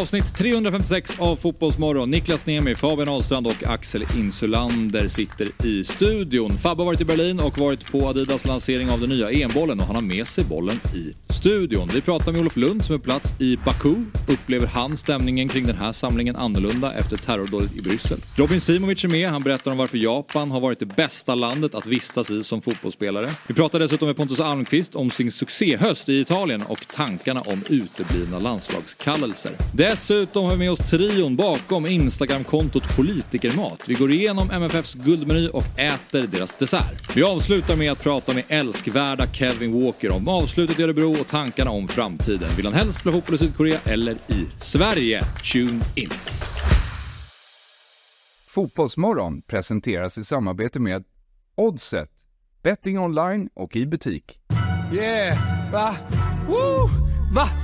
Avsnitt 356 av Fotbollsmorgon. Niklas Nemi, Fabian Ahlstrand och Axel Insulander sitter i studion. Fabbe har varit i Berlin och varit på Adidas lansering av den nya EM-bollen och han har med sig bollen i studion. Vi pratar med Olof Lund som är på plats i Baku. Upplever han stämningen kring den här samlingen annorlunda efter terrordådet i Bryssel? Robin Simovic är med. Han berättar om varför Japan har varit det bästa landet att vistas i som fotbollsspelare. Vi pratar dessutom med Pontus Almqvist om sin succéhöst i Italien och tankarna om uteblivna landslagskallelser. Dessutom har vi med oss trion bakom Instagramkontot Politikermat. Vi går igenom MFFs guldmeny och äter deras dessert. Vi avslutar med att prata med älskvärda Kevin Walker om avslutet i Örebro och tankarna om framtiden. Vill han helst spela fotboll i Sydkorea eller i Sverige? Tune in! Fotbollsmorgon presenteras i samarbete med Oddset, betting online och i butik. Yeah, va? Woo! Va?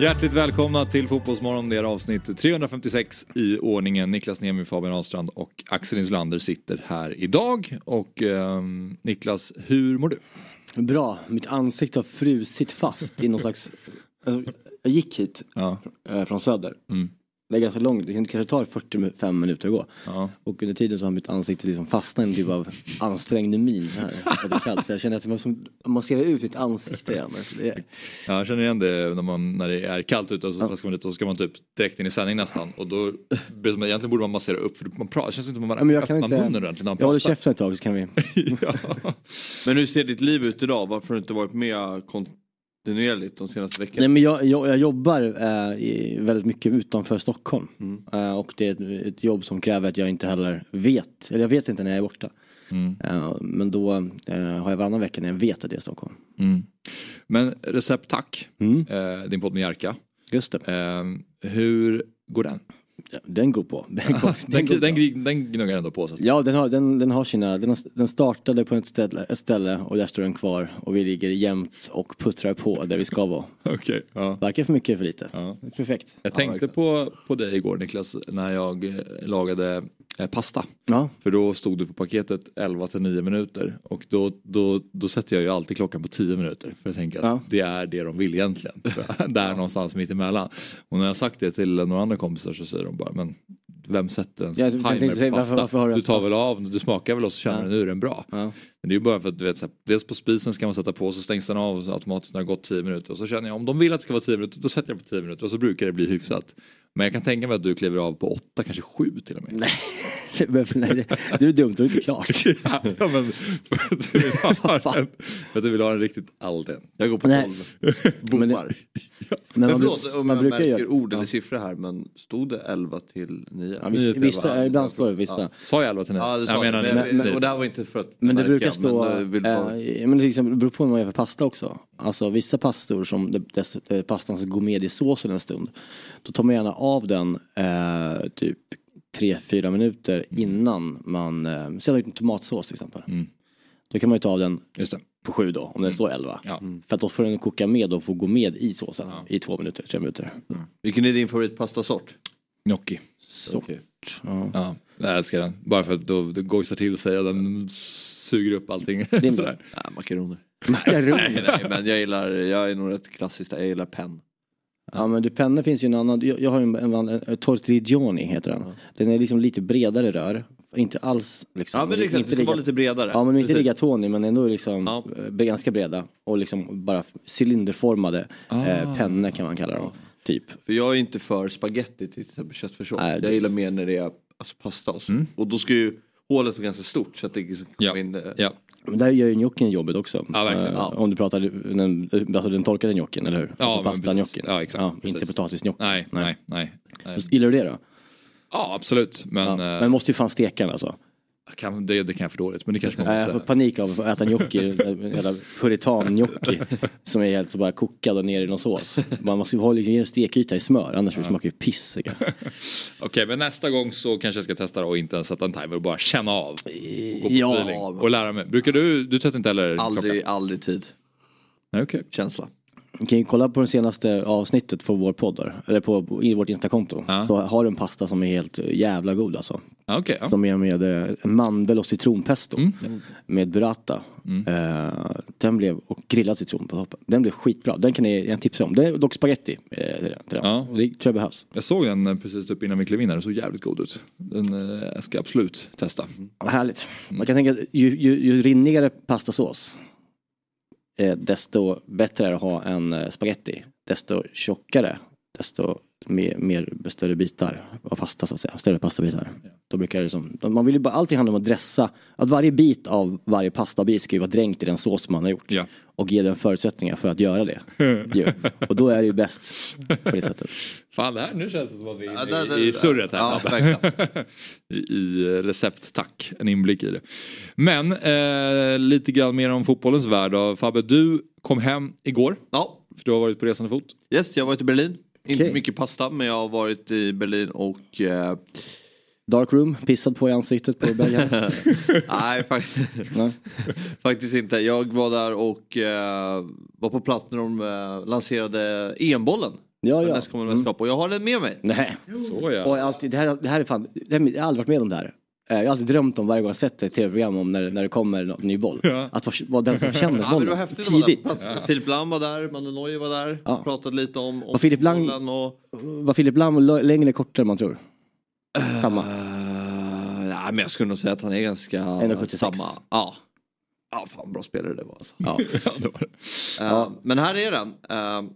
Hjärtligt välkomna till Fotbollsmorgon. Det är avsnitt 356 i ordningen. Niklas Niemi, Fabian Ahlstrand och Axel Insulander sitter här idag. Och eh, Niklas, hur mår du? Bra, mitt ansikte har frusit fast i någon slags... Alltså, jag gick hit Ja. eh, från söder. Mm. Det är ganska långt, det kanske tar 45 minuter att gå. Ja. Och under tiden så har mitt ansikte liksom fastnat i en typ av ansträngd min här. det är kallt. Så jag känner att jag måste massera ut mitt ansikte igen. Alltså det är, Ja, jag känner igen det när, man, när det är kallt ute och så ska man ut och så ska man typ direkt in i sändning nästan. Och då egentligen borde man massera upp för man pratar, det känns inte som att ja, man kan öppnar inte... munnen ordentligt när man Jag håller pratar. käften ett tag så kan vi... Men hur ser ditt liv ut idag? Varför har du inte varit med kontinuerligt de senaste veckorna? Nej men jag, jag, jag jobbar eh, väldigt mycket utanför Stockholm. Mm. Eh, och det är ett, ett jobb som kräver att jag inte heller vet, eller jag vet inte när jag är borta. Mm. Eh, men då eh, har jag varannan vecka när jag vet att det är Stockholm. Mm. Men Recept Tack, Mm. eh, din podd med Jerka. Just det. Eh, hur går den? Ja, Den går på. Den, går, den, Den, går den, bra. den, den gnuggar ändå på sig. Ja, den har, den, den har sina, den, har, den startade på ett ställe, ett ställe och där står den kvar och vi ligger jämt och puttrar på där vi ska vara. Okej. ja. Varken för mycket eller för lite. Ja. Perfekt. Jag tänkte på, på dig igår Niklas när jag eh, lagade eh, pasta. Ja, För då stod du på paketet 11 till 9 minuter och då, då, då sätter jag ju alltid klockan på 10 minuter. För jag tänker att Ja. det är det de vill egentligen. Där någonstans mitt emellan. Och när jag sagt det till några andra kompisar så säger de bara men vem sätter en tänkte timer säga, på varför- pasta? varför har du tar väl av, du smakar väl och så känner Ja. du nu är den bra. ja. Men det är ju bara för att du vet, så här, dels på spisen ska man sätta på så stängs den av automatiskt när det har gått 10 minuter. Och så känner jag om de vill att det ska vara 10 minuter då sätter jag på 10 minuter och så brukar det bli hyfsat. Men jag kan tänka mig att du kliver av på 8, kanske 7 till och med. Nej, men, nej, det, det är dumt, då är inte klart. ja, men för att du vill ha en, för att du vill ha en riktigt all den. Jag går på Nej. 12. Men, Bommar. men Men man, förlåt om man jag brukar märker göra... ord eller Ja. siffror här men stod det 11 till 9? Ja, Nio vissa, ibland står det vissa. Sa jag 11 till 9? Ja det sa jag du. menar, men, men, men, och det här var inte för att Men det märka, brukar stå, men, vill bara, eh, men det, liksom, beror på vad man gör för pasta också. Alltså vissa pastor som eh, pastan ska gå med i såsen en stund. Då tar man gärna av den eh, typ 3-4 minuter innan man, eh, säg en tomatsås till exempel. Mm. Då kan man ju ta av den Just det. på 7 då, om den står 11. Ja. För att då får den koka med och få gå med i såsen i 2 minuter, 3 minuter. vilken är din favoritpastasort? Gnocchi. Så. Okej. Ja. Ja, jag älskar den. Bara för att då, det gojsar till sig och den suger upp allting. Sådär. Ja, makaroner. Makaroner. Nej, nej men jag gillar, jag är nog rätt klassisk där, jag gillar penn. Ja men du penne finns ju en annan, jag, jag har ju en, en, en, en tortiglioni heter den. Den är liksom lite bredare rör. Inte alls liksom. Ja men det är klart, inte det ska vara lite bredare. Ja men inte rigatoni men ändå liksom Ja. eh, ganska breda. Och liksom bara cylinderformade Ah. eh, pennor kan man kalla dem. Typ. För jag är inte för spaghetti till exempel köttfärssås. Nej, det- Jag gillar mer när det är alltså, pasta och så. Mm. Och då ska ju hålet vara ganska stort så att det liksom kommer Ja. in. eh, Ja. Men där gör ju gnocchien jobbet också. Ja, verkligen. Eh, Ja. Om du pratar den, alltså den torkade gnocchien eller hur? Ja, alltså precis. Ja, exakt. inte Precis. potatisgnocchien. Nej, nej, nej. nej. Gillar du det då? Ja, absolut. Men, ja. eh, Men måste ju fan steka den alltså. Kan, det, det kan jag för dåligt, men det kanske man Nej, Jag får måste. panik av att äta gnocchi, jävla puritan-gnocchi. Som är helt så bara kokad och ner i någon sås. Man måste ju ha liksom, en stekyta i smör, annars smakar det ju piss. Okej, men nästa gång så kanske jag ska testa det och inte ens sätta en timer och bara känna av. På Ja, feeling och lära mig. Brukar du, du testar inte heller Aldrig, klockan? aldrig tid. Nej, okej. Känsla. Ni kan ju kolla på det senaste avsnittet på vår podd där, eller på, i vårt instakonto. Ja. Så har du en pasta som är helt jävla god alltså. Okej, ja. Som är med eh, mandel och citronpesto. Mm. Med burrata. Eh, den blev, och grillad citron på toppen. Den blev skitbra. Den kan jag, jag tipsa om. Det är dock spaghetti. Eh, till den. Ja. Och det tror jag behövs. Jag såg den eh, precis upp innan vi klev in här, den såg jävligt god ut. Den eh, ska jag absolut testa. Vad härligt. Man kan tänka ju, ju, ju rinnigare pastasås. Eh, desto bättre är det att ha en eh, spaghetti. Desto tjockare. Desto mer, mer större bitar av pasta så att säga. Större pastabitar. Då brukar det som, man vill ju bara, allting handlar om att dressa. Att varje bit av varje pastabit ska ju vara dränkt i den sås man har gjort. Ja. Och ge den förutsättningar för att göra det. ju. Och då är det ju bäst på det sättet. Fan, det här, nu känns det som att vi är Ja, i, i surret här. ja. I, I recept, tack. En inblick i det. Men eh, lite grann mer om fotbollens värld. Fabbe, du kom hem igår. Ja, För du har varit på resande fot. yes, jag har varit i Berlin. Inte Okej. mycket pasta men jag har varit i Berlin och eh, Dark room, pissad på i ansiktet på Belgien. nej faktiskt, Nej. faktiskt inte. Jag var där och eh, var på plats när de eh, lanserade EM-bollen. Ja, ja. Nästkommande mästerskap och jag har den med mig. Nej. Så ja. Och alltid, det, här, det här är fan, det här, jag har aldrig varit med om det här. Eh, Jag har alltid drömt om varje gång jag sett ett tv-program om när, när det kommer en ny boll. Att vara, vara den som känner Ja, var bollen där. tidigt. Plats- Filip Lam var där, Manu Neuer var där. Ja. Pratade lite om, om Var Filip Lam- bollen och... Var Filip Lam längre kortare än man tror? Samma. Uh, nej men jag skulle nog säga att han är ganska 1,76. samma. Ja. Ja fan bra spelare det var alltså. Ja. ja, det var det. Eh, Men här är den. Uh,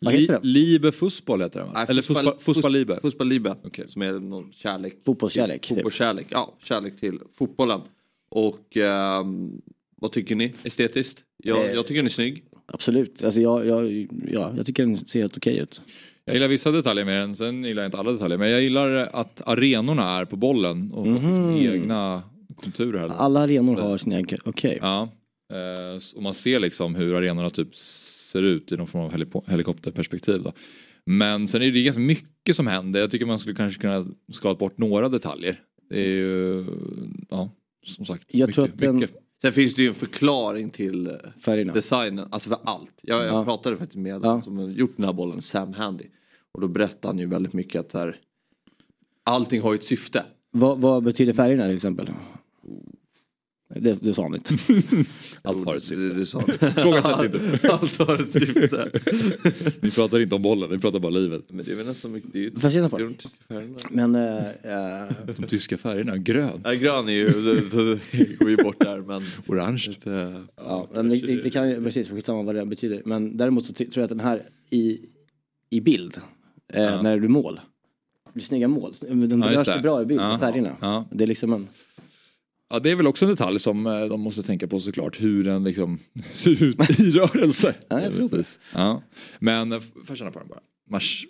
Vad heter den? Liebe Fußball heter den va? Eller Fußball Liebe. Fotboll Liebe. Okej. Som är någon kärlek. Fotbollskärlek, typ. Fotbollskärlek. Ja, kärlek till fotbollen. Och ehm, vad tycker ni estetiskt? Jag, Eh. jag tycker den är snygg. Absolut. Alltså jag, jag, ja, jag tycker den ser helt okej ut. Jag gillar vissa detaljer med den, sen gillar jag inte alla detaljer. Men jag gillar att arenorna är på bollen och har liksom egna konturer. Här. Alla arenor har sin egen, okej. Ja. Eh, s- och man ser liksom hur arenorna typ ser ut i någon form av helikopterperspektiv. Då. Men sen är det ganska mycket som händer. Jag tycker man skulle kanske kunna skala bort några detaljer. Det är ju, ja, som sagt. Jag mycket, tror att den- Sen finns det ju en förklaring till eh, Färgerna. designen, alltså för allt. Jag, jag Ja. pratade faktiskt med Ja. som har gjort den här bollen, Sam Handy. Och då berättade han ju väldigt mycket att här, allting har ju ett syfte. Vad, vad betyder färgerna till exempel? Det, det sa han inte. Allt har ett syfte. Det, sa han. Inte. Allt har ett syfte. Vi pratar inte om bollen, vi pratar bara livet. Men det är väl nästan mycket, det är ju Får jag de tyska färgerna. Men eh, De tyska färgerna, grön, Ja, grön är ju, det, går ju bort där men. orange. Eh, Ja, men det, det, kan ju precis, skitsamma vad det betyder. Men däremot så tror jag att den här i, i bild, eh, när det blir mål. Det blir snygga mål. Den Ja, det. det bra i bild, Ja. färgerna. Ja. Det är liksom en... Ja, det är väl också en detalj som eh, de måste tänka på såklart. Hur den liksom ser ut i rörelse. Ja, jag tror det. Ja. Men eh, får jag känna på den bara. Mars...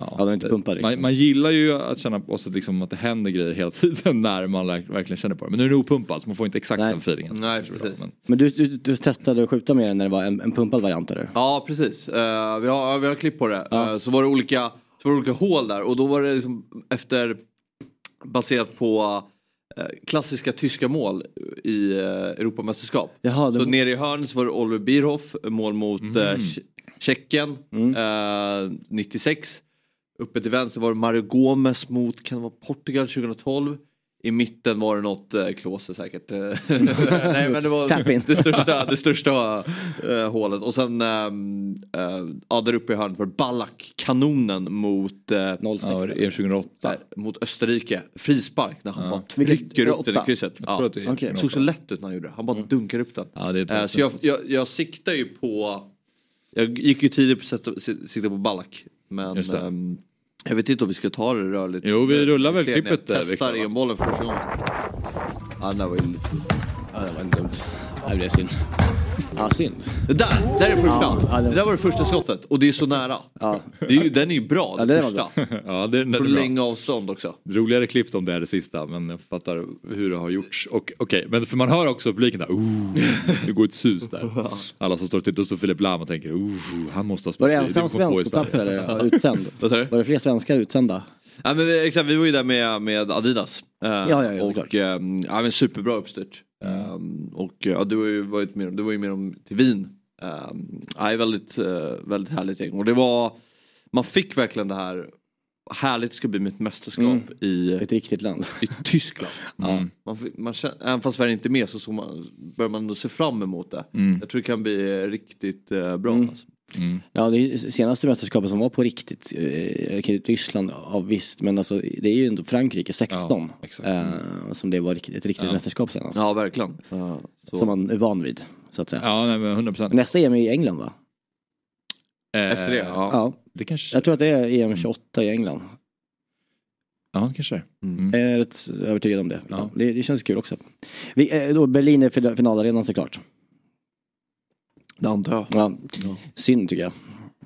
Ja, den är inte riktigt. man, man gillar ju att känna på sig liksom att det händer grejer hela tiden när man verk- verkligen känner på det. Men nu är den opumpad så man får inte exakt Nej. den feelingen. Nej, Det precis. Men, Men du, du, du testade att skjuta med den när det var en, en pumpad variant eller? Ja precis, Eh, vi, har, vi har klipp på det. Eh, så var det olika, så var det olika hål där och då var det liksom efter baserat på klassiska tyska mål i uh, Europamästerskap. Jaha, Så var- nere i hörnet så var det Oliver Bierhoff, mål mot eh, Tje- Tjeckien eh, 96. Uppe till vänster var det Mario Gomez mot, kan det vara Portugal 2012? I mitten var det något eh, Klose säkert. Eh, Nej men det var det största, det största eh, hålet. Och sen ehm, eh, ja, där uppe i hörnet var det Ballack, kanonen mot, eh, 06. ja, det är 2008. där, mot Österrike. Frispark när han bara Vilket- trycker upp den i krysset. Ja. det. Det såg så lätt ut när han gjorde det. Han bara dunkar upp den. Ja, det är Eh, så jag, jag, jag siktar ju på... Jag gick ju tidigt på att sikta på Ballack. Men ehm, jag vet inte om vi ska ta det rörligt. Jo, vi rullar väl klippet, Jag eh, Viktor, testar va? EM-bollen första gången. Ja, där var ju lite... Ja, det var dumt. Ja, det är synd. Ja, synd. Det där, där är första. Ja, ja, det- det... där var det första skottet och det är så nära. Ja. Det är ju, den är ju bra, Ja, den den var första. Ja, det, det På är bra. långa avstånd också. Roligare klipp om det är det sista men jag fattar hur det har gjorts. Och, okej, men för man hör också publiken där, oh, det går ett sus där. Alla som står och tittar, och står Filip Lahm och tänker, oh, han måste ha Var det spelat ensam svensk på Sverige." plats eller ja, utsänd? Var det fler svenskar utsända? Ja, men vi, exakt, vi var ju där med, med Adidas. Eh, ja, ja, och klart. eh, ja, men superbra uppstyrt. Eh, och ja, du, har ju varit med, du var ju med dem till Wien. Uh, ja, väldigt, eh, väldigt härligt gäng. Och det var, man fick verkligen det här, härligt ska bli mitt mästerskap Mm. i, Ett riktigt land. i Tyskland. Ja. Man, man känner, även fast Sverige inte är med så, så man, börjar man ändå se fram emot det. Mm. Jag tror det kan bli riktigt eh, bra. Mm. Alltså. Mm. Ja, det senaste mästerskapet som var på riktigt, eh, Ryssland, ja visst, men alltså det är ju ändå Frankrike 16. Ja, exakt. Mm. eh, som det var riktigt- ett riktigt Ja. mästerskap senast. Ja, verkligen. Ja, så. Som man är van vid, så att säga. Ja, nej, men 100 procent. Nästa EM är i England va? Efter det, ja. Ja, Det kanske, jag tror att det är EM 28 i England. ja, det kanske är. Mm. Jag är rätt övertygad om det. Ja. Det, det känns kul också. Vi, eh, då Berlin är final- finalarenan såklart. Det antar jag. Ja. Synd tycker jag.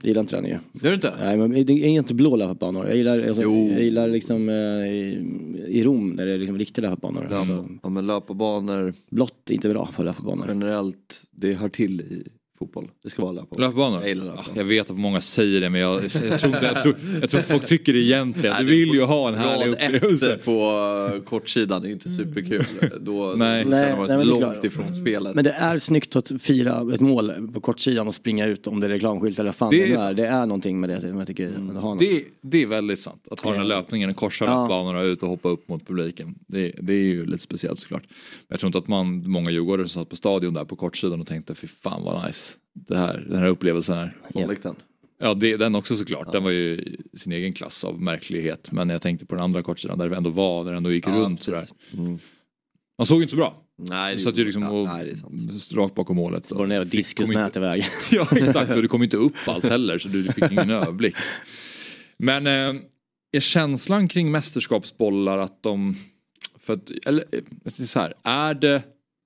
Jag gillar inte den ju. Gör du inte? Nej men det är inte blå löparbanor. Jag gillar, alltså, Jo. jag gillar liksom eh, i, i Rom när det är liksom riktiga löparbanor. Ja, Alltså, ja, men löparbanor blått är inte bra för löparbanor. generellt, det hör till i fotboll. Det ska vara löparbanor. Löpbanor? Jag gillar Ja, löparbanor. jag vet att många säger det men jag, jag, tror, inte, jag, tror, jag tror inte folk tycker det egentligen. Du vill ju ha en härlig Rad upplevelse. ett på uh, kortsidan är inte superkul. Då, Nej. då Nej, känner man nej, sig det är långt klart. ifrån spelet. Men det är snyggt att fira ett mål på kortsidan och springa ut om det är reklamskylt eller fan Det det, är sant. är. Det är någonting med det som jag tycker mm. har något. Det, det är väldigt sant. Att ha den här löpningen, en korsa Ja. löpbanorna ut och hoppa upp mot publiken. Det, det är ju lite speciellt såklart. Men jag tror inte att man, många djurgårdare som satt på stadion där på kortsidan och tänkte fy fan vad nice. Det här, den här upplevelsen här. Målvakten. Ja, det, den också såklart. Den var ju sin egen klass av märklighet. Men jag tänkte på den andra kortsidan där det ändå var, där det ändå gick Ja, runt sådär. precis. Mm. Man såg inte så bra. Nej, Du det satt ju liksom ja, och, nej, är sant. rakt bakom målet. Så Var det diskusnät iväg. Ja exakt och det kom inte upp alls heller så du fick ingen överblick. Men eh, är känslan kring mästerskapsbollar att de, för att, eller eh, så här, är det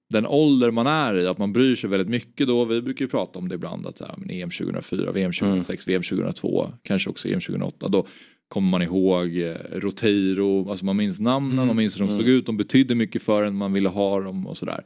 den ålder man är i, att man bryr sig väldigt mycket då, vi brukar ju prata om det ibland att så här, men EM 2004, VM 2006, VM 2002, kanske också EM 2008, då kommer man ihåg eh, Roteiro, alltså man minns namnen, man minns hur de såg ut, de betydde mycket för en, man ville ha dem och sådär.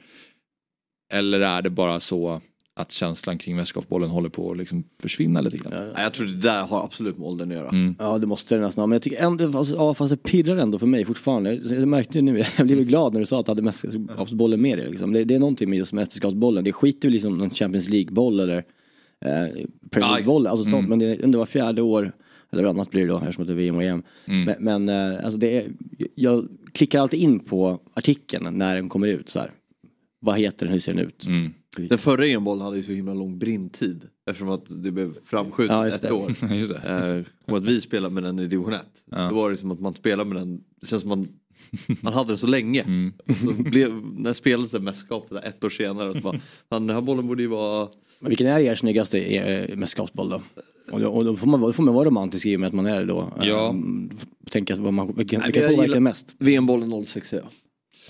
Eller är det bara så att känslan kring mästerskapsbollen håller på att liksom försvinna lite grann? Nej, jag tror det där har absolut med åldern att göra. Mm. Ja det måste det nästan ha. Men jag tycker ändå, fast, ja, fast det pirrar ändå för mig fortfarande. Jag märkte ju nu, jag blev glad när du sa att du hade mästerskapsbollen med dig. Liksom. Det, det är någonting med just mästerskapsbollen. Det skiter ju liksom någon Champions League-boll eller eh, Premier League-boll. Alltså sånt. Men det är ändå var fjärde år. Eller annat blir det då, eftersom det är VM och EM. Men, men eh, alltså det är, jag klickar alltid in på artikeln när den kommer ut. Så här. Vad heter den, hur ser den ut? Mm. Den förra EM-bollen hade ju så himla lång brintid. Eftersom att det blev framskjutet Ja, ett år. Just det. Eh, och att vi spelade med den i division 1. Ja. Då var det som att man spelade med den, det känns som man, man hade den så länge. Mm. Och så blev, när spelades det mästerskapet ett år senare. Så bara, fan, den här bollen borde ju vara... Men vilken är er snyggaste eh, mästerskapsboll då? Och då, och då, får man, då får man vara romantisk i och med att man är det då. Ja. Um, tänka vad man, vilken, vilken påverkar mest? VM-bollen 06 ja.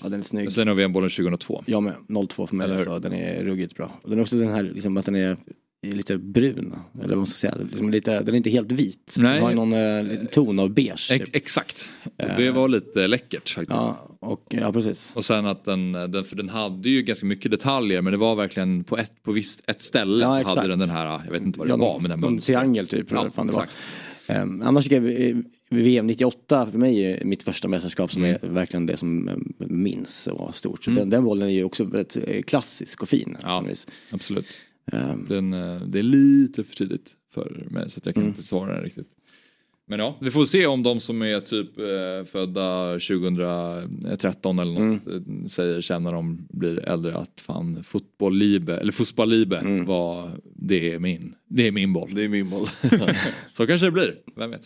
Ja den är snygg. Sen har vi VM-bollen 2002. Jag med, 02 för mig. Eller hur? Alltså, den är ruggigt bra. Och den är också den här, liksom, att den är är lite brun. Eller vad man ska säga. Liksom lite, den är inte helt vit. Nej. Den har någon eh, ton av beige. Ex- Typ. exakt. Och det var lite läckert faktiskt. Ja, och, ja, precis. Och sen att den, den, för den hade ju ganska mycket detaljer men det var verkligen på ett, på visst, ett ställe Ja, så exakt. hade den den här, jag vet inte vad det Ja, var men den mönstret. triangel typ. Ja, fan det var. exakt. Um, annars tycker jag eh, VM 98 för mig är mitt första mästerskap som Mm. är verkligen det som eh, minns och var stort. Så den, den bollen är ju också väldigt eh, klassisk och fin. Ja. Absolut. Ehm, Den, eh, det är lite för tidigt för mig så att jag kan Mm. inte svara den riktigt. Men ja, vi får se om de som är typ eh, födda 2013 eller något Mm. säger sen när de blir äldre att fan fotboll-libe, eller fotboll-libe Mm. var, det är min, det är min boll. Det är min boll. Så kanske det blir, vem vet.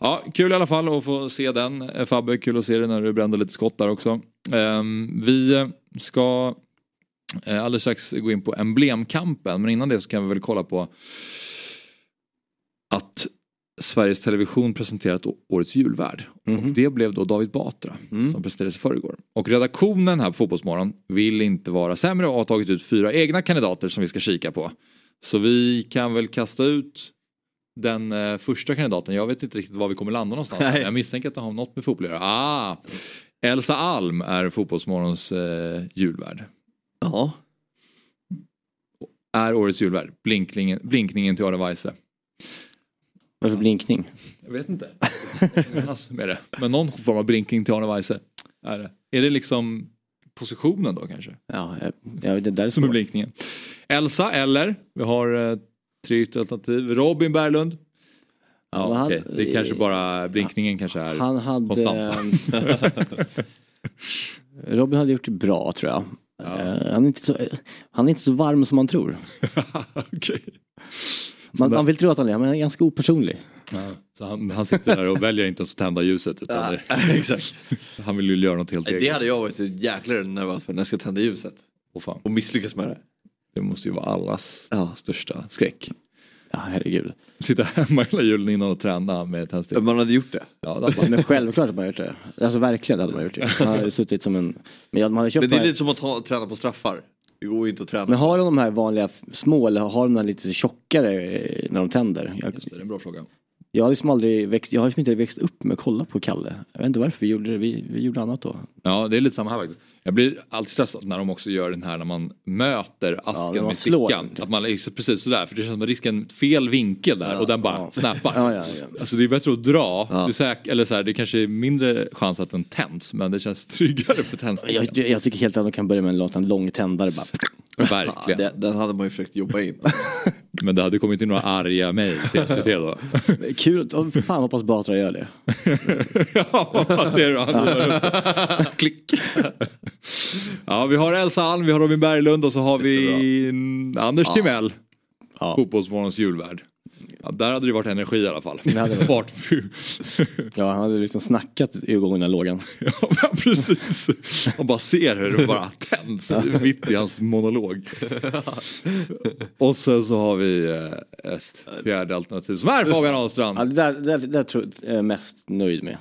Ja, kul i alla fall att få se den. Eh, Fabbe, kul att se dig när du brände lite skott där också. Ehm, vi ska eh, alldeles strax gå in på emblemkampen, men innan det så kan vi väl kolla på att Sveriges Television presenterat årets julvärd. Och det blev då David Batra som presenterades i förrgår. Och redaktionen här på Fotbollsmorgon vill inte vara sämre och har tagit ut fyra egna kandidater som vi ska kika på. Så vi kan väl kasta ut den eh, första kandidaten. Jag vet inte riktigt var vi kommer landa någonstans. Nej. Jag misstänker att det har något med fotboll att göra. Ah, Elsa Alm är Fotbollsmorgons eh, julvärd. Ja. Är årets julvärd. Blinkningen, blinkningen till Adam Weise. Varför blinkning? Jag vet inte menas med det. Men någon form av blinkning till Arne Weise. Är det. Är det liksom positionen då kanske? Ja, jag, jag, det där är Som är blinkningen. Elsa eller, vi har eh, ytterligare alternativ. Robin Berglund. Ja, han- okej. Det kanske bara, blinkningen kanske är Han hade... konstant. Robin hade gjort det bra tror jag. Eh, Han, är inte så, han är inte så varm som man tror. Okej. Man, man vill tro att han är, men han är ganska opersonlig. Ja, så han, han sitter där och väljer inte ens att tända ljuset utan det, Exakt. han vill ju göra något helt Det eget. hade jag varit så jäkla nervös för när jag ska tända ljuset. Åh, fan. Och misslyckas med det. Det måste ju vara allas största skräck. Ja, herregud. Sitta hemma hela julen innan och träna med tändstickor. Man hade gjort det. Ja, det hade man. Men självklart hade man gjort det. Alltså verkligen hade man gjort det. Han hade suttit som en... Men man hade köpt Men det är här- lite som att ta, träna på straffar. Det går ju inte att träna. Men har de de här vanliga små eller har de de här lite tjockare eh, när de tänder? Jag, Det är en bra fråga. jag har liksom aldrig växt, jag har liksom inte växt upp med att kolla på Kalle. Jag vet inte varför vi gjorde det, vi, vi gjorde annat då. Ja, det är lite samma här faktiskt. Jag blir alltid stressad när de också gör den här när man möter asken man med stickan. den. Att man är precis sådär, för det känns som att risken fel vinkel där och den bara ja. snappar. Ja, ja, ja. Alltså det är bättre att dra, Ja. du säk- eller så här, det kanske är mindre chans att den tänds men det känns tryggare för tändstickan. Jag, jag tycker helt att de kan börja med en lång, en lång tändare bara. Ja, Verkligen. det, den hade man ju försökt jobba in. Men det hade kommit in några arga mejl till SVT då. Kul, oh, fan hoppas Batra gör det. ja? Han rullar upp. Klick. Ja, vi har Elsa Alm, vi har Robin Berglund och så har vi Anders Timell. Ja. Fotbollsmorgons julvärd. Ja, där hade det varit energi i alla fall. Fart. Ja, han hade liksom snackat igång den här lågan. ja, precis. Man bara ser hur det bara tänds mitt i hans monolog. Och sen så har vi eh, ett fjärde alternativ som är Fabian Ahlstrand. Ja, det där, det där, där tror jag är mest nöjd med.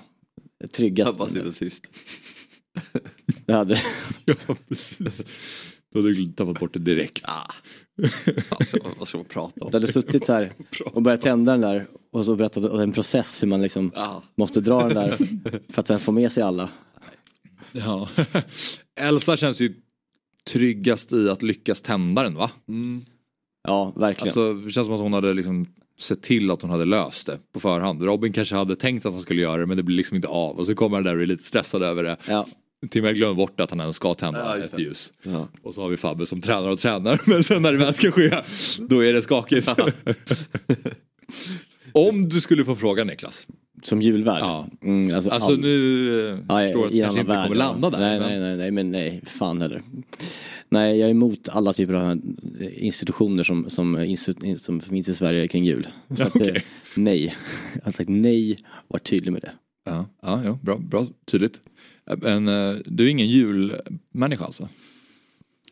Tryggast. Jag bara sitter tyst. Det hade... Ja, precis. Då hade du tappat bort det direkt. Vad ska, vad ska man prata om? Du hade suttit så här och börjat tända den där och så berättat om en process hur man liksom Ja. måste dra den där för att sen få med sig alla. Ja. Elsa känns ju tryggast i att lyckas tända den va? Ja, verkligen. Alltså, det känns som att hon hade liksom sett till att hon hade löst det på förhand. Robin kanske hade tänkt att han skulle göra det men det blir liksom inte av. Och så kommer han där och är lite stressad över det. ja. Timmer glömmer bort att han ens ska tända Ja, ett ljus. Ja. Och så har vi Fabbe som tränar och tränar men sen när det väl ska ske då är det skakigt. Om du skulle få fråga Niklas. Som julvärd. Ja. Mm, alltså, Alltså all- nu Ja, förstår att i du kanske inte värld, kommer landa där. Nej, men- nej, nej, nej, men nej, fan heller. Nej, jag är emot alla typer av institutioner som, som, som finns i Sverige kring jul. Så att, eh, nej. Jag har sagt nej och varit tydlig med det. Ja, ja, ja bra, bra, tydligt. Men eh, du är ingen julmänniska alltså?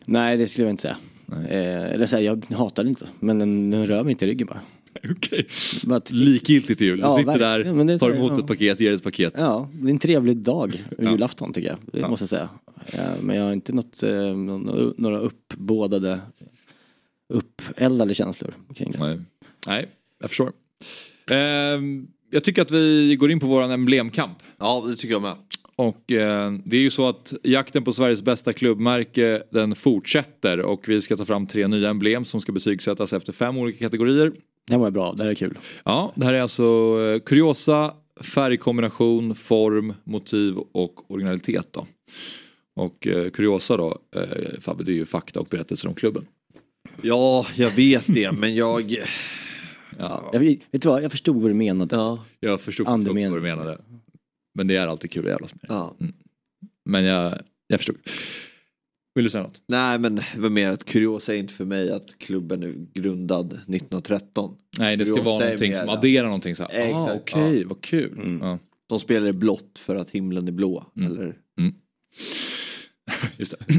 Nej, det skulle jag inte säga. Eh, eller säga, jag hatar det inte. Men den, den rör mig inte i ryggen bara. Okej. att- Likgiltigt till jul. Du Ja, sitter verkligen. där, är tar så- emot ja. ett paket, ger ett paket. Ja, det är en trevlig dag, Ja. julafton tycker jag. Det Ja. måste jag säga. Eh, men jag har inte något, eh, några uppbådade, uppeldade känslor kring det. Nej. Nej, jag förstår. Ehm, jag tycker att vi går in på våran emblemkamp. ja, det tycker jag med. Och eh, det är ju så att jakten på Sveriges bästa klubbmärke den fortsätter och vi ska ta fram tre nya emblem som ska betygsättas efter fem olika kategorier. Det var bra, det här är kul. Ja, det här är alltså eh, kuriosa, färgkombination, form, motiv och originalitet då. Och eh, kuriosa då, eh, Fabbe, det är ju fakta och berättelser om klubben. Ja, jag vet det, men jag... Ja, Jag, vet du vad, jag förstod vad du menade. Ja. jag förstod också vad du menade. Men det är alltid kul att jävlas med. ja. Men jag, jag förstod. Vill du säga något? Nej, men det var mer att kuriosa är inte för mig att klubben är grundad 1913. Nej, det ska Kuriosa vara någonting som adderar någonting så här. Ah, Okej, ja. vad kul. Mm. Ja, De spelar i blått för att himlen är blå. Mm. Eller? just det.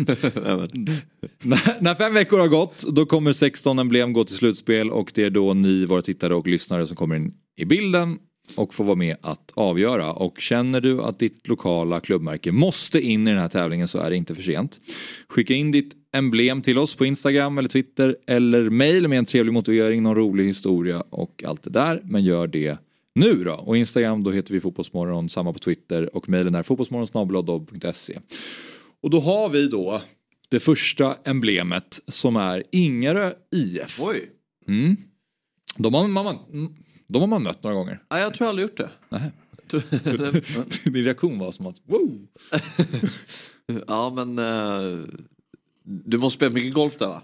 när, när fem veckor har gått då kommer 16 emblem gå till slutspel och det är då ni, våra tittare och lyssnare som kommer in i bilden och få vara med att avgöra. Och känner du att ditt lokala klubbmärke måste in i den här tävlingen så är det inte för sent. Skicka in ditt emblem till oss på Instagram eller Twitter eller mail med en trevlig motivering, någon rolig historia och allt det där. Men gör det nu då. Och Instagram då heter vi Fotbollsmorgon, samma på Twitter och mejlen är fotbollsmorgon.se. Och då har vi då det första emblemet som är Ingarö IF. Oj. Mm. De, har man, de har man mött några gånger. Nej, jag tror jag aldrig gjort det. Nej. Din reaktion var som att wow. ja men uh, du måste spela mycket golf där va?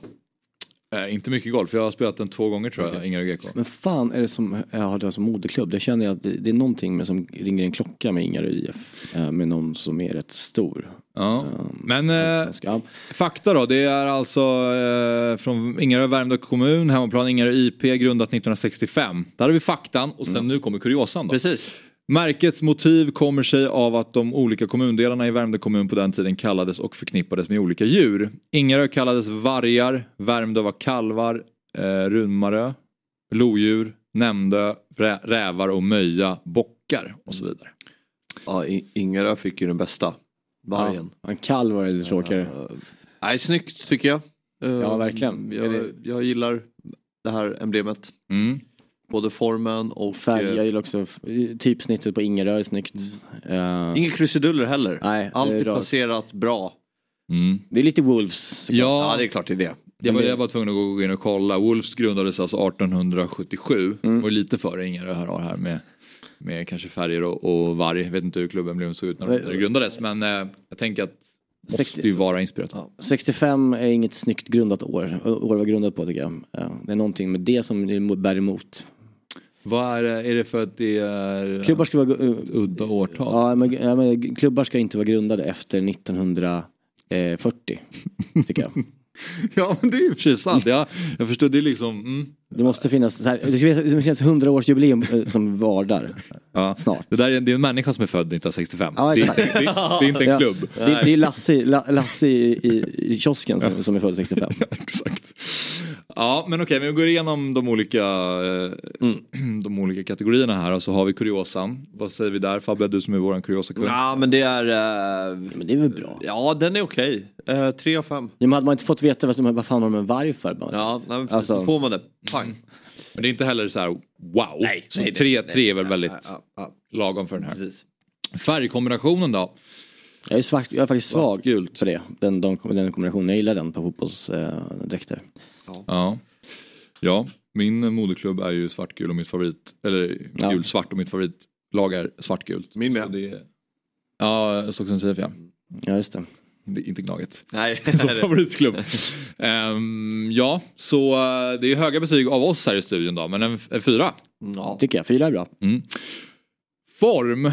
Äh, inte mycket golf, jag har spelat den två gånger tror jag, okay. Ingarö GK. Men fan är det som jag har det som moderklubb? Det känner jag att det, det, är någonting med som ringer en klocka med Ingarö IF. Äh, med någon som är rätt stor. Ja. Um, Men äh, fakta då, det är alltså äh, från Ingarö Värmdö kommun, hemmaplan Ingarö IP grundat 1965. Där har vi faktan och sen mm. nu kommer kuriosan då. Precis. Märkets motiv kommer sig av att de olika kommundelarna i Värmdö kommun på den tiden kallades och förknippades med olika djur. Ingarö kallades vargar, Värmdö var kalvar, eh, Runmarö, lodjur, Nämndö, rä rävar och Möja, bockar och så vidare. Ja, Ingarö fick ju den bästa, vargen. Ja, en kalv var lite tråkigare. Uh, nej, snyggt tycker jag. Uh, ja, verkligen. Jag, jag gillar det här emblemet. Mm. Både formen och... Färg, jag gillar också typsnittet på Ingerö är snyggt. Mm. Uh, Inga krusiduller heller. Nej, Alltid placerat bra. Mm. Det är lite Wolves. Ja, ja, det är klart det är det. Det var det jag var tvungen att gå in och kolla. Wolves grundades alltså 1877. Mm. Och lite före Ingerö här, här med, med kanske färger och, och varg. Jag vet inte hur klubben såg ut när det grundades. Men eh, jag tänker att måste 60, ju vara inspirerat. Ja. 65 är inget snyggt grundat år. År var grundat på tycker jag. Det är någonting med det som bär emot. Vad är är det för att det är klubbar ska vara, uh, udda årtal? Ja men, ja men, klubbar ska inte vara grundade efter 1940. tycker jag. ja men det är ju precis sant. Jag, jag förstår, det är liksom... Mm. Det måste finnas, så här, det ska finnas 100 års jubileum eh, som var där. Ja. Snart. Det, där är, det är en människa som är född 1965. Ja, det, det, det, det, är inte en ja. klubb. Det, det är Lasse, Lasse i, i, i kiosken som, som är född 65. exakt. Ja men okej, vi går igenom de olika, eh, mm. de olika kategorierna här och så har vi kuriosan. Vad säger vi där Fabbe, du som är våran kuriosakung? Ja men det är... Uh, men det är väl bra? Ja den är okej. Okay. Uh, tre av fem. Ja, men hade man inte fått veta vad, vad fan har de en varg för? Bara? Ja, nej, alltså, då får man det. Pang. Men det är inte heller så här wow. Nej, så nej, tre, nej, tre är väl väldigt ja, ja, ja. lagom för den här. Precis. Färgkombinationen då? Jag är, svart, jag är faktiskt svag Gult. för det. Den, de, den kombinationen. Jag gillar den på fotbollsdräkter. Eh, ja. ja. Ja, min moderklubb är ju svartgul och mitt favorit, eller ja. gul-svart och mitt favoritlag är svartgult. Min med. Det, ja, Stockholms IF ja. Ja, just det. det inte Gnaget. Nej. Som favoritklubb. um, ja, så uh, det är höga betyg av oss här i studion då, men en, en fyra. Ja. Tycker jag, fyra är bra. Mm. Form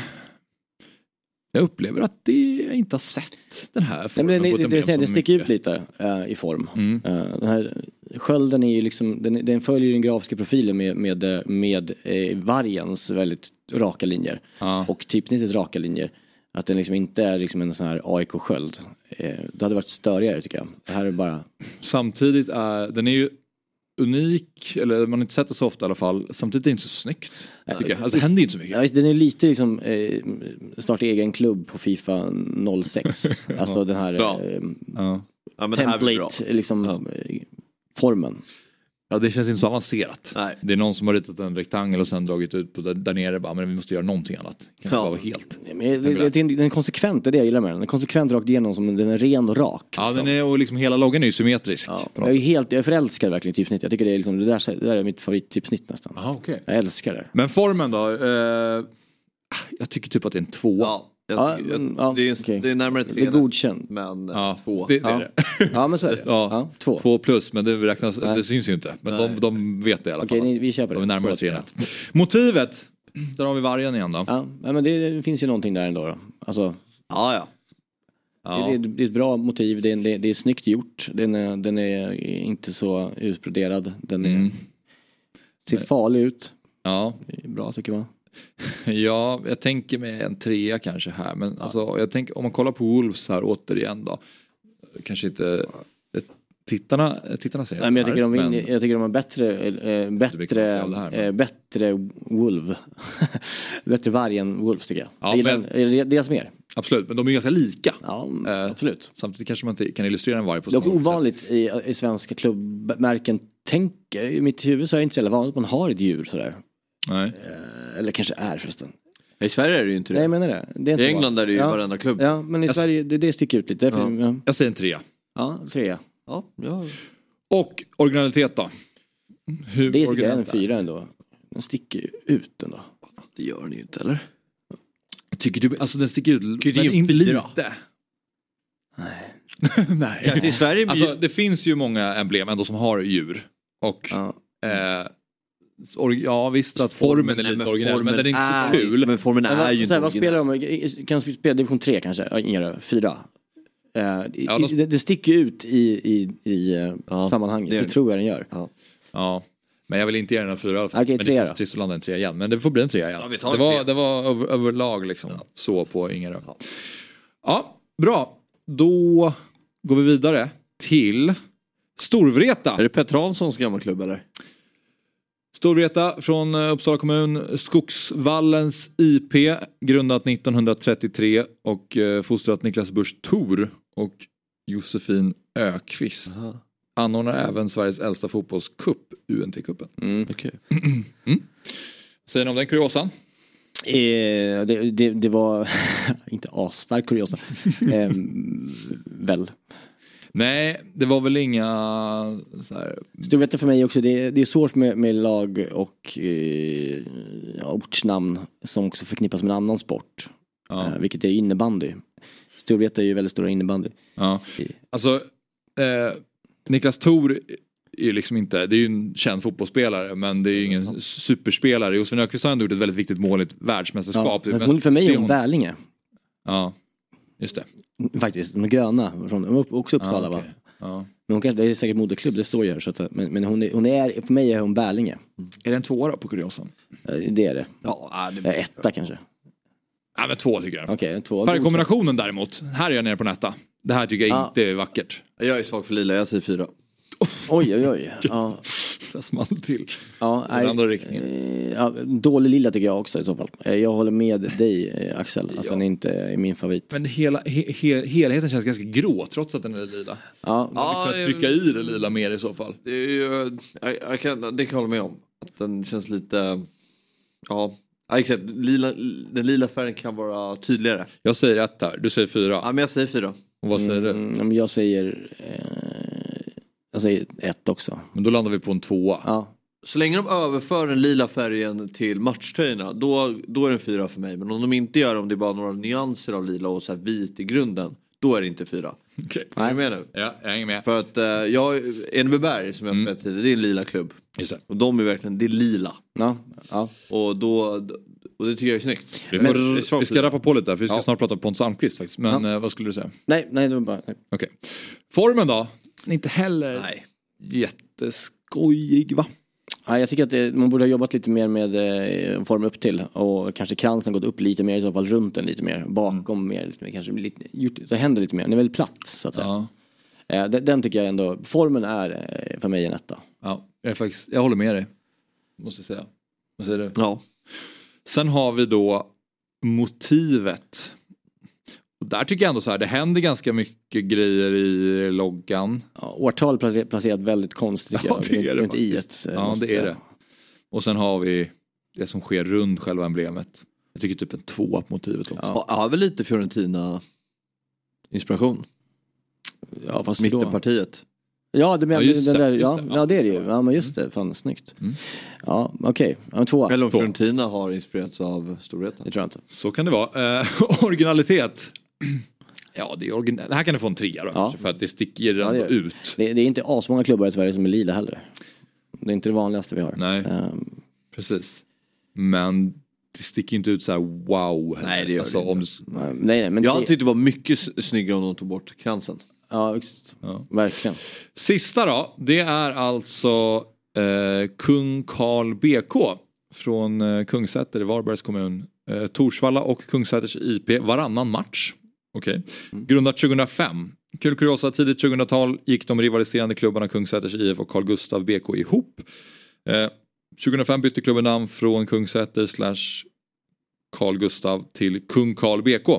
jag upplever att det, jag inte har sett den här formen. Nej, men det, det, det sticker ut lite uh, i form. Mm. Uh, den här skölden är ju liksom, den, den följer den grafiska profilen med, med, med uh, vargens väldigt raka linjer. Uh. Och typsnittets raka linjer. Att den liksom inte är liksom en sån här AIK-sköld. det hade varit störigare tycker jag. Det här är bara... Samtidigt är den är ju unik, eller man har inte sett det så ofta i alla fall. Samtidigt är det inte så snyggt. Tycker jag. Alltså, det händer inte så mycket. Ja, den är lite liksom eh, starta egen klubb på Fifa 06. alltså den här eh, ja. template, liksom eh, formen. Ja det känns inte så avancerat. Nej. Det är någon som har ritat en rektangel och sen dragit ut på där, där nere bara, men vi måste göra någonting annat. Kan ja. vara helt. Men det, det, den är konsekvent, det är det jag gillar med den. Den är konsekvent rakt igenom, som den är ren och rak. Ja liksom. den är, och liksom hela loggan är ju symmetrisk. Ja. Jag är helt, jag är förälskad verkligen i typsnitt. Jag tycker det är liksom, det där, det där är mitt favorittypsnitt nästan. Aha, okay. Jag älskar det. Men formen då? Eh, jag tycker typ att det är en tvåa. Ja. Jag, ja, jag, ja, det, är, okay. det är närmare tre. Det är godkänt. Men ja, två. Det, det är det. ja men så är det. Ja, två. två plus men det räknas, det syns ju inte. Men de, de vet det i alla fall. Okej, vi köper det. De är närmare tre Motivet, där har vi vargen igen då. Ja, men det, det finns ju någonting där ändå. Då. Alltså, ja, ja. Ja. Det, det, är ett bra motiv, det är, det, det är snyggt gjort. Den är, den är inte så utbroderad. Den är, mm. ser farlig ut. Ja. bra tycker man. Ja, jag tänker mig en trea kanske här. Men ja. alltså, jag tänker, om man kollar på Wolves här återigen då. Kanske inte tittarna, tittarna säger Nej, men jag, tycker de, men- jag tycker de har bättre, mycket bättre, det här, eh, bättre Wolf. bättre varg än Wolf tycker jag. Ja, jag gillar men- deras mer. Absolut, men de är ganska lika. Ja, Eh, absolut. Samtidigt kanske man inte kan illustrera en varg på Det är samma sätt. ovanligt i, i svenska klubbmärken. Tänk, I mitt huvud så är det inte så jävla vanligt att man har ett djur sådär. Nej. Eh, Eller kanske är förresten. I Sverige är det ju inte det. Nej jag menar det. det är I England är det ju ja. varenda klubb. Ja men i Jag Sverige det, det sticker ut lite. Ja. Ja, Jag säger en trea. trea. Ja, ja. Och originalitet då? Hur Det tycker jag är en fyra ändå. Den sticker ju ut ändå. Det gör ni ju inte eller? Tycker du, alltså den sticker ut, ju men inte lite. Nej. Nej. Kanske i Sverige Alltså det finns ju många emblem ändå som har djur. Och Ja. eh, ja visst att formen är Nej, lite men originell men formen den är inte är- så kul. Men formen Men är ju inte vad spelar de? Kan de spela division 3 kanske? Ja, Inga då, fyra. Eh, i- Ja, de- det, det sticker ju ut i, i, i eh, Ja, sammanhanget. det tror jag den gör. Ja. Men jag vill inte ge den en fyra i alla fall. Okej, men det känns trist att landa en trea igen. Men det får bli en trea igen. Ja, vi tar det, en var, trea. det var över, överlag liksom så på Ingerö. Ja. bra. Då går vi vidare till Storvreta. Är det Petter Hanssons gamla klubb eller? Storvreta från eh, Uppsala kommun. Skogsvallens IP. Grundat 1933 och eh, fostrat Niklas Busch Thor och Josefin Ökvist. Anordnar även Sveriges äldsta fotbollscup, UNT-cupen. Mm. Okej. Säger ni om den kuriosan? Eh, det, det, det var inte asstark kuriosa. eh, väl. Nej, det var väl inga så här, Storvreta för mig också, det, det är svårt med, med lag och eh, ja, ortsnamn som också förknippas med en annan sport. Ja. Eh, vilket är innebandy. Storvreta är ju väldigt stora innebandy. Ja. Alltså, eh, Niklas Thor är ju liksom inte, det är ju en känd fotbollsspelare men det är ju ingen superspelare. Josefin Öqvist har ändå gjort ett väldigt viktigt mål i ett Ja, världsmästerskap. men hon, för mig är hon Bärlinge. Ja, just det. Faktiskt, de är gröna. Från, de är också Uppsala Ja, va? okej. Ja. Men hon kanske, det är säkert moderklubb, det står ju här. Så att, men men hon, är, hon är, för mig är hon Bärlinge. Är det en tvåa då på kuriosan? Eh, Det är det. Ja, Eh, Etta kanske. Ja men två tycker jag. Okej, en tvåa. Färgkombinationen däremot, här är jag nere på nästa. Det här tycker jag Ja. inte är vackert. Jag är svag för lila, jag säger fyra. Oj, oj, oj. Ja, Det small till. ja, Den nej, andra riktningen. eh, ja, dålig lilla tycker jag också i så fall. Eh, Jag håller med dig eh, Axel, att Ja. den inte är min favorit. Men hela, he, he, helheten känns ganska grå trots att den är lila. Ja, Man kan trycka i det lila mer i så fall. Det, är ju, jag, jag kan, det kan jag hålla med om. Att den känns lite... Ja, ja exakt. Lila, den lila färgen kan vara tydligare. Jag säger ett här, du säger fyra. Ja, men jag säger fyra. Och vad säger du? mm, men jag säger, jag säger ett också. Men då landar vi på en tvåa. Ja, Så länge de överför den lila färgen till matchtröjorna då, då är det en fyra för mig. Men om de inte gör det, om det är bara några nyanser av lila och så här vit i grunden. Då är det inte fyra. Okej. Är du med nu? Ja, jag hänger med. För att eh, jag, Enebyberg som jag har spelat tidigare, det är en lila klubb. Just det. Och de är verkligen, det är lila. ja, ja. Och då, och det tycker jag är snyggt. Vi, Men- får, vi ska rappa på lite, för vi ska Ja. snart prata om Pontus Almqvist faktiskt. Men eh, vad skulle du säga? Nej, nej, det var bara. Okej. Formen då? Inte heller Nej. jätteskojig va? Ja, jag tycker att det, man borde ha jobbat lite mer med eh, form upp till och kanske kransen gått upp lite mer i så fall runt den lite mer bakom mer lite mer kanske lite, gjort, så händer lite mer. Den är väldigt platt så att säga. Ja. Eh, den, den tycker jag ändå, formen är eh, för mig en etta. ja jag, är faktiskt, jag håller med dig. Måste jag säga. Vad säger du? Ja. Sen har vi då motivet. Och där tycker jag ändå så här, det händer ganska mycket grejer i loggan. Ja, årtal placerat, väldigt konstigt Ja, det är det Runt i faktiskt. ett. eh, Ja, det är det. Och sen har vi det som sker runt själva emblemet. Jag tycker typ en tvåa på motivet också. Ja. Jag har väl lite Fiorentina inspiration. Ja, fast. Mittenpartiet. Ja, det, men, Ja, just den det, där, just ja, det. ja, det är det ju. Ja, men just det. Fan, snyggt. Mm. Ja, okej. Ja, en tvåa. Eller om Två. Fiorentina har inspirerats av Storvreta. Det tror jag inte. Så kan det vara. Eh, originalitet. Ja, det, är origin... det här kan du få en trea då, kanske, för att det sticker Ja, det ut. Det, det är inte asmånga klubbar i Sverige som är lila heller. Det är inte det vanligaste vi har. Nej. Ehm, Precis. Men det sticker inte ut så här wow. Nej, det gör alltså, det om inte. du... nej, nej, men Jag det, tyckte det var mycket snyggare om de tog bort kransen. Ja, visst. Ja. Verkligen. Sista då, det är alltså eh, Kung Karl BK från eh, Kungsäter i Varbergs kommun. Eh, Torsvalla och Kungsäters IP varannan match. Okej. Grundat 2005. Kul kuriosa, tidigt 2000-tal gick de rivaliserande klubbarna Kungsäters IF och Carl Gustav BK ihop. Eh, 2005 bytte klubben namn från Kungsäter slash Carl Gustav till Kung Carl BK.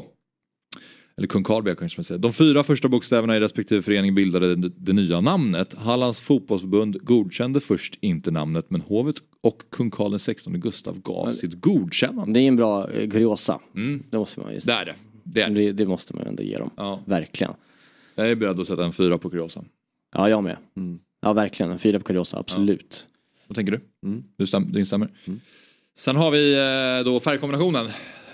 Eller Kung Carl BK kanske man säger. De fyra första bokstäverna i respektive förening bildade det, det nya namnet. Hallands fotbollsförbund godkände först inte namnet men hovet och kung Carl XVI Gustav gav sitt godkännande. Det är en bra eh, kuriosa. Mm. Det måste man ju Det är det. Det är det. det, det måste man ändå ge dem. Ja. Verkligen. Jag är beredd att sätta en fyra på kuriosa. Ja, jag med. Mm. Ja, verkligen. En fyra på kuriosa, absolut. Vad tänker du? Mm. du stäm, din stämmer. Sen har vi eh, då färgkombinationen.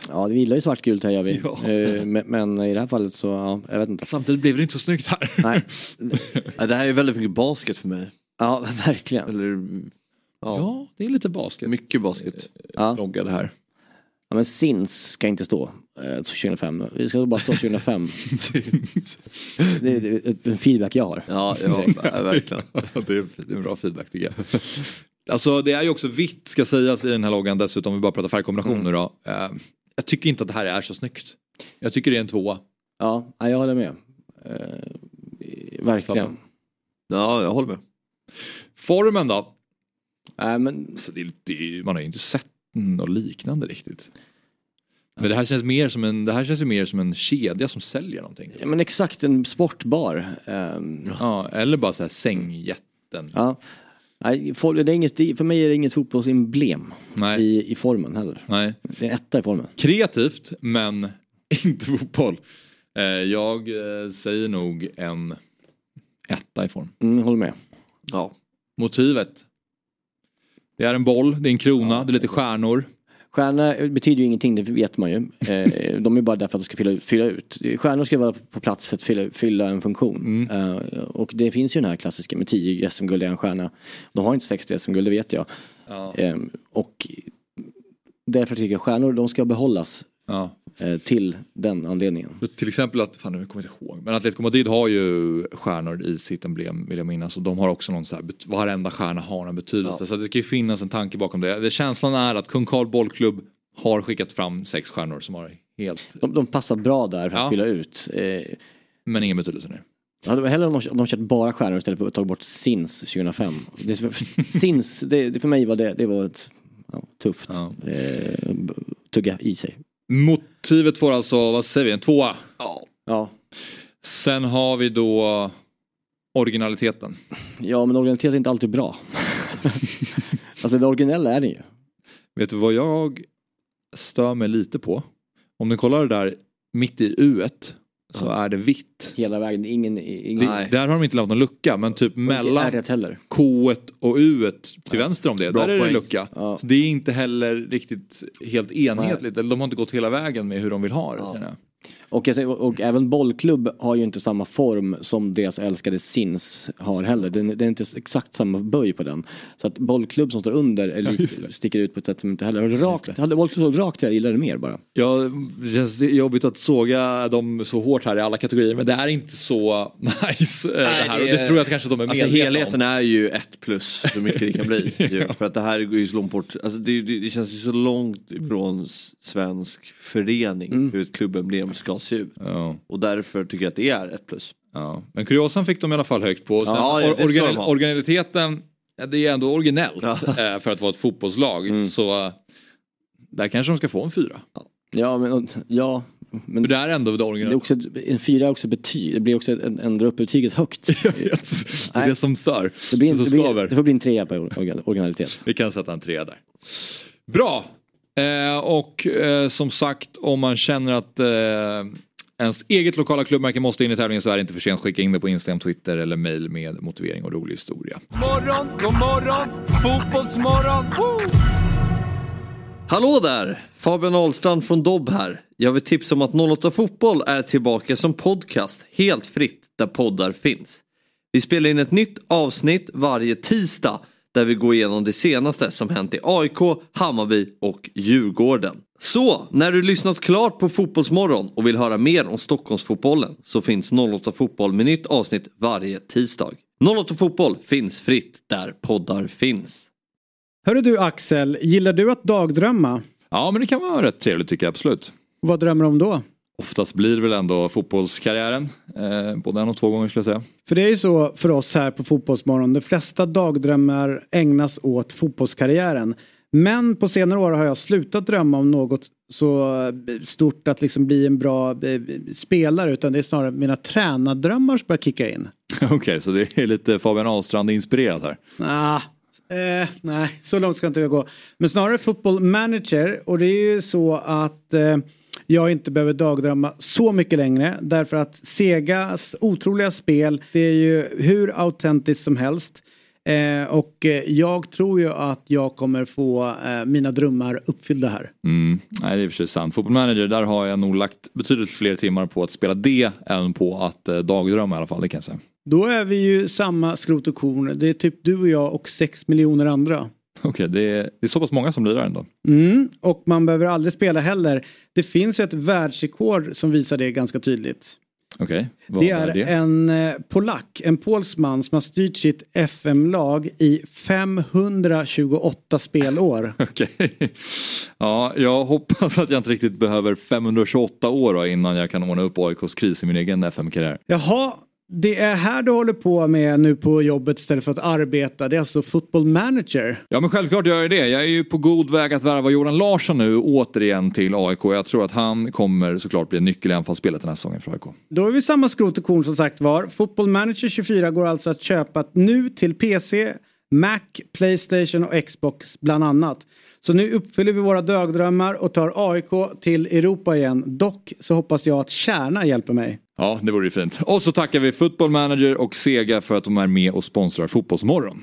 Ja, vi gillar ju svartgult här gör vi. Ja. Eh, men, i det här fallet så, ja, jag vet inte. Samtidigt blev det inte så snyggt här. Nej. Ja, det här är väldigt mycket basket för mig. Ja, verkligen. Eller, ja, Ja, det är lite basket. mycket basket. Ja. Loggade här. Ja, men SINS ska inte stå 2005. Vi ska bara stå 2005. det, är, en feedback jag har. Ja, ja verkligen. det, är, det är en bra feedback tycker jag. Alltså det är ju också vitt ska sägas i den här loggan dessutom om vi bara pratar färgkombinationer då. Eh, jag tycker inte att det här är så snyggt. Jag tycker det är en tvåa. Ja, ja, jag håller med. Eh, verkligen. Ja, jag håller med. Formen då? Nej, men Alltså, det det, man har ju inte sett något liknande riktigt. Men det här känns mer som en, det här känns ju mer som en kedja som säljer någonting. Ja men exakt en sportbar. Ehm, Ja, eller bara så här sängjätten. ja. Nej, for- det är inget, för mig är det inget fotbollsemblem Nej. i, i formen heller. Nej. Det är etta i formen. Kreativt men inte fotboll. Eh, jag eh, säger nog en etta i form. Mm, håller med. Ja. Motivet. Det är en boll, det är en krona, det är lite stjärnor. Stjärna betyder ju ingenting, det vet man ju. Eh, de är bara där för att de ska fylla, fylla ut. Stjärnor ska vara på plats för att fylla, fylla en funktion. Eh, och det finns ju den här klassiska med 10 SM-guld i en stjärna. De har inte 60 SM-guld, det vet jag. Ja. Eh, och därför tycker jag stjärnor, de ska behållas Ja. Eh, till den anledningen. Till exempel att, fan nu kommer jag inte ihåg, men Atletico Madrid har ju stjärnor i sitt emblem vill jag minnas och de har också någon så här, varenda stjärna har en betydelse. Så att det ska ju finnas en tanke bakom det. det. Känslan är att Kung Karl bollklubb har skickat fram sex stjärnor som har helt, De, de passar bra där för att Ja. fylla ut. Eh, men ingen betydelse nu. Jag hade hellre om de, om de kört bara stjärnor istället för att ta bort SINS 2005. Det, SINS, det, det för mig var det, det var ett ja, tufft. Ja. Eh, tugga i sig. Motivet får alltså, vad säger vi, en tvåa. Ja. Sen har vi då originaliteten. ja, men originalitet är inte alltid bra. alltså det originella är det ju. Vet du vad jag stör mig lite på? Om ni kollar det där mitt i U så är det vitt. Hela vägen, ingen... ingen Det, där har de inte lämnat någon lucka men typ mellan. K och U till vänster om det, Bra där är det poäng. lucka. Ja. Så det är inte heller riktigt helt enhetligt, eller de har inte gått hela vägen med hur de vill ha det. jag. Och, och, och även bollklubb har ju inte samma form som deras älskade SINS har heller. Det, är- det är inte exakt samma böj på den. Så att bollklubb som står under just det. sticker ut på ett sätt som inte heller har rakt. Hade bollklubb stått rakt jag gillar det mer bara. Ja, det känns jobbigt att såga dem så hårt här i alla kategorier men det är inte så nice eh, det här och det tror jag att kanske de är Alltså medvetna helheten om. är ju ett plus så mycket det kan bli. ju. För att det här går ju så långt bort. Alltså det, det, det känns ju så långt ifrån svensk förening hur ett klubbemblem ska ut. Ja, Och därför tycker jag att det är ett plus. ja. Men kuriosan fick de i alla fall högt på. Sen, Ja, or- ha. originaliteten, det är ändå originellt eh, för att vara ett fotbollslag. Mm. Så eh, där kanske de ska få en fyra. Ja, men, ja, men det är ändå det det är originella. också, en fyra är också betyg. Det blir också en, ändra upp betyget högt. Jag vet. Det är Nej. det som stör. Det, blir, som det, blir, det får bli en trea på originalitet. Vi kan sätta en trea där. Bra! Eh, och eh, som sagt om man känner att eh, ens eget lokala klubbmärke måste in i tävlingen så är det inte för sent. Skicka in det på Instagram, Twitter eller mail med motivering och rolig historia. Morgon, god morgon, fotbollsmorgon. Woo! Hallå där! Fabian Ahlstrand från Dobb här. Jag vill tipsa om att 08 Fotboll är tillbaka som podcast helt fritt där poddar finns. Vi spelar in ett nytt avsnitt varje tisdag där vi går igenom det senaste som hänt i AIK, Hammarby och Djurgården. Så, när du lyssnat klart på Fotbollsmorgon och vill höra mer om Stockholmsfotbollen så finns 08 Fotboll med nytt avsnitt varje tisdag. 08 Fotboll finns fritt där poddar finns. Hörru du Axel, gillar du att dagdrömma? Ja men det kan vara rätt trevligt tycker jag absolut. Vad drömmer du om då? Oftast blir väl ändå fotbollskarriären. Eh, både en och två gånger skulle jag säga. För det är ju så för oss här på Fotbollsmorgon. De flesta dagdrömmar ägnas åt fotbollskarriären. Men på senare år har jag slutat drömma om något så stort att liksom bli en bra eh, spelare utan det är snarare mina tränardrömmar som börjar kicka in. Okej, okay, så det är lite Fabian Ahlstrand inspirerat här? Ah, eh, nej, så långt ska inte jag gå. Men snarare football manager och det är ju så att eh, jag inte behöver dagdrömma så mycket längre därför att Segas otroliga spel det är ju hur autentiskt som helst. Eh, och eh, jag tror ju att jag kommer få eh, mina drömmar uppfyllda här. Mm. Nej, det är i och för sig sant. Football Manager, där har jag nog lagt betydligt fler timmar på att spela det än på att eh, dagdrömma i alla fall, det kan jag säga. Då är vi ju samma skrot och korn. Det är typ du och jag och sex miljoner andra. Okej, okay, det, är, det är så pass många som lirar ändå. Mm, och man behöver aldrig spela heller. Det finns ju ett världsrekord som visar det ganska tydligt. Okay. Det är, är det? en eh, polack, en polsman som har styrt sitt FM-lag i 528 spelår. Okay. Ja, jag hoppas att jag inte riktigt behöver 528 år innan jag kan ordna upp AIKs kris i min egen FM-karriär. Jaha, det är här du håller på med nu på jobbet istället för att arbeta. Det är alltså football manager. Ja men självklart gör jag det. Jag är ju på god väg att värva Jordan Larsson nu återigen till AIK. Jag tror att han kommer såklart bli nyckel i anfallsspelet den här säsongen för AIK. Då är vi samma skrot och korn som sagt var. Football manager 24 går alltså att köpa nu till PC, Mac, Playstation och Xbox bland annat. Så nu uppfyller vi våra dagdrömmar och tar AIK till Europa igen. Dock så hoppas jag att Kärna hjälper mig. Ja, det vore ju fint. Och så tackar vi Football Manager och Sega för att de är med och sponsrar Fotbollsmorgon.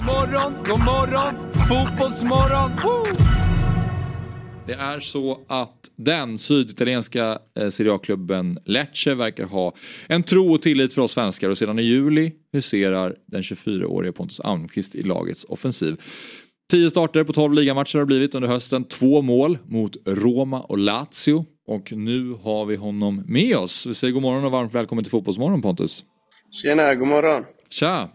Morgon, god morgon, fotbollsmorgon. Woo! Det är så att den syditalienska eh, Serie A-klubben Lecce verkar ha en tro och tillit för oss svenskar och sedan i juli huserar den 24-årige Pontus Almqvist i lagets offensiv. Tio starter på 12 ligamatcher har det blivit under hösten. Två mål mot Roma och Lazio. Och nu har vi honom med oss. Vi säger god morgon och varmt välkommen till Fotbollsmorgon Pontus. Tjena, god morgon. Tja.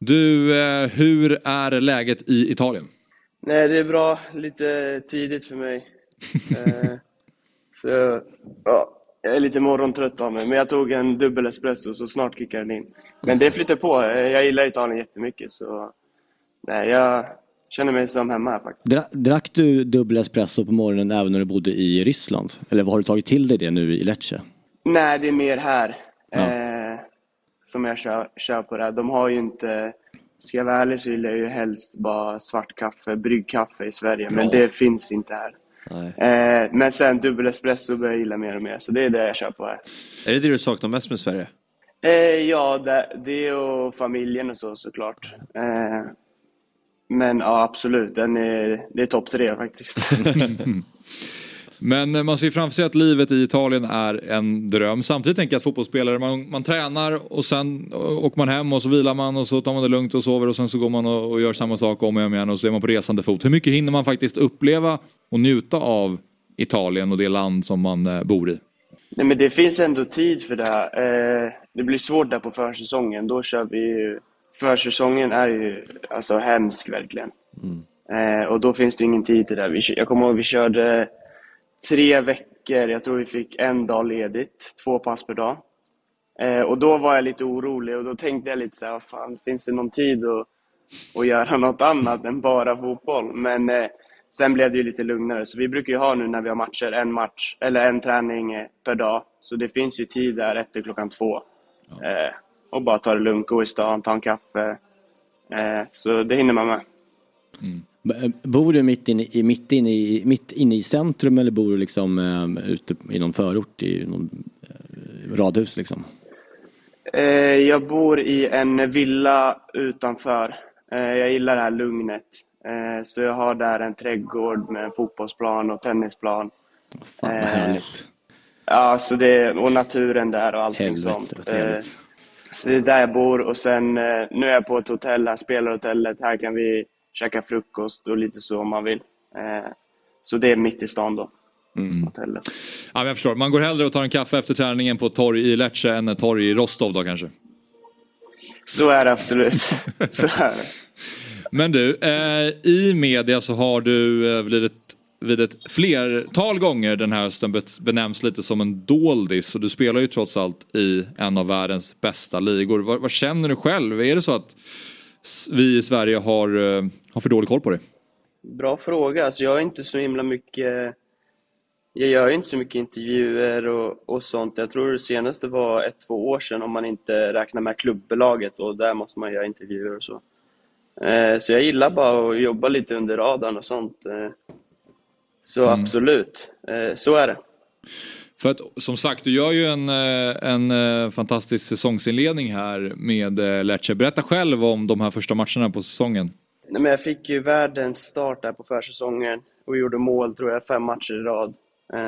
Du, eh, hur är läget i Italien? Nej, det är bra. Lite tidigt för mig. eh, så ja, jag är lite morgontrött av mig, men jag tog en dubbel espresso så snart kickar den in. Men det flyter på. Jag gillar Italien jättemycket så nej, jag känner mig som hemma här faktiskt. Dra drack du dubbel espresso på morgonen även när du bodde i Ryssland? Eller har du tagit till dig det nu i Lecce? Nej, det är mer här ja. eh, som jag kör, kör på det här. De har ju inte Ska jag vara ärlig så gillar jag ju helst bara svart kaffe, bryggkaffe i Sverige, men det finns inte här. Eh, men sen dubbel espresso börjar jag gilla mer och mer, så det är det jag kör på här. Är det det du saknar mest med Sverige? Eh, ja, det, det och familjen och så såklart. Eh, men ja, absolut, den är, det är topp tre faktiskt. Men eh, man ser framför sig att livet i Italien är en dröm. Samtidigt tänker jag att fotbollsspelare, man, man tränar och sen åker man hem och så vilar man och så tar man det lugnt och sover och sen så går man och, och gör samma sak om och om igen och så är man på resande fot. Hur mycket hinner man faktiskt uppleva och njuta av Italien och det land som man eh, bor i? Nej men det finns ändå tid för det här. Eh, det blir svårt där på försäsongen. Då kör vi ju... Försäsongen är ju alltså hemsk verkligen. Mm. Eh, och då finns det ingen tid till det. Vi, jag kommer ihåg vi körde tre veckor. Jag tror vi fick en dag ledigt, två pass per dag. Eh, och då var jag lite orolig och då tänkte jag lite så här, fan, finns det någon tid att, att göra något annat än bara fotboll? Men eh, sen blev det ju lite lugnare. Så vi brukar ju ha nu när vi har matcher, en match, eller en träning eh, per dag. Så det finns ju tid där efter klockan två. Ja. Eh, och bara ta det lugnt, gå i stan, ta en kaffe. Så det hinner man med. Mm. Bor du mitt inne i, mitt inne i, mitt inne i centrum eller bor du liksom eh, ute i någon förort i någon eh, radhus liksom? Eh, jag bor i en villa utanför. Eh, jag gillar det här lugnet. Eh, så jag har där en trädgård med en fotbollsplan och tennisplan. Fan vad härligt. Ja, så det, och naturen där och allting Helvete, sånt. Eh, Så det är där jag bor och sen eh, nu är jag på ett hotell här, spelarhotellet. Här kan vi käka frukost och lite så om man vill. Eh, Så det är mitt i stan då, Mm. hotellet. Ja, jag förstår. Man går hellre och tar en kaffe efter träningen på ett torg i Lecce än ett torg i Rostov då kanske. Så är det absolut. Så är det. Men du, eh, i media så har du eh, vid, ett, vid ett flertal gånger den här hösten benämnts lite som en doldis och du spelar ju trots allt i en av världens bästa ligor. Vad, vad känner du själv? Är det så att vi i Sverige har, eh, har för dålig koll på dig? Bra fråga. Alltså jag är inte så himla mycket... Jag gör inte så mycket intervjuer och, och sånt. Jag tror det senaste var ett, två år sedan om man inte räknar med klubbelaget och där måste man göra intervjuer och så. Eh, så jag gillar bara att jobba lite under radarn och sånt. Eh, så absolut, eh, så är det. För att som sagt, du gör ju en, eh, en eh, fantastisk säsongsinledning här med eh, Lecce. Berätta själv om de här första matcherna på säsongen. Nej, men jag fick ju världens start där på försäsongen och gjorde mål, tror jag, fem matcher i rad. Eh,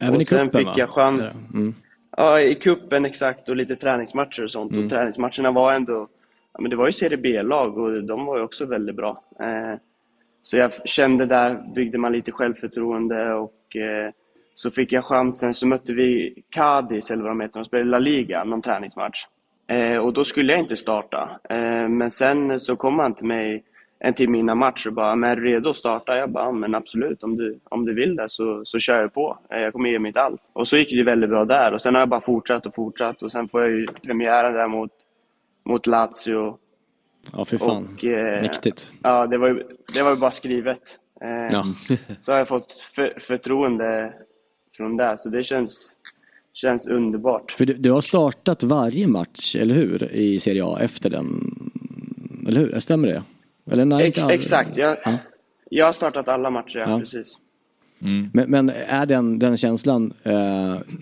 Även och i sen cupen, fick va? jag chans... Mm. Ja, i kuppen exakt och lite träningsmatcher och sånt. Mm. Och träningsmatcherna var ändå... Ja, men det var ju Serie B-lag och de var ju också väldigt bra. Eh, så jag kände där, byggde man lite självförtroende och eh, så fick jag chansen. Så mötte vi Cadiz, eller vad de heter, de spelade La Liga, någon träningsmatch. Eh, och då skulle jag inte starta. Eh, men sen så kom han till mig en timme innan match och bara, men är du redo att starta? Jag bara, men absolut, om du, om du vill det så, så kör jag på. Eh, jag kommer ge mitt allt. Och så gick det väldigt bra där och sen har jag bara fortsatt och fortsatt och sen får jag ju premiären där mot, mot Lazio. Ja, fy fan. Och, eh, Mäktigt. Ja, det var ju, det var ju bara skrivet. Eh, Ja. Så har jag fått för, förtroende från det, så det känns, känns underbart. För du, du har startat varje match, eller hur? I Serie A efter den. Eller hur? Stämmer det? Eller nej, Ex, exakt, jag, Ja. jag har startat alla matcher, ja, Ja. precis. Men, men är den, den känslan eh,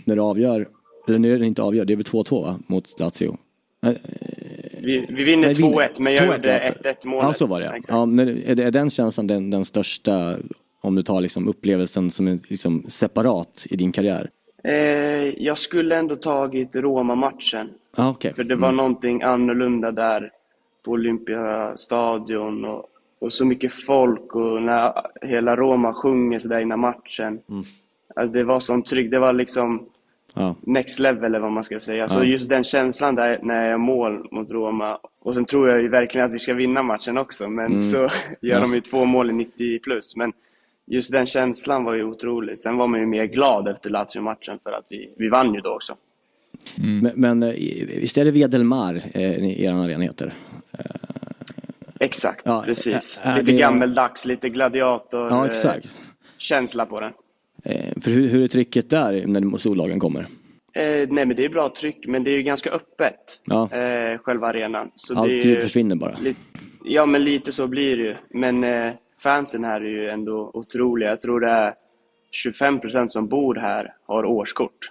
när du avgör, eller när du inte avgör, det är väl 2-2 va? Mot Lazio? Eh, Vi, vi vinner nej, vinner. 2-1, men jag 2-1, gjorde ja. 1-1 målet. Ja, så var det ja. Exakt. ja men är, det, är den känslan den, den största, om du tar liksom upplevelsen som en liksom separat i din karriär? Eh, jag skulle ändå tagit Roma-matchen. Ah, okej. För det var Mm. någonting annorlunda där på Olympiastadion och, och så mycket folk och när hela Roma sjunger sådär innan matchen. Alltså det var sån trygg, det var liksom Ja. next level eller vad man ska säga. Så just den känslan där när jag gör mål mot Roma. Och sen tror jag ju verkligen att vi ska vinna matchen också. Men Mm. så gör Ja. de ju två mål i 90 plus. Men just den känslan var ju otrolig. Sen var man ju mer glad efter Lazio-matchen för att vi, vi vann ju då också. Men, men eh, visst är det Vedelmar eh, er arena heter? Exakt, Ja, precis. ä- är lite det- gammeldags, lite gladiator Ja, eh, exakt. känsla på den. Eh, för hur, hur är trycket där när storlagen kommer? Eh, nej men det är bra tryck, men det är ju ganska öppet. Ja. Eh, själva arenan. Så Allt det är ju, försvinner bara. Ja men lite så blir det ju. Men eh, fansen här är ju ändå otroliga. Jag tror det är 25% som bor här har årskort.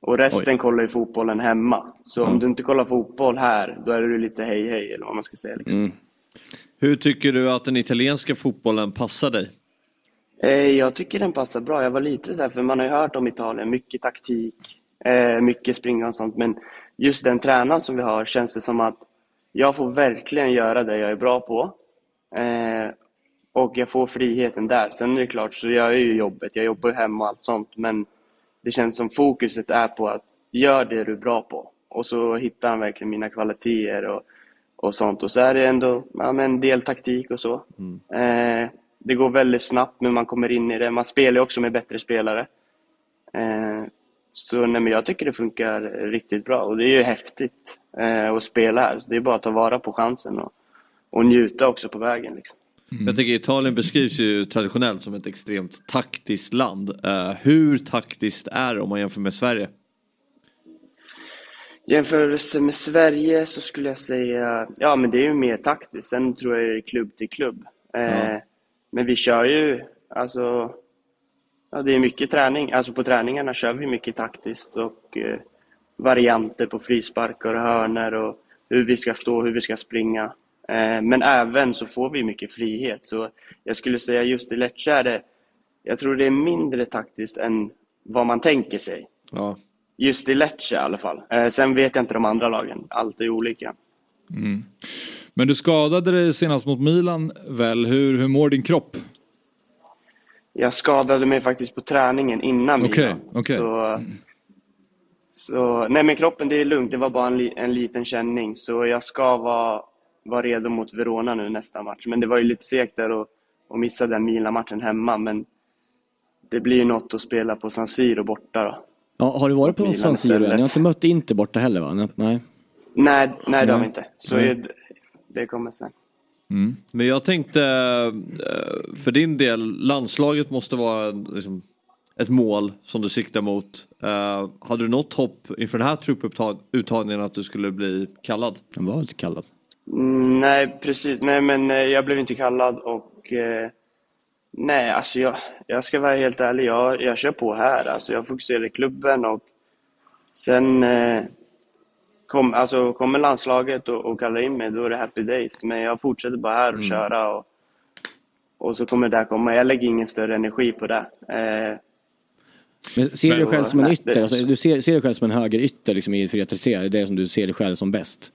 Och resten kollar ju fotbollen hemma. Så om du inte kollar fotboll här, då är du lite hej hej eller vad man ska säga. Liksom. Mm. Hur tycker du att den italienska fotbollen passar dig? Eh, jag tycker den passar bra. Jag var lite så här, för man har ju hört om Italien, mycket taktik, eh, mycket springa och sånt. Men just den tränaren som vi har känns det som att jag får verkligen göra det jag är bra på. Och jag får friheten där. Sen är det klart så gör jag ju jobbet, jag jobbar ju hemma och allt sånt. Men det känns som fokuset är på att gör det du är bra på. Och så hittar han verkligen mina kvaliteter och, och sånt. Och så är det ändå ja, en del taktik och så. Eh, det går väldigt snabbt men man kommer in i det. Man spelar ju också med bättre spelare. Eh, så nej, men jag tycker det funkar riktigt bra och det är ju häftigt eh, att spela här. Så det är bara att ta vara på chansen och, och njuta också på vägen. Liksom. Jag tänker Italien beskrivs ju traditionellt som ett extremt taktiskt land. Eh, hur taktiskt är det om man jämför med Sverige? Jämförelse med Sverige så skulle jag säga, ja men det är ju mer taktiskt. Sen tror jag det är klubb till klubb. Eh, Men vi kör ju, alltså, ja det är mycket träning. Alltså på träningarna kör vi mycket taktiskt och eh, varianter på frisparkar och hörnor och hur vi ska stå, hur vi ska springa. Eh, men även så får vi mycket frihet. Så jag skulle säga just i Lecce är det, jag tror det är mindre taktiskt än vad man tänker sig. Ja. Just i Lecce i alla fall. Eh, sen vet jag inte de andra lagen. Allt är olika. Mm. Men du skadade dig senast mot Milan väl? Hur, hur mår din kropp? Jag skadade mig faktiskt på träningen innan Okej, Milan. okej. Så, så, nej men kroppen det är lugnt, det var bara en, en liten känning. Så jag ska vara, vara redo mot Verona nu nästa match. Men det var ju lite segt där att, att missa den Milan-matchen hemma. Men det blir ju något att spela på San Siro borta då. Ja, har du varit på Milan San Siro. Ni har inte mött Inter borta heller va? Nej. Nej, nej det har vi inte. Så är det, det kommer sen. Men jag tänkte, eh, för din del, landslaget måste vara liksom, ett mål som du siktar mot. Eh, Hade du något hopp inför den här trupputtagningen att du skulle bli kallad? Han var lite kallad. Mm, nej, precis. Nej, men eh, jag blev inte kallad och... Eh, nej, alltså jag, jag ska vara helt ärlig. Jag, jag kör på här. Alltså jag fokuserar i klubben och sen... Eh, kom, alltså, kommer landslaget och, och kallar in mig, då är det happy days. Men jag fortsätter bara här och köra och, och så kommer det där komma. Jag lägger ingen större energi på det. Eh, Men ser du dig själv som en ytter? det- Alltså, du ser, ser dig själv som en höger ytter liksom, i 4-3-3? Det är det som du ser dig själv som bäst?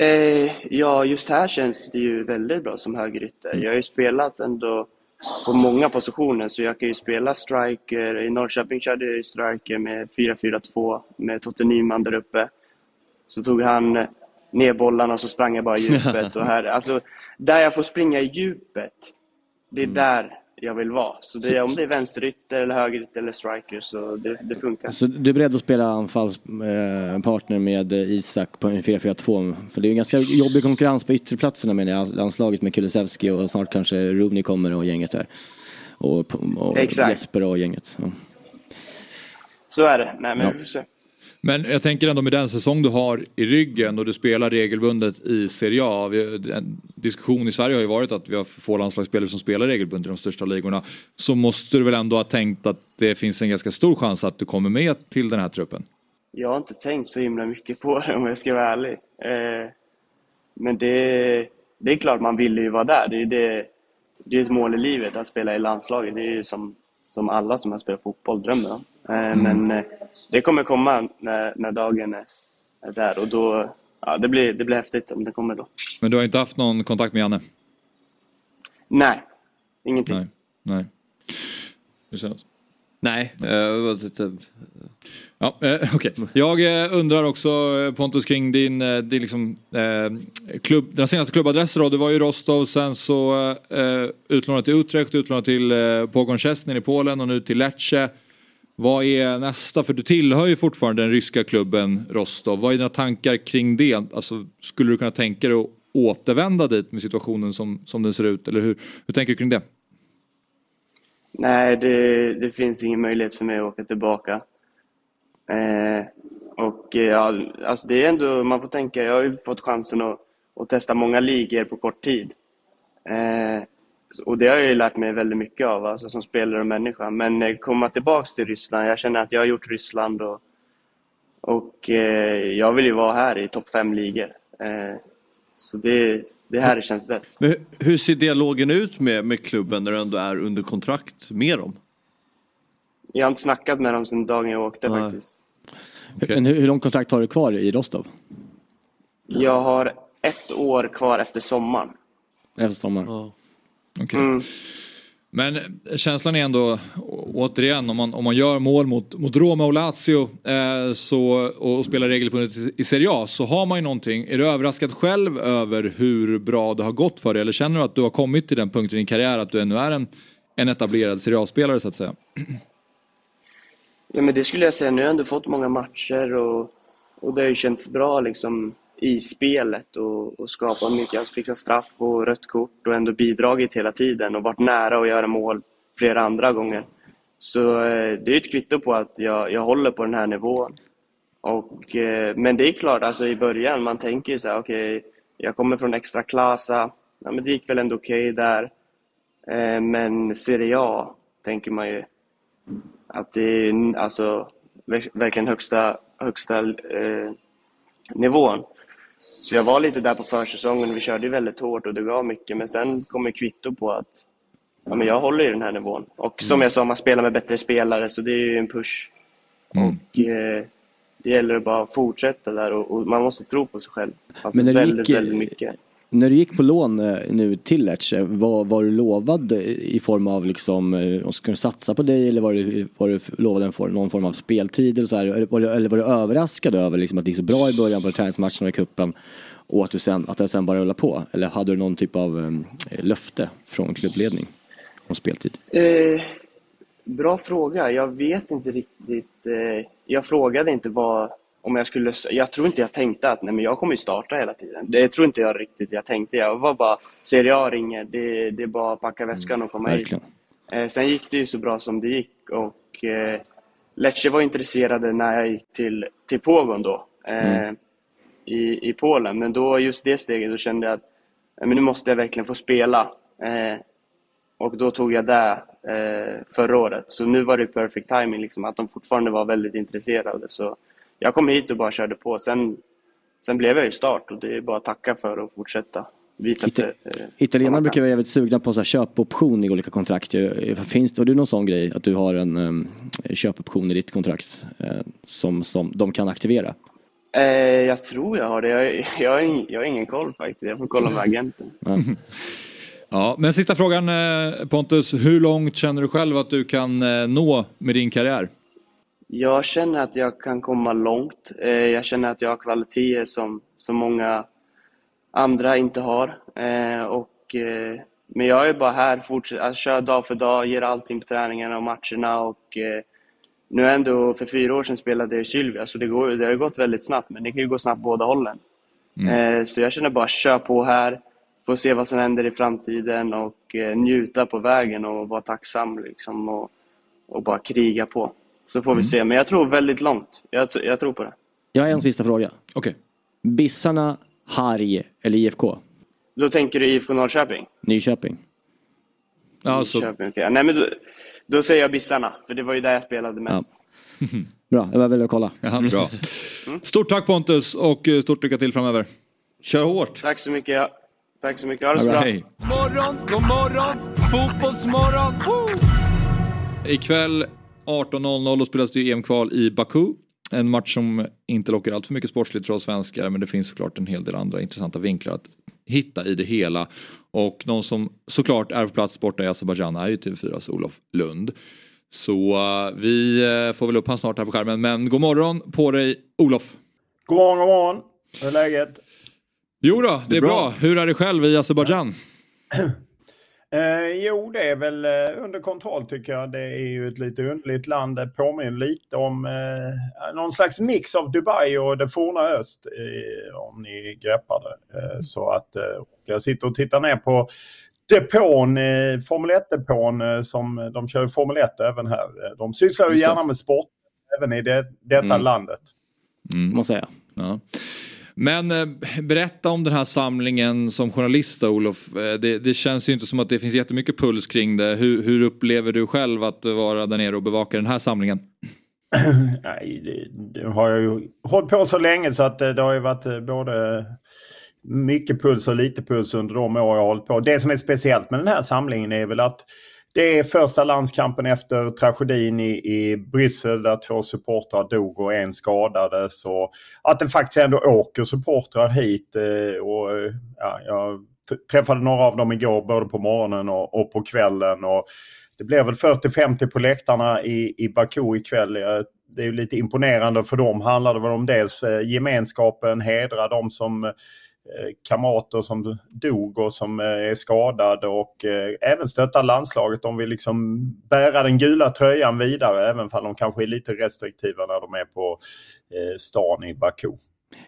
Eh, ja, just här känns det ju väldigt bra som högerytter. Jag har ju spelat ändå på många positioner, så jag kan ju spela striker. I Norrköping körde jag ju striker med 4-4-2 med Totte Nyman där uppe. Så tog han ner bollarna och så sprang jag bara i djupet. Och här, alltså, där jag får springa i djupet, det är där jag vill vara. Så det, om det är vänsterytter, eller högerytter eller striker, så det, det funkar. Så du är beredd att spela anfallspartner med eh, Isak på en 4-4-2? För det är en ganska jobbig konkurrens på ytterplatserna med landslaget med Kulusevski och snart kanske Rooney kommer och gänget där. Och, och Exakt. Jesper och gänget. Ja. Så är det. Nej, men Ja. Men jag tänker ändå med den säsong du har i ryggen och du spelar regelbundet i Serie A. Vi, en diskussion i Sverige har ju varit att vi har för få landslagsspelare som spelar regelbundet i de största ligorna. Så måste du väl ändå ha tänkt att det finns en ganska stor chans att du kommer med till den här truppen? Jag har inte tänkt så himla mycket på det om jag ska vara ärlig. Eh, men det, det är klart man vill ju vara där. Det är, det, det är ett mål i livet att spela i landslaget. Det är ju som, som alla som har spelat fotboll drömmer om. Eh, Men eh, det kommer komma när, när dagen är, är där och då, ja det blir, det blir häftigt om det kommer då. Men du har inte haft någon kontakt med Janne? Nej, ingenting. Nej. Nej. Hur känns? Nej, eh, jag. Ja, eh, okej. Jag undrar också Pontus kring din, din liksom, eh, klubb, den senaste klubbadressen då. Du var ju i Rostov, sen så eh, utlånad till Utrecht, utlånad till eh, Pogon Szczesny i Polen och nu till Lecce. Vad är nästa? För du tillhör ju fortfarande den ryska klubben Rostov. Vad är dina tankar kring det? Alltså, skulle du kunna tänka dig att återvända dit med situationen som, som den ser ut? Eller hur, hur tänker du kring det? Nej, det, det finns ingen möjlighet för mig att åka tillbaka. Eh, och eh, ja, alltså det är ändå, man får tänka, jag har ju fått chansen att, att testa många ligor på kort tid. Eh, och det har jag ju lärt mig väldigt mycket av, alltså som spelare och människa. Men eh, komma tillbaks till Ryssland, jag känner att jag har gjort Ryssland och, och eh, jag vill ju vara här i topp fem ligor. Eh, så det, det här känns bäst. Men hur ser dialogen ut med, med klubben när du ändå är under kontrakt med dem? Jag har inte snackat med dem sedan dagen jag åkte Nej. faktiskt. Men hur, hur lång kontrakt har du kvar i Rostov? Jag har ett år kvar efter sommaren. Efter sommaren? Okej. Mm. Men känslan är ändå, återigen, om man, om man gör mål mot, mot Roma och Lazio eh, så, och, och spelar regelbundet i, i Serie A så har man ju någonting. Är du överraskad själv över hur bra det har gått för dig? Eller känner du att du har kommit till den punkten i din karriär att du ännu är en, en etablerad Serie A-spelare så att säga? Ja, men det skulle jag säga. Nu har jag ändå fått många matcher och, och det har ju känts bra liksom i spelet och, och skapat mycket. Alltså fixat straff och rött kort och ändå bidragit hela tiden och varit nära att göra mål flera andra gånger. Så eh, det är ett kvitto på att jag, jag håller på den här nivån. Och, eh, men det är klart, alltså i början, man tänker ju så här, okej, jag kommer från extra klassa, ja, men det gick väl ändå okej där. Eh, men Serie A tänker man ju att det är alltså verkligen högsta, högsta eh, nivån. Så jag var lite där på försäsongen vi körde ju väldigt hårt och det gav mycket men sen kommer kvitto på att ja, men jag håller ju den här nivån. Och som jag sa, man spelar med bättre spelare så det är ju en push. Och eh, det gäller att bara fortsätta där och, och man måste tro på sig själv. Alltså Men när väldigt, gick, väldigt mycket. När du gick på lån eh, nu till Lecce, var, var du lovad i form av liksom, eh, ska du satsa på dig eller var du, var du lovad en form, någon form av speltid eller så här, eller var du, eller var du överraskad över liksom att det gick så bra i början på träningsmatcherna i cupen och att, du sen, att det sen bara rullade på? Eller hade du någon typ av um, löfte från klubbledning om speltid? Eh, bra fråga. Jag vet inte riktigt. Eh, jag frågade inte vad, om jag skulle... Jag tror inte jag tänkte att nej, men jag kommer ju starta hela tiden. Det tror inte jag riktigt jag tänkte. Jag var bara, Serie A ringer, det, det är bara att packa väskan och komma hit. Verkligen. Eh, sen gick det ju så bra som det gick och eh, Lecce var intresserade när jag gick till, till Pogon då. Eh, i, i Polen. Men då just det steget, då kände jag att eh, men nu måste jag verkligen få spela. Eh, och då tog jag det eh, förra året. Så nu var det perfect timing, liksom, att de fortfarande var väldigt intresserade. Så jag kom hit och bara körde på. Sen, sen blev jag ju start och det är bara att tacka för och fortsätta visa att det, eh, Italienarna brukar vara jävligt sugna på så här köpoption i olika kontrakt. ju. Finns det, har du någon sån grej att du har en um, köpoption i ditt kontrakt eh, som, som de kan aktivera? Eh, jag tror jag har det. Jag, jag, har ing, jag har ingen koll faktiskt. Jag får kolla med agenten. Ja, men sista frågan eh, Pontus, hur långt känner du själv att du kan eh, nå med din karriär? Jag känner att jag kan komma långt. Eh, Jag känner att jag har kvaliteter som, som många andra inte har. Eh, Och, eh, men jag är bara här, fortsätter, kör dag för dag, ger allting på träningarna och matcherna. Och, nu ändå, för fyra år sedan spelade jag i Sylvia, så det, går, det har gått väldigt snabbt, men det kan ju gå snabbt båda hållen. Eh, Så jag känner bara, kör på här, få se vad som händer i framtiden och njuta på vägen och vara tacksam liksom, och, och bara kriga på. Så får vi se, men jag tror väldigt långt. Jag, jag tror på det. Jag har en sista fråga. Okej. Bissarna, Harg eller IFK? Då tänker du IFK Norrköping? Nyköping? Alltså, Norrköping, okej. Nej, men då, då säger jag Bissarna, för det var ju där jag spelade mest. Bra, jag var väl att kolla. ja, bra. Stort tack Pontus och eh, stort lycka till framöver. Kör hårt! Tack så mycket. ja. Tack så mycket. Ha det så bra. Hej! Morgon, god morgon, fotbollsmorgon. Woo! Ikväll 18.00 då spelas det EM-kval i Baku. En match som inte lockar allt för mycket sportsligt för oss svenskar men det finns såklart en hel del andra intressanta vinklar att hitta i det hela. Och någon som såklart är på plats borta i Azerbajdzjan är ju TV4s Olof Lund. Så eh, vi eh, får väl upp han snart här på skärmen men god morgon på dig Olof! God morgon, god morgon. Hur är läget? Jo då, det är bra. Hur är det själv i Azerbajdzjan? Eh, jo, det är väl eh, under kontroll tycker jag. Det är ju ett lite underligt land. Det påminner lite om eh, någon slags mix av Dubai och det forna öst. Eh, om ni greppar det. Eh, så att eh, jag sitter och tittar ner på depån, Formel 1-depån eh, som de kör Formel 1 även här. De sysslar ju gärna med sport även i det, detta Mm. landet. Får man säga. Ja. Men eh, berätta om den här samlingen som journalist Olof. Eh, det, det känns ju inte som att det finns jättemycket puls kring det. Hur, hur upplever du själv att vara där nere och bevaka den här samlingen? Nej, det, det har jag ju hållit på så länge så att eh, det har ju varit eh, både mycket puls och lite puls under de år jag har hållit på. Det som är speciellt med den här samlingen är väl att det är första landskampen efter tragedin i, i Bryssel där två supportrar dog och en skadades. Och att det faktiskt ändå åker supportrar hit. Eh, och, ja, jag träffade några av dem igår både på morgonen och, och på kvällen. Och det blev väl 40-50 på läktarna i, i Baku ikväll. Det är ju lite imponerande för dem. Handlar det väl om dels eh, gemenskapen, hedra de som kamrater som dog och som eh, är skadade och eh, även stötta landslaget. De vill liksom bära den gula tröjan vidare även om de kanske är lite restriktiva när de är på eh, stan i Baku.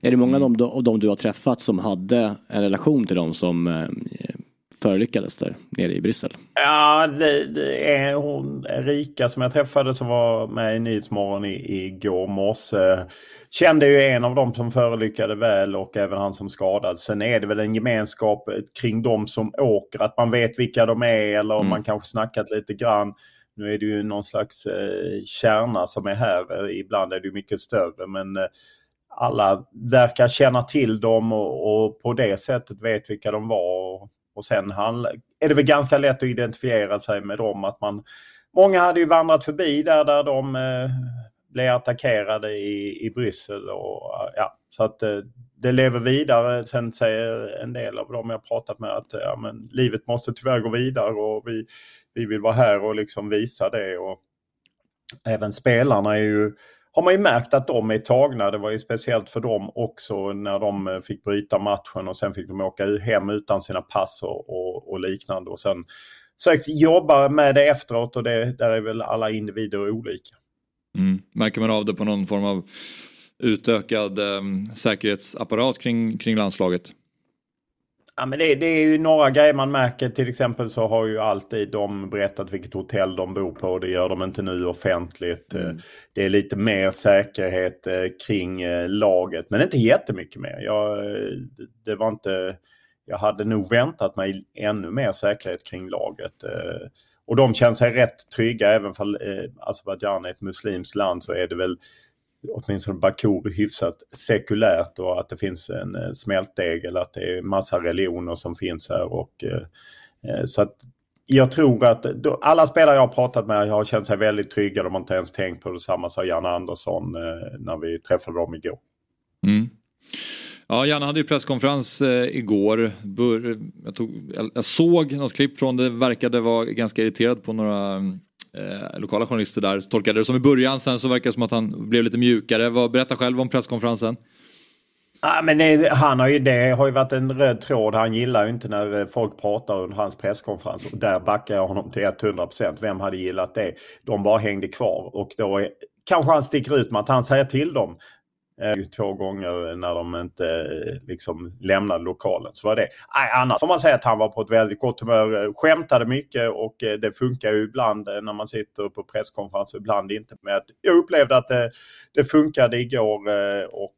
Är det många av dem, av dem du har träffat som hade en relation till dem som eh, förolyckades där nere i Bryssel? Ja, det, det är hon Erika som jag träffade som var med i Nyhetsmorgon i, igår morse. Kände ju en av dem som förolyckade väl och även han som skadades. Sen är det väl en gemenskap kring de som åker. Att man vet vilka de är eller om man kanske snackat lite grann. Nu är det ju någon slags eh, kärna som är här. Ibland är det ju mycket större men eh, alla verkar känna till dem och, och på det sättet vet vilka de var. Och, och sen handla, är det väl ganska lätt att identifiera sig med dem. Att man, många hade ju vandrat förbi där, där de eh, blev attackerade i, i Bryssel. Och, eh, ja, så att eh, det lever vidare. Sen säger en del av dem jag pratat med att ja, men, livet måste tyvärr gå vidare och vi, vi vill vara här och liksom visa det. Och även spelarna är ju har man ju märkt att de är tagna. Det var ju speciellt för dem också när de eh, fick bryta matchen och sen fick de åka hem utan sina pass och, och, och liknande. Och sen försökt jobba med det efteråt och det, där är väl alla individer olika. Mm. Märker man av det på någon form av utökad eh, säkerhetsapparat kring, kring landslaget? Ja, men det, det, är ju några grejer man märker. Till exempel så har ju alltid de berättat vilket hotell de bor på. Det gör de inte nu offentligt. Mm. Det är lite mer säkerhet eh, kring eh, laget. Men inte jättemycket mer. Jag, det var inte, jag hade nog väntat mig ännu mer säkerhet kring laget. Och de känner sig rätt trygga. Även för Azerbajdzjan är ett muslimskt land så är det väl åtminstone Bakur hyfsat sekulärt och att det finns en eh, smältdegel, eller att det är massa religioner som finns här. Och, eh, eh, så att jag tror att då, alla spelare jag har pratat med har känt sig väldigt trygga. De har inte ens tänkt på det. Samma sa Janne Andersson när vi träffade dem igår. Mm. Ja, Janne hade ju presskonferens eh, igår. Bör, jag, tog, jag, jag, såg något klipp från det, verkade vara ganska irriterad på några mm, eh, lokala journalister där tolkade det som i början. Sen så verkar det som att han blev lite mjukare. Vad, berätta själv om presskonferensen. Ah, men det, han har ju, det har ju varit en röd tråd. Han gillar ju inte när eh, folk pratar under hans presskonferens. Och där backar jag honom till 100%. Vem hade gillat det? De bara hängde kvar. Och då är, kanske han sticker ut med att han säger till dem Eh, två gånger när de inte eh, liksom lämnade lokalen. Så var det. annars får man säga att han var på ett väldigt gott humör. Eh, skämtade mycket och det funkar ju ibland när man sitter på presskonferenser, ibland inte. Men jag upplevde att det, det funkade igår och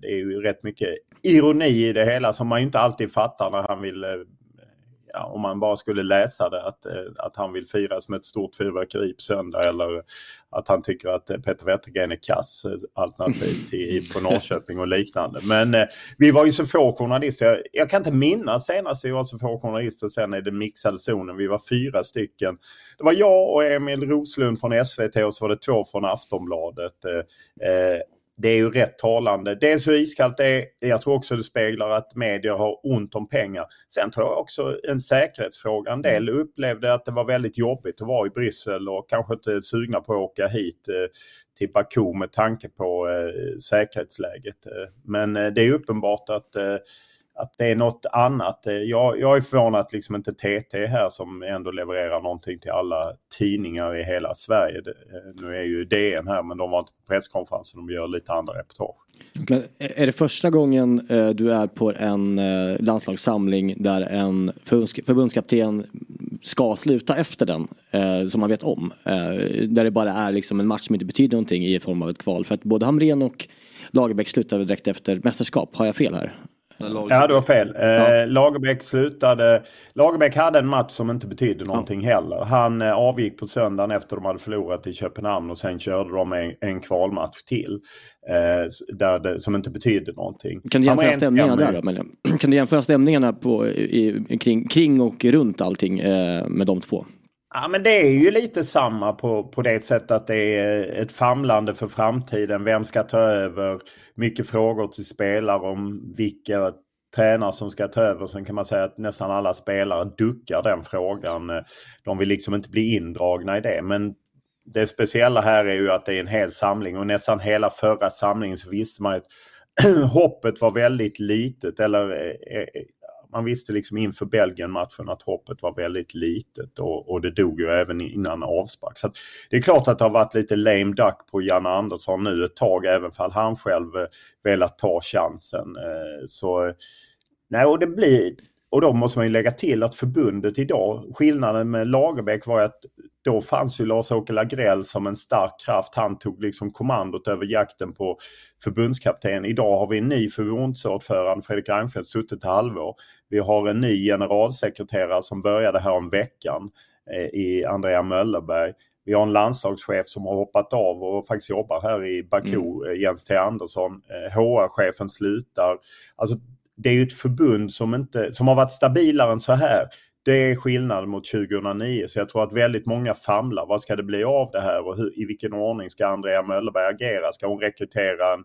det är ju rätt mycket ironi i det hela som man inte alltid fattar när han vill ja, om man bara skulle läsa det, att, eh, att han vill fira som ett stort fyrverkeri på söndag eller att han tycker att eh, Peter Wettergren är kass eh, alternativ till, på Norrköping och liknande. Men eh, vi var ju så få journalister. Jag, jag, kan inte minnas senast vi var så få journalister sen i den mixade zonen. Vi var fyra stycken. Det var jag och Emil Roslund från SVT och så var det två från Aftonbladet. Eh, det är ju rätt talande. Dels hur iskallt det är. Jag tror också det speglar att medier har ont om pengar. Sen tror jag också en säkerhetsfråga. En del upplevde att det var väldigt jobbigt att vara i Bryssel och kanske inte sugna på att åka hit eh, till Baku med tanke på eh, säkerhetsläget. Eh, men det är uppenbart att att det är något annat. Eh, jag, jag är förvånad att liksom inte TT här som ändå levererar någonting till alla tidningar i hela Sverige. Eh, nu är ju DN här men de var inte på presskonferensen, de gör lite andra reportage. Men är det första gången eh, du är på en landslagssamling där en förbundskapten ska sluta efter den, som man vet om? Där det bara är liksom en match som inte betyder någonting i form av ett kval. För att både Hamrén och Lagerbäck slutade direkt efter mästerskap. Har jag fel här? Ja, du har fel. Ja. Eh, Lagerbäck slutade... Lagerbäck hade en match som inte betydde någonting ja. heller. Han eh, avgick på söndagen efter de hade förlorat i Köpenhamn och sen körde de en, en kvalmatch till. Eh, där det, som inte betydde någonting. Kan du jämföra stämningarna där då? Kan du jämföra stämningarna på, i, kring, kring och runt allting eh, med de två? Ja men det är ju lite samma på, på det sättet att det är ett famlande för framtiden. Vem ska ta över? Mycket frågor till spelare om vilka tränare som ska ta över. Sen kan man säga att nästan alla spelare duckar den frågan. De vill liksom inte bli indragna i det. Men det speciella här är ju att det är en hel samling och nästan hela förra samlingen så visste man att hoppet var väldigt litet eller eh, eh, man visste liksom inför Belgien-matchen att hoppet var väldigt litet och, och det dog ju även innan avspark. Så det är klart att det har varit lite lame duck på Janne Andersson nu ett tag även fall han själv eh, velat ta chansen. Eh, så nej, och det blir och då måste man ju lägga till att förbundet idag, skillnaden med Lagerbäck var att då fanns ju Lars-Åke Lagrell som en stark kraft. Han tog liksom kommandot över jakten på förbundskapten. Idag har vi en ny förbundsordförande, Fredrik Reinfeldt, suttit ett halvår. Vi har en ny generalsekreterare som började här om veckan eh, i Andrea Möllerberg. Vi har en landslagschef som har hoppat av och faktiskt jobbar här i Baku, mm. Eh, Jens T Andersson. HR-chefen eh, slutar. Alltså det är ju ett förbund som, inte, som har varit stabilare än så här. Det är skillnad mot 2009 så jag tror att väldigt många famlar. Vad ska det bli av det här och hur, i vilken ordning ska Andrea Möllberg agera? Ska hon rekrytera en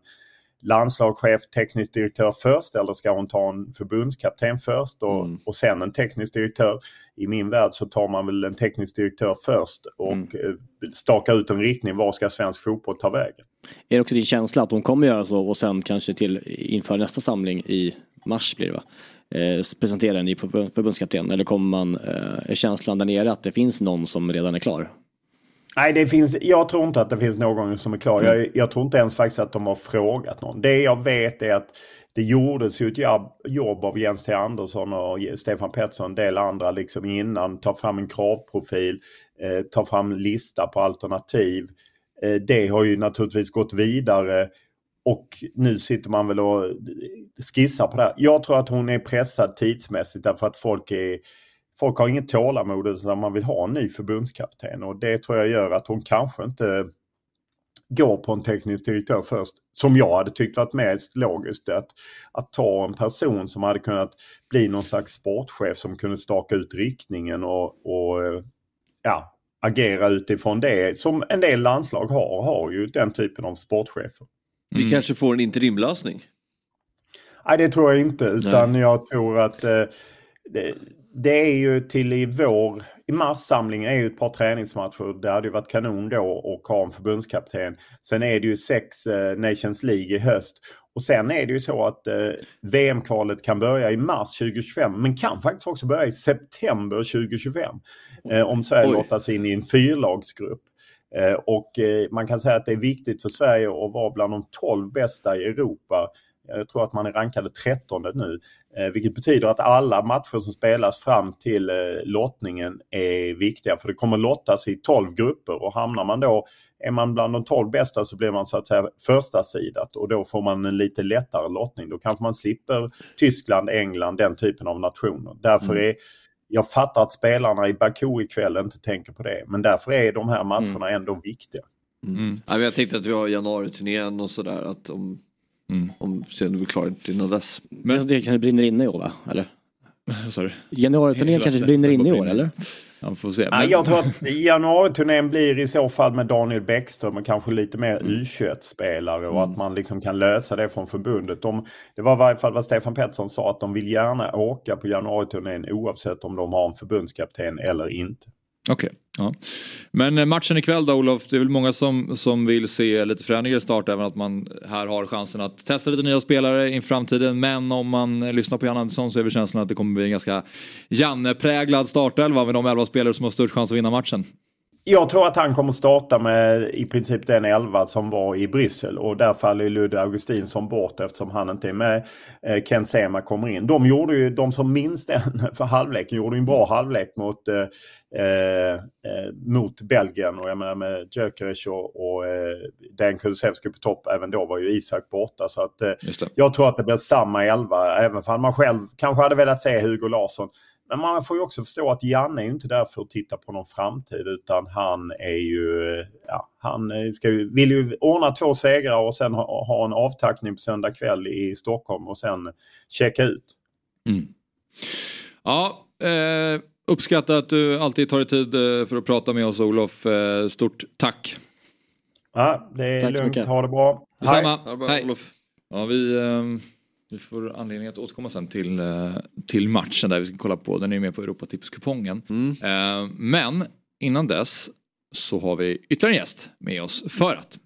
landslagschef, teknisk direktör först eller ska hon ta en förbundskapten först och, Mm. och sen en teknisk direktör? I min värld så tar man väl en teknisk direktör först och Mm. eh, stakar ut en riktning. Var ska svensk fotboll ta vägen? Är det också din känsla att hon kommer göra så och sen kanske till inför nästa samling i mars blir det va? Eh, presentera en ny förbund- förbundskapten eller kommer man, eh, är känslan där nere att det finns någon som redan är klar? Nej, det finns, jag tror inte att det finns någon som är klar. Jag, jag tror inte ens faktiskt att de har frågat någon. Det jag vet är att det gjordes ju ett jobb, jobb av Jens T Andersson och Stefan Pettersson och en del andra liksom innan. Ta fram en kravprofil, eh, ta fram lista på alternativ. Eh, det har ju naturligtvis gått vidare och nu sitter man väl och skissar på det här. Jag tror att hon är pressad tidsmässigt därför att folk är Folk har inget tålamod utan man vill ha en ny förbundskapten och det tror jag gör att hon kanske inte går på en teknisk direktör först. Som jag hade tyckt varit mest logiskt. Att, att ta en person som hade kunnat bli någon slags sportchef som kunde staka ut riktningen och, och ja, agera utifrån det. Som en del landslag har, har ju den typen av sportchefer. Vi kanske får en interimlösning. Nej det tror jag inte utan jag tror att eh, det, det är ju till i vår, i marssamlingen är ju ett par träningsmatcher. Det hade ju varit kanon då att ha en förbundskapten. Sen är det ju sex eh, Nations League i höst. Och sen är det ju så att eh, VM-kvalet kan börja i mars 2025 men kan faktiskt också börja i september 2025. Eh, om Sverige lottas in i en fyrlagsgrupp. Eh, och eh, man kan säga att det är viktigt för Sverige att vara bland de 12 bästa i Europa. Jag tror att man är rankade 13 nu. Eh, vilket betyder att alla matcher som spelas fram till lottningen är viktiga. För det kommer lottas i 12 grupper och hamnar man då, är man bland de 12 bästa så blir man så att säga första sidat och då får man en lite lättare lottning. Då kanske man slipper Tyskland, England, den typen av nationer. Därför är jag fattar att spelarna i Baku ikväll inte tänker på det. Men därför är de här matcherna ändå viktiga. Ja, men jag tänkte att vi har januariturnén och sådär. Att om, om sen vi klara innan dess. Men det kanske brinner inne i år va? Eller? Januariturnén kanske brinner inne i år eller? Ja, får se. Nej, jag tror att januariturnén blir i så fall med Daniel Bäckström och kanske lite mer U21-spelare och att man liksom kan lösa det från förbundet. De, det var i varje fall vad Stefan Pettersson sa att de vill gärna åka på januariturnén oavsett om de har en förbundskapten eller inte. Okej. Ja. Men eh, matchen ikväll då Olof, det är väl många som, som vill se lite förändringar i start även att man här har chansen att testa lite nya spelare i framtiden. Men om man eh, lyssnar på Jan Andersson så är väl känslan att det kommer bli en ganska Janne-präglad startelva med de elva spelare som har störst chans att vinna matchen. Jag tror att han kommer starta med i princip den elva som var i Bryssel och där faller Ludde Augustinsson bort eftersom han inte är med. Eh, Ken Sema kommer in. De gjorde ju, de som minns den för halvleken, gjorde en bra halvlek mot, eh, eh, mot Belgien och jag menar med Gyökeres och, och eh, Dan Kulusevski på topp. Även då var ju Isak borta så att eh, jag tror att det blir samma elva även om man själv kanske hade velat se Hugo Larsson. Men man får ju också förstå att Janne är ju inte där för att titta på någon framtid utan han är ju, ja, han ska ju, vill ju ordna två segrar och sen ha, ha en avtackning på söndag kväll i Stockholm och sen checka ut. Ja, eh, uppskattar att du alltid tar dig tid eh, för att prata med oss Olof. Eh, stort tack. Ja, det är Tack lugnt. mycket. Ha det bra. Detsamma. Hej. Hej. Ja, vi, eh, vi får anledning att återkomma sen till, eh, till matchen där vi ska kolla på. Den är ju med på Europatipskupongen. Eh, men innan dess så har vi ytterligare en gäst med oss för att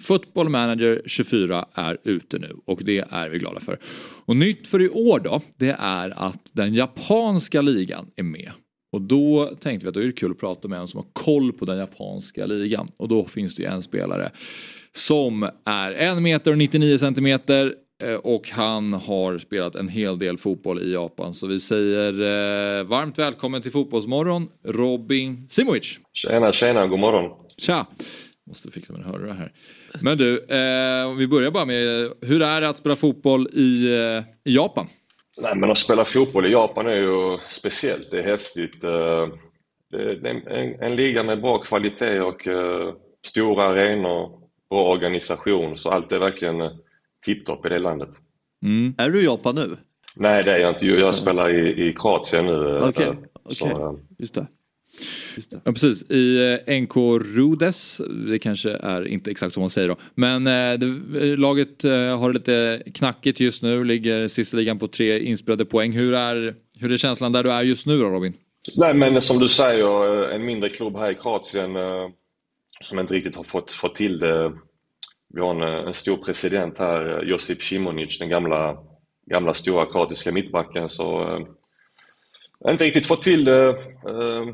Football Manager 24 är ute nu och det är vi glada för. Och nytt för i år då, det är att den japanska ligan är med. Och då tänkte vi att då är det kul att prata med en som har koll på den japanska ligan. Och då finns det ju en spelare som är 1 meter och 99 centimeter och han har spelat en hel del fotboll i Japan. Så vi säger eh, varmt välkommen till Fotbollsmorgon, Robin Simovic. Tjena, tjena, god morgon. Tja! Måste fixa mina hörlurar här. Men du, eh, vi börjar bara med hur är det att spela fotboll i, eh, i Japan? Nej, men att spela fotboll i Japan är ju speciellt, det är häftigt. Eh, Det är en, en liga med bra kvalitet och eh, stora arenor, bra organisation, så allt är verkligen eh, tipptopp i det landet. Är du i Japan nu? Nej, det är jag inte. Jag spelar i, i Kroatien nu. eh, Okej. okej. Så, eh, Just det. Just det. Ja, precis. I eh, NK Rudes, det kanske är inte exakt som man säger då, men eh, det, laget eh, har det lite knackigt just nu, ligger sist i ligan på tre inspelade poäng. Hur är, hur är känslan där du är just nu då Robin? Nej men som du säger, eh, en mindre klubb här i Kroatien eh, som inte riktigt har fått, fått till det. Vi har en, eh, en stor president här, eh, Josip Simonic, den gamla, gamla stora kroatiska mittbacken. Så eh, inte riktigt fått till det. Eh,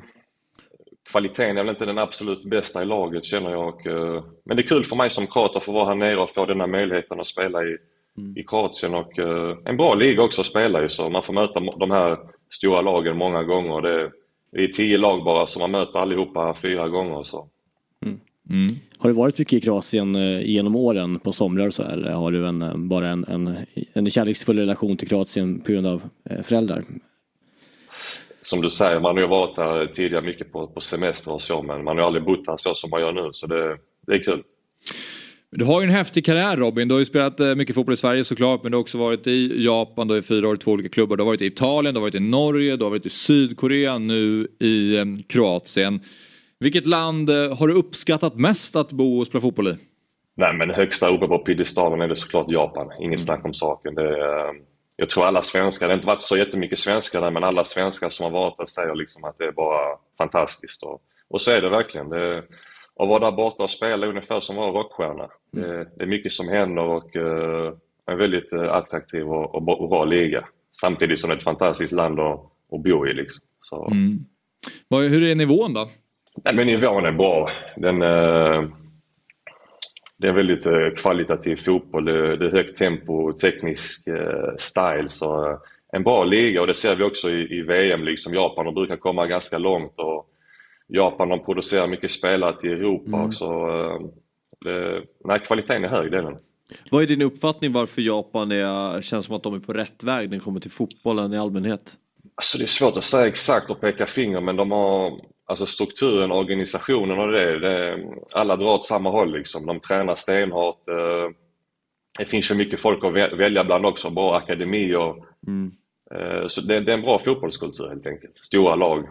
kvaliteten är väl inte den absolut bästa i laget känner jag. Och, eh, men det är kul för mig som kroat att få vara här nere och få den här möjligheten att spela i, i Kroatien och eh, en bra liga också att spela i så man får möta de här stora lagen många gånger. Det, det är tio lag bara så man möter allihopa fyra gånger. Så. Har du varit mycket i Kroatien eh, genom åren på somrar så eller har du en, eh, bara en, en, en kärleksfull relation till Kroatien på grund av eh, föräldrar? Som du säger, man har ju varit här tidigare mycket på, på semester och så men man har aldrig bott här så som man gör nu så det, det är kul. Du har ju en häftig karriär Robin. Du har ju spelat mycket fotboll i Sverige såklart men du har också varit i Japan, du har i fyra år i två olika klubbar. Du har varit i Italien, du har varit i Norge, du har varit i Sydkorea, nu i Kroatien. Vilket land eh, har du uppskattat mest att bo och spela fotboll i? Nej men högsta uppe på piedestalen är det såklart Japan, inget snack om saken. Det, är, jag tror alla svenskar, det har inte varit så jättemycket svenskar där men alla svenskar som har varit där säger liksom att det är bara fantastiskt. Och, och så är det verkligen. Det, att vara där borta och spela är ungefär som att vara rockstjärna. Det, det är mycket som händer och uh, en väldigt uh, attraktiv och, och, och bra liga. Samtidigt som det är ett fantastiskt land att, att bo i. Liksom. Så, Mm. Hur är nivån då? Nej, men nivån är bra. Den, eh, det är väldigt eh, kvalitativ fotboll. Det, det är högt tempo, teknisk eh, style. Så, eh, en bra liga och det ser vi också i, i VM. Liksom Japan de brukar komma ganska långt. Och Japan de producerar mycket spelare till Europa. Mm. också. eh, det, nej, kvaliteten är hög, det är den. Vad är din uppfattning varför Japan är, känns som att de är på rätt väg när det kommer till fotbollen i allmänhet? Alltså det är svårt att säga exakt och peka finger men de har alltså strukturen, organisationen och det, det alla drar åt samma håll liksom. De tränar stenhårt. eh, Det finns ju mycket folk att vä- välja bland också, bra akademier. Mm. Eh, Så det, det är en bra fotbollskultur helt enkelt. Stora lag.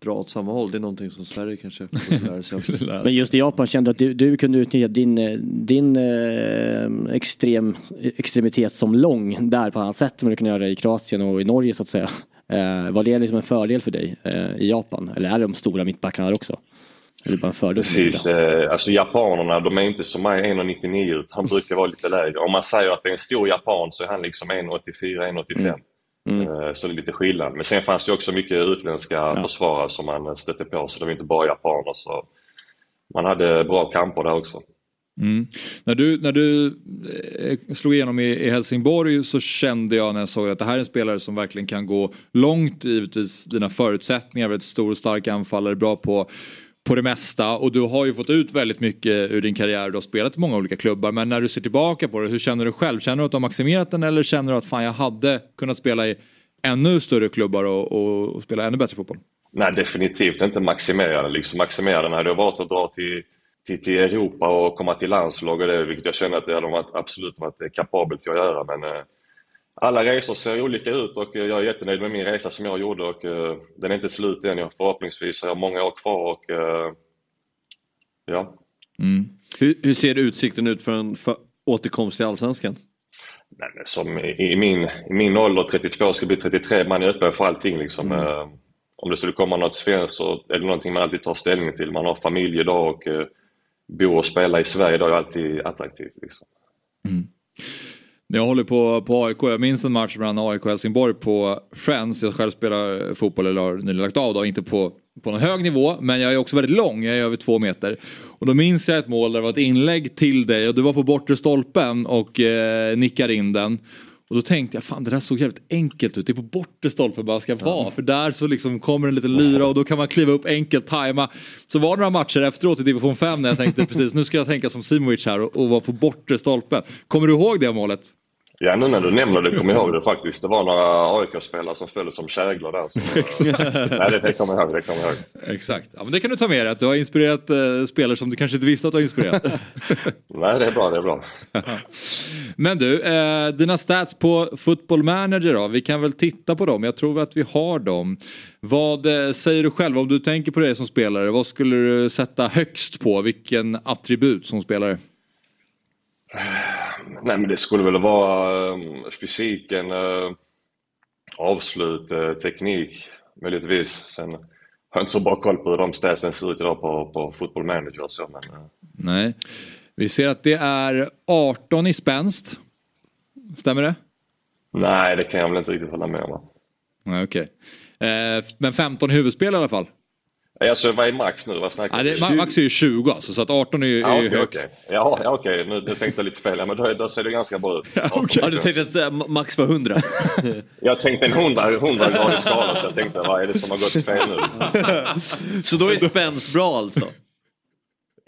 Dra åt samma håll, det är någonting som Sverige kanske lära sig. Men just i Japan kände du att du, du kunde utnyttja din, din eh, extrem, extremitet som lång där på annat sätt än vad du kunde göra i Kroatien och i Norge så att säga. Eh, var det liksom en fördel för dig eh, i Japan? Eller är de stora mittbackarna där också? Eller bara en fördel? Precis, eh, alltså japanerna de är inte som mig 1,99 utan han brukar vara lite lägre. Om man säger att det är en stor japan så är han liksom 1,84-1,85. Eh, Så det är lite skillnad. Men sen fanns det också mycket utländska försvarare som man stötte på så det var inte bara japaner. Så man hade bra kamper där också. Mm. När du, när du eh, slog igenom i, i Helsingborg så kände jag när jag såg att det här är en spelare som verkligen kan gå långt. Givetvis dina förutsättningar, väldigt stor och stark anfallare, bra på, på det mesta. Och du har ju fått ut väldigt mycket ur din karriär. Du har spelat i många olika klubbar. Men när du ser tillbaka på det, hur känner du själv? Känner du att du har maximerat den eller känner du att fan jag hade kunnat spela i ännu större klubbar och, och, och spela ännu bättre fotboll? Nej, definitivt inte maximera den. Liksom, maximera den hade varit att dra till, till, till Europa och komma till landslag och det, vilket jag känner att det hade varit, absolut varit kapabelt till att göra. Men eh, alla resor ser olika ut och eh, jag är jättenöjd med min resa som jag gjorde och eh, den är inte slut än. Jag, förhoppningsvis har jag många år kvar och eh, ja. Hur, hur ser utsikten ut för en för återkomst till Allsvenskan? Nej, men som i, i, min, I min ålder, 32, ska bli 33, man är öppen för allting. Liksom. Eh, om det skulle komma något svenskt så är det någonting man alltid tar ställning till. Man har familj idag och eh, bo och spela i Sverige det är alltid attraktivt. Liksom. När jag håller på, på AIK, jag minns en match mellan AIK och Helsingborg på Friends. Jag själv spelar fotboll eller har nyligen lagt av då, inte på, på någon hög nivå. Men jag är också väldigt lång, jag är över två meter. Och då minns jag ett mål där det var ett inlägg till dig och du var på bortre stolpen och eh, nickade in den. Och då tänkte jag, fan det där såg jävligt enkelt ut. Det är på bortre stolpen bara ska vara. För där så liksom kommer en liten lyra och då kan man kliva upp enkelt, tajma. Så var det några matcher efteråt i division 5 när jag tänkte precis nu ska jag tänka som Simovic här och, och vara på bortre stolpen. Kommer du ihåg det målet? Ja, nu när du nämner det kommer jag ihåg det faktiskt. Det var några AIK-spelare som föll som käglor där. Så, nej, det, det kommer jag ihåg. Det kommer jag ihåg. Exakt. Ja, men det kan du ta med dig, att du har inspirerat eh, spelare som du kanske inte visste att du har inspirerat. nej, det är bra. Det är bra. men du, eh, dina stats på Football Manager då? Vi kan väl titta på dem. Jag tror att vi har dem. Vad eh, säger du själv om du tänker på det som spelare? Vad skulle du sätta högst på? Vilken attribut som spelare? Nej, men det skulle väl vara um, fysiken, uh, avslut, uh, teknik möjligtvis. Sen har jag inte så bra koll på hur de statsen ser ut idag på, på Football Manager och så. Men, uh. Nej, vi ser att det är 18 i spänst. Stämmer det? Nej, det kan jag väl inte riktigt hålla med om. Nej, okej. Okay. men 15 i huvudspel i alla fall? Alltså vad är max nu? Vad snackar ja, Max är ju 20 alltså, så att 18 är ju, ja, är ju okay, högt. Okay. Ja, ja okej, okay. nu tänkte jag lite fel. Ja, men då, då ser det ganska bra ut. Ja, okay. ja, du tänkte att äh, max var 100? jag tänkte en 100, 100 gradig skala så jag tänkte vad är det som har gått fel nu? så då är spänst bra alltså?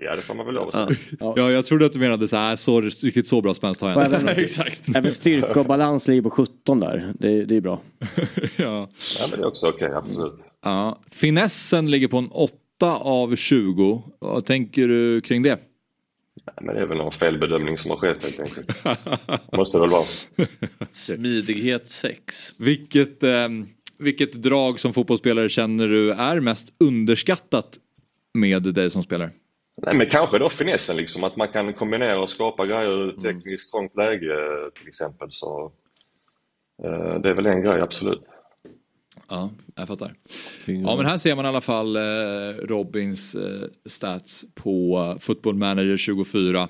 Ja det får man väl lov att säga. Ja. ja jag trodde att du menade så här, så, riktigt så bra spänst har jag inte. Exakt. Även styrka och balans ligger på 17 där, det, det är bra. ja. ja men det är också okej, okay, absolut. Ja. Finessen ligger på en 8 av 20. Vad tänker du kring det? Nej, men det är väl någon felbedömning som har skett helt enkelt. Måste det väl vara. Smidighet 6. Vilket, eh, vilket drag som fotbollsspelare känner du är mest underskattat med dig som spelare? Nej men kanske då finessen liksom, att man kan kombinera och skapa grejer ur ett tekniskt trångt läge till exempel. Så, eh, det är väl en grej, absolut. Ja, jag fattar. Ja, men här ser man i alla fall eh, Robins eh, stats på Football Manager 24.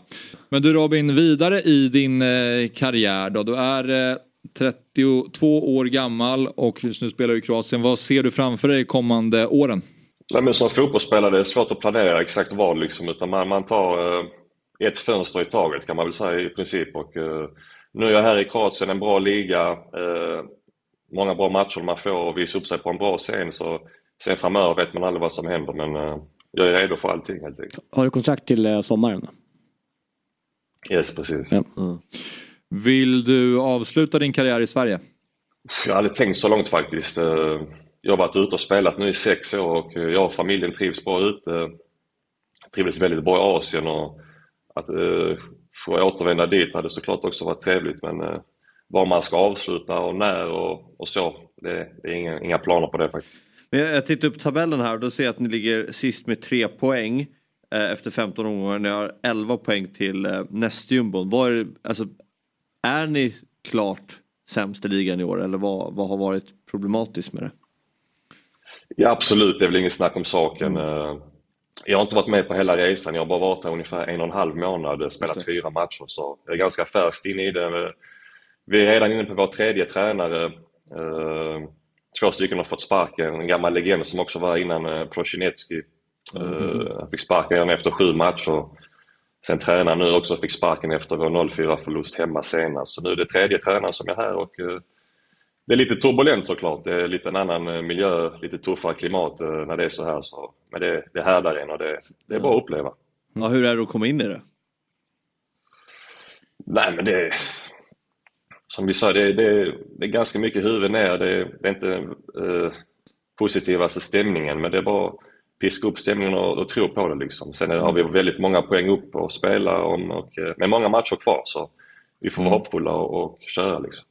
Men du Robin, vidare i din eh, karriär då. Du är 32 år gammal och just nu spelar du i Kroatien. Vad ser du framför dig kommande åren? Nej, men som fotbollsspelare det är svårt att planera exakt vad liksom, utan man, man tar ett fönster i taget kan man väl säga i princip. Och, nu är jag här i Kroatien, en bra liga många bra matcher man får och visa upp sig på en bra scen. Så sen framöver vet man aldrig vad som händer men jag är redo för allting helt enkelt. Har du kontrakt till sommaren? Yes, precis. Ja. Mm. Vill du avsluta din karriär i Sverige? Jag hade tänkt så långt faktiskt. Jag har varit ute och spelat nu i sex år och eh, jag och familjen trivs bra ute. Trivdes väldigt bra i Asien och att eh, få återvända dit hade såklart också varit trevligt men eh, var man ska avsluta och när och, och så. Det, det är inga, inga, planer på det faktiskt. Men jag, jag tittar upp tabellen här och då ser jag att ni ligger sist med tre poäng eh, efter 15 omgångar. Ni har 11 poäng till eh, nästjumbon. Är, alltså, är ni klart sämst i ligan i år eller vad, vad har varit problematiskt med det? Ja absolut, det är väl inget snack om saken. Mm. Eh, jag har inte varit med på hela resan, jag har bara varit här ungefär en och en halv månad, spelat fyra matcher så jag är ganska färskt inne i det. Vi är redan inne på vår tredje tränare. Eh, två stycken har fått sparken. En gammal legend som också var innan eh, Prosinecki. Mm. Han fick sparken efter sju matcher. Sen tränaren nu också fick sparken efter vår 0-4 förlust hemma senast. Så nu är det tredje tränaren som är här och det är lite turbulent såklart. Det är lite en annan miljö, lite tuffare klimat när det är så här. Så, men det, det härdar en och det, det är bara att uppleva. Ja, hur är det att komma in i det? Nej men det, som vi sa, det, det, det är ganska mycket huvud ner. Det, det är inte eh, positivaste stämningen men det är bara piska upp stämningen och, och tro på det liksom. Sen har vi väldigt många poäng upp att spela om och, eh, med många matcher kvar så vi får vara mm. hoppfulla och, och köra liksom.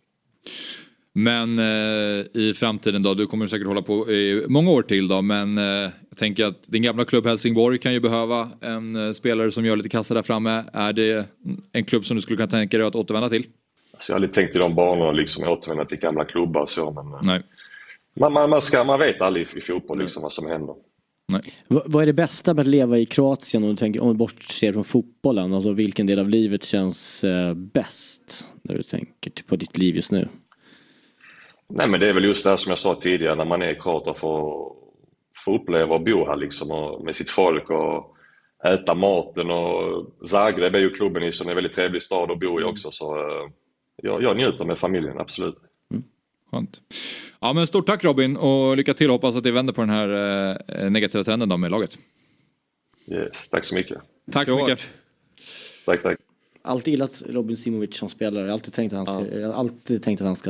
Men eh, i framtiden då, du kommer säkert hålla på i många år till då, men eh, jag tänker att din gamla klubb Helsingborg kan ju behöva en eh, spelare som gör lite kassa där framme. Är det en klubb som du skulle kunna tänka dig att återvända till? Så jag har aldrig tänkt i de banorna liksom återvända till gamla klubbar och så. Men, eh, Nej. Man, man, man, ska, man vet aldrig i, i fotboll liksom vad som händer. Nej. vad är det bästa med att leva i Kroatien om du, tänker, om du bortser från fotbollen? Alltså vilken del av livet känns eh, bäst när du tänker på ditt liv just nu? Nej men det är väl just det här som jag sa tidigare när man är kroat och får, får uppleva och bo här liksom och med sitt folk och äta maten och Zagreb är ju klubben i så det är en väldigt trevlig stad att bo i också så eh, jag, jag njuter med familjen, absolut. Mm. Skönt. Ja men stort tack Robin och lycka till. Hoppas att det vänder på den här eh, negativa trenden då med laget. Yes, tack så mycket. Tack så mycket. Tack, tack. Alltid gillat Robin Simovic som spelare. Jag har alltid tänkt att han ska, jag har alltid tänkt att han ska,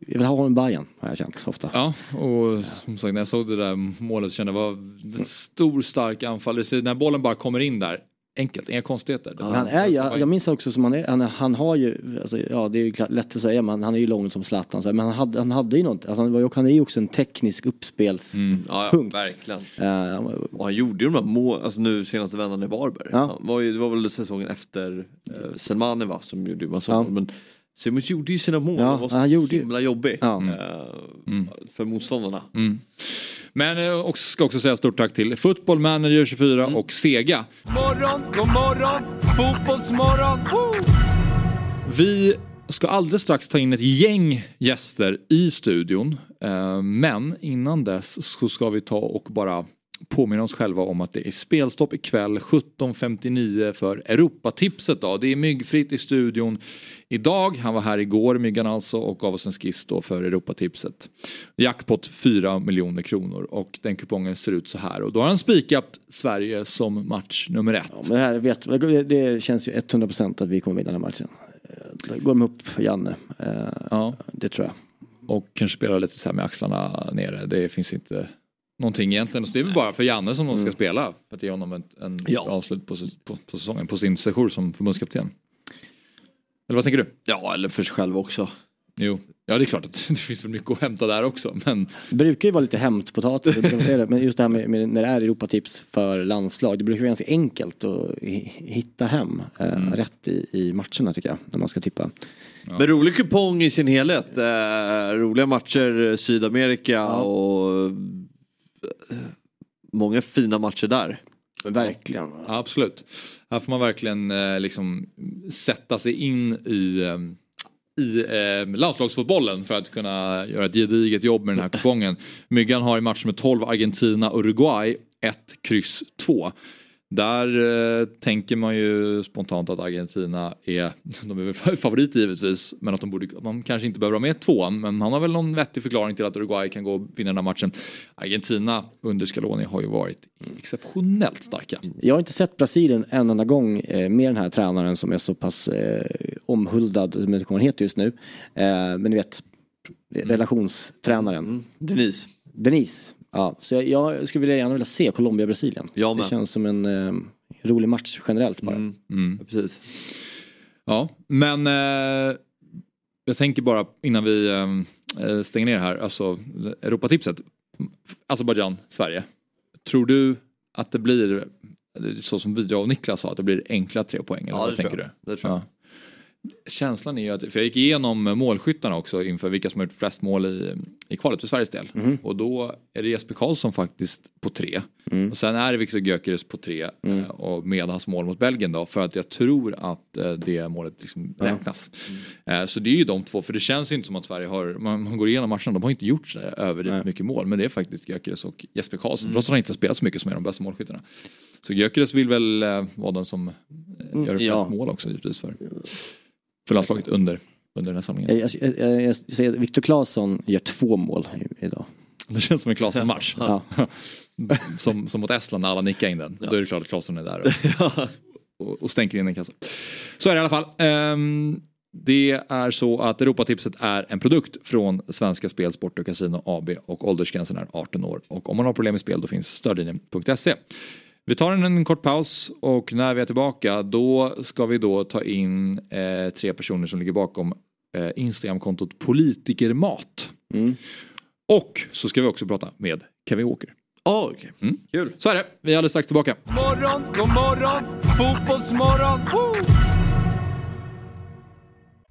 jag vill ha honom i Bayern har jag känt ofta. Ja, och som sagt när jag såg det där målet kände jag var en stor stark anfallare. När bollen bara kommer in där, enkelt, inga konstigheter. Men han är, jag, jag minns också som han är, han, han har ju, alltså, ja det är ju lätt att säga men han är ju lång som Zlatan. Men han hade, han hade ju något, alltså, han, var ju, han är ju också en teknisk uppspels... Mm. Ja, ja verkligen. Eh, Och han gjorde ju de här mål, alltså nu senaste vändan i Varberg. Ja. Han var ju, det var väl säsongen efter eh, Selmani va, som gjorde ju massa Ja. Men Simic gjorde ju sina mål, Ja, var så han gjorde ju- himla jobbig Ja. eh, för motståndarna. Mm. Men jag också, ska också säga stort tack till Football Manager 24 och Sega. Morgon, god morgon, fotbollsmorgon. Woo! Vi ska alldeles strax ta in ett gäng gäster i studion. Eh, Men innan dess så ska vi ta och bara påminna oss själva om att det är spelstopp ikväll 17.59 för Europatipset. Då. Det är myggfritt i studion idag. Han var här igår, Myggan alltså, och gav oss en skiss då för Europatipset. Jackpot 4 miljoner kronor och den kupongen ser ut så här. Och då har han spikat Sverige som match nummer ett. Ja, men det, här vet, det- känns ju 100% att vi kommer vinna den här matchen. Eh, Då går de upp för Janne. Eh, Ja. Det tror jag. Och kanske spela lite så här med axlarna nere. Det finns inte någonting egentligen. Så det är väl bara för Janne som de ska spela. För att ge honom ett en Ja. avslut på, på, på säsongen. På sin sejour som förbundskapten. Eller vad tänker du? Ja, eller för sig själv också. Jo, ja det är klart att det finns väl mycket att hämta där också. Men Det brukar ju vara lite hämtpotatis, men just det här med, med när det är Europatips för landslag. Det brukar vara ganska enkelt att hi- hitta hem eh, Mm. rätt i, i matcherna tycker jag. När man ska tippa. Men rolig kupong i sin helhet. Eh, roliga matcher, Sydamerika och eh, många fina matcher där. Verkligen. Ja, absolut. Här får man verkligen eh, liksom sätta sig in i, eh, i eh, landslagsfotbollen för att kunna göra ett gediget jobb med den här kupongen. Myggan har i match med 12 Argentina, Uruguay 1, kryss 2. Där eh, tänker man ju spontant att Argentina är, de är väl favorit givetvis, men att de, borde, de kanske inte behöver ha med tvåan. Men han har väl någon vettig förklaring till att Uruguay kan gå och vinna den här matchen. Argentina under Scaloni har ju varit exceptionellt starka. Jag har inte sett Brasilien en enda gång eh, med den här tränaren som är så pass eh, omhuldad, som inte kommer ihåg just nu. Eh, men ni vet, relationstränaren. Mm. Denise. Denise. Ja, så jag, jag skulle vilja, gärna vilja se Colombia-Brasilien. Det känns som en eh, rolig match generellt bara. Mm. Precis. Ja, men eh, jag tänker bara innan vi eh, stänger ner här, alltså Europatipset. Azerbajdzjan, Sverige. Tror du att det blir så som vi, jag och Niklas sa, att det blir enkla tre poäng? Eller Ja, vad det tror tänker jag. du? Det tror jag. Ja. Känslan är ju att, för jag gick igenom målskyttarna också inför vilka som har gjort flest mål i, i kvalet för Sveriges del. Mhm. Och då är det Jesper Karlsson faktiskt på tre. Mm. Och sen är det Viktor Gyökeres på tre eh, och med hans mål mot Belgien då för att jag tror att eh, det målet liksom Ja. räknas. Eh, så det är ju de två för det känns ju inte som att Sverige har, man, man går igenom matcherna, de har inte gjort så där överdrivet mycket mål men det är faktiskt Gyökeres och Jesper Karlsson Mm. trots att han inte har spelat så mycket som är de bästa målskyttarna. Så Gyökeres vill väl vara den som eh, gör flest ja. mål också givetvis för, för landslaget under, under den här samlingen. Jag, jag, jag, jag säger Viktor Claesson gör två mål idag. Det känns som en Claesson-match. Ja. som, som mot Estland när alla nickar in den. Då är det klart att Claesson är där och, och, och stänker in en kassa. Så är det i alla fall. Ehm, det är så att Europatipset är en produkt från Svenska Spel, Sport och Casino AB och åldersgränsen är 18 år. Och om man har problem med spel då finns stödlinjen.se. Vi tar en, en kort paus och när vi är tillbaka då ska vi då ta in eh, tre personer som ligger bakom eh, Instagramkontot Politikermat. Och så ska vi också prata med Kevin Walker. Oh, okay. mm. Kul. Så är det. Vi är alldeles strax tillbaka. Morgon, god morgon, fotbollsmorgon. Woo!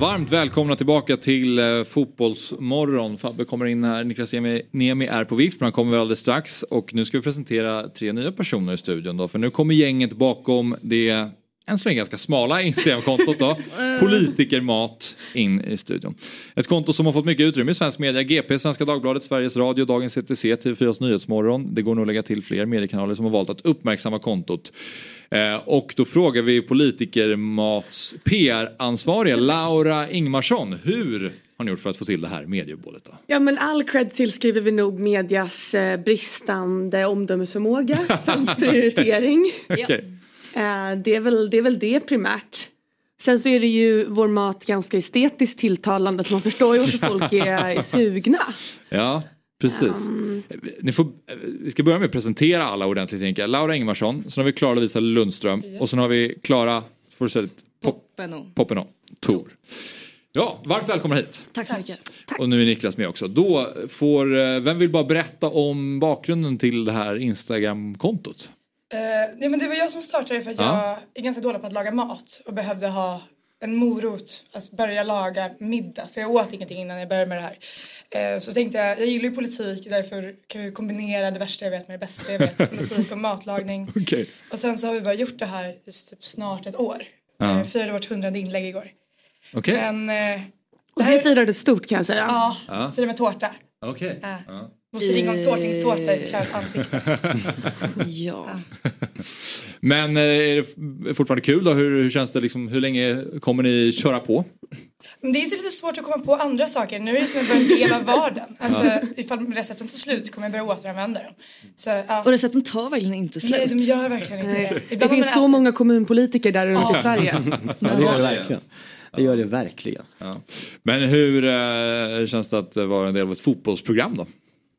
Varmt välkomna tillbaka till eh, Fotbollsmorgon. Fabbe kommer in här, Niklas Niemi- är på vift men han kommer väl alldeles strax. Och nu ska vi presentera tre nya personer i studion då. För nu kommer gänget bakom det än så länge ganska smala Instagram-kontot då. Politikermat in i studion. Ett konto som har fått mycket utrymme i svensk media. GP, Svenska Dagbladet, Sveriges Radio, Dagens CTC, TV4s Nyhetsmorgon. Det går nog att lägga till fler mediekanaler som har valt att uppmärksamma kontot. Eh, och då frågar vi Politikermats PR-ansvariga Laura Ingmarsson. Hur har ni gjort för att få till det här medieuppbådet då? Ja men all cred tillskriver vi nog medias eh, bristande omdömesförmåga samt prioritering. Okej. Eh, det, är väl, det är väl det primärt. Sen så är det ju vår mat ganska estetiskt tilltalande så man förstår ju varför folk är, är sugna. Ja, precis. Ni får, vi ska börja med att presentera alla ordentligt tänker jag. Laura Ingmarsson, sen har vi Klara Lovisa Lundström och sen har vi Klara. Poppeno, Tor. Ja, varmt välkomna hit. Tack så mycket. Och nu är Niklas med också. Då får, eh, vem vill bara berätta om bakgrunden till det här Instagram-kontot? Uh, nej men det var jag som startade för att Ja. jag är ganska dålig på att laga mat och behövde ha en morot att börja laga middag för jag åt ingenting innan jag började med det här. Eh, så tänkte jag, jag gillar ju politik därför kan vi kombinera det värsta jag vet med det bästa jag vet, politik och matlagning. Okej. Och sen så har vi bara gjort det här i typ snart ett år. Ja. Eh, firade vårt hundrade inlägg igår. Okej. Men eh, Och vi firade stort kan jag säga. ja, Ja. firade med tårta. Okej. Ja. Ja. Bosse Ringholms tårtningstårta i Claes ansikte. Ja. Men eh, är det fortfarande kul då? Hur, hur känns det liksom, hur länge kommer ni köra på? Men det är lite svårt att komma på andra saker. Nu är det som att en del av vardagen. Alltså Ja. ifall recepten tar slut kommer jag börja återanvända dem. Så, ja. Och recepten tar verkligen inte slut. Nej, de gör verkligen inte det. Det Ibland finns så många kommunpolitiker där runt i Sverige. Ja, det gör det verkligen. Det gör det verkligen. Ja. Men hur eh, känns det att vara en del av ett fotbollsprogram då?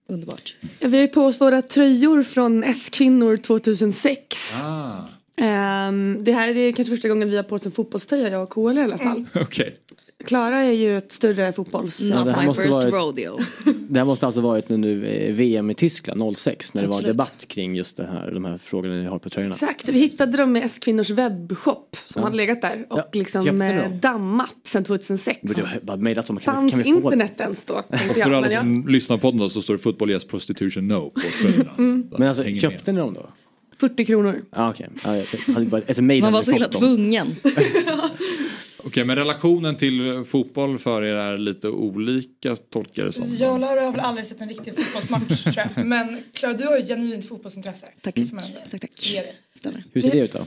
Underbart. Vi har på oss våra tröjor från S-kvinnor 2006. Ah. Ehm, det här är kanske första gången vi har på oss en fotbollströja, jag och KL i alla fall. Okej. Klara är ju ett större fotbolls... Ja, det här måste varit- rodeo. Det här måste alltså varit nu eh, VM i Tyskland 06 när det var Absolut. debatt kring just det här, de här frågorna ni har på tröjorna. Exakt, vi hittade dem i S-kvinnors webbshop som Ja. hade legat där och Ja, liksom eh, dammat sedan 2006. Borde jag bara mejlat dem, kan, Fanns kan vi få internet ens då? Och för jag. alla Men jag, som lyssnar på den då så står det Football Yes Prostitution No på tröjorna. Mm. Men alltså köpte ni dem då? 40 kronor. Ja okej, ja, jag ett mejl Man var så himla tvungen. Okej, men relationen till fotboll för er är lite olika tolkar det som. Jag och Laura har väl aldrig sett en riktig fotbollsmatch tror jag. Men Klara, du har ju ett genuint fotbollsintresse. Tack. Ändå Tack, tack. Stämmer. Hur ser det ut då?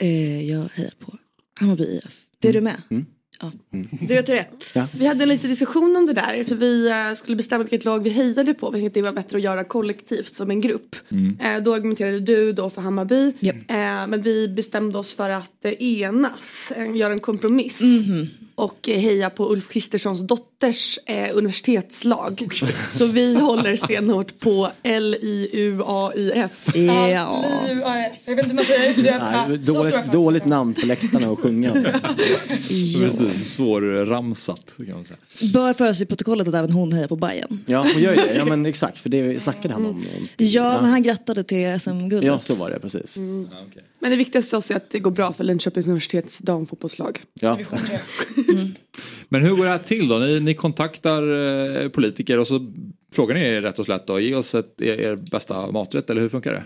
Eh, jag hejar på Hammarby IF. Det är du med? Mm. Ja. Du vet hur det är. Ja. Vi hade en liten diskussion om det där för vi eh, skulle bestämma vilket lag vi hejade på. Vi tänkte att det var bättre att göra kollektivt som en grupp. Mm. Eh, Då argumenterade du då för Hammarby. Japp. Eh, Men vi bestämde oss för att enas, göra en kompromiss. Mhm. Och heja på Ulf Kristerssons dotters eh, universitetslag. Så vi håller stenhårt på L-I-U-A-I-F. Ja. LIUAF. Jag vet inte hur man säger. Det är, ja, Nej, dåligt, dåligt namn på läktarna och sjunga. Svårramsat kan man säga. Bör föras i protokollet att även hon hejar på Bayern. Ja, hon gör ju det. Ja men exakt, för det snackade han om. om Ja, men han grattade till SM-guldet. Ja, så var det precis. Men det viktigaste är att det går bra för Linköpings universitets damfotbollslag. Ja. 3. Men hur går det här till då? Ni, ni kontaktar eh, politiker och så frågar ni er rätt och slätt då, ge oss ett, er, er bästa maträtt eller hur funkar det?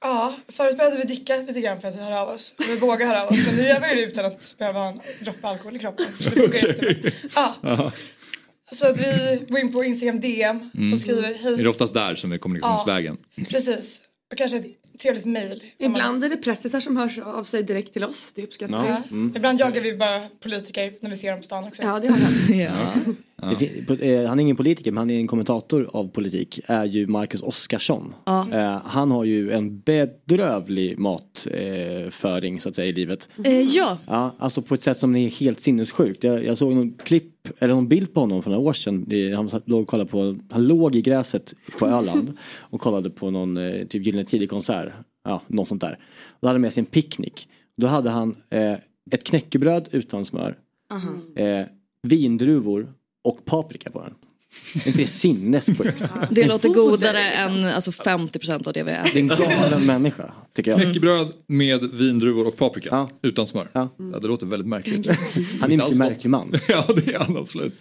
Ja, förut behövde vi dricka lite grann för att höra av oss. Vi vågar höra av oss. Men nu gör vi det utan att behöva ha en droppe alkohol i kroppen. Så det funkar jättebra. Ja, så att vi går in på Instagram DM Mm. och skriver Är hej. det oftast där som är kommunikationsvägen? Precis. Och kanske ett trevligt mejl. Ibland är det pressisar som hörs av sig direkt till oss. Det uppskattar vi. Ja. Ibland jagar vi bara politiker när vi ser dem på stan också. Ja, det har hänt. Ja. Det fin- på- eh, Han är ingen politiker men han är en kommentator av politik. Är ju Marcus Oskarsson. Ja. Eh, Han har ju en bedrövlig matföring så att säga i livet. Eh, ja. Ja, alltså på ett sätt som är helt sinnessjukt. Jag, jag såg någon klipp, eller någon bild på honom för några år sedan. Det- Han, låg, och kollade på, han låg i gräset på Öland och kollade på någon eh, typ Gyllene Tider-konsert. Ja, något sånt där. Och då hade han med sig en picknick. Då hade han eh, ett knäckebröd utan smör, Aha. eh, vindruvor och paprika på den. Är inte det sinnessjukt? Det låter godare än alltså 50% av det vi Det är äter. en galen människa, tycker jag. Knäckebröd med vindruvor och paprika. Utan smör. Ja. det låter väldigt märkligt. Han är en mycket märklig man. ja, det är han absolut.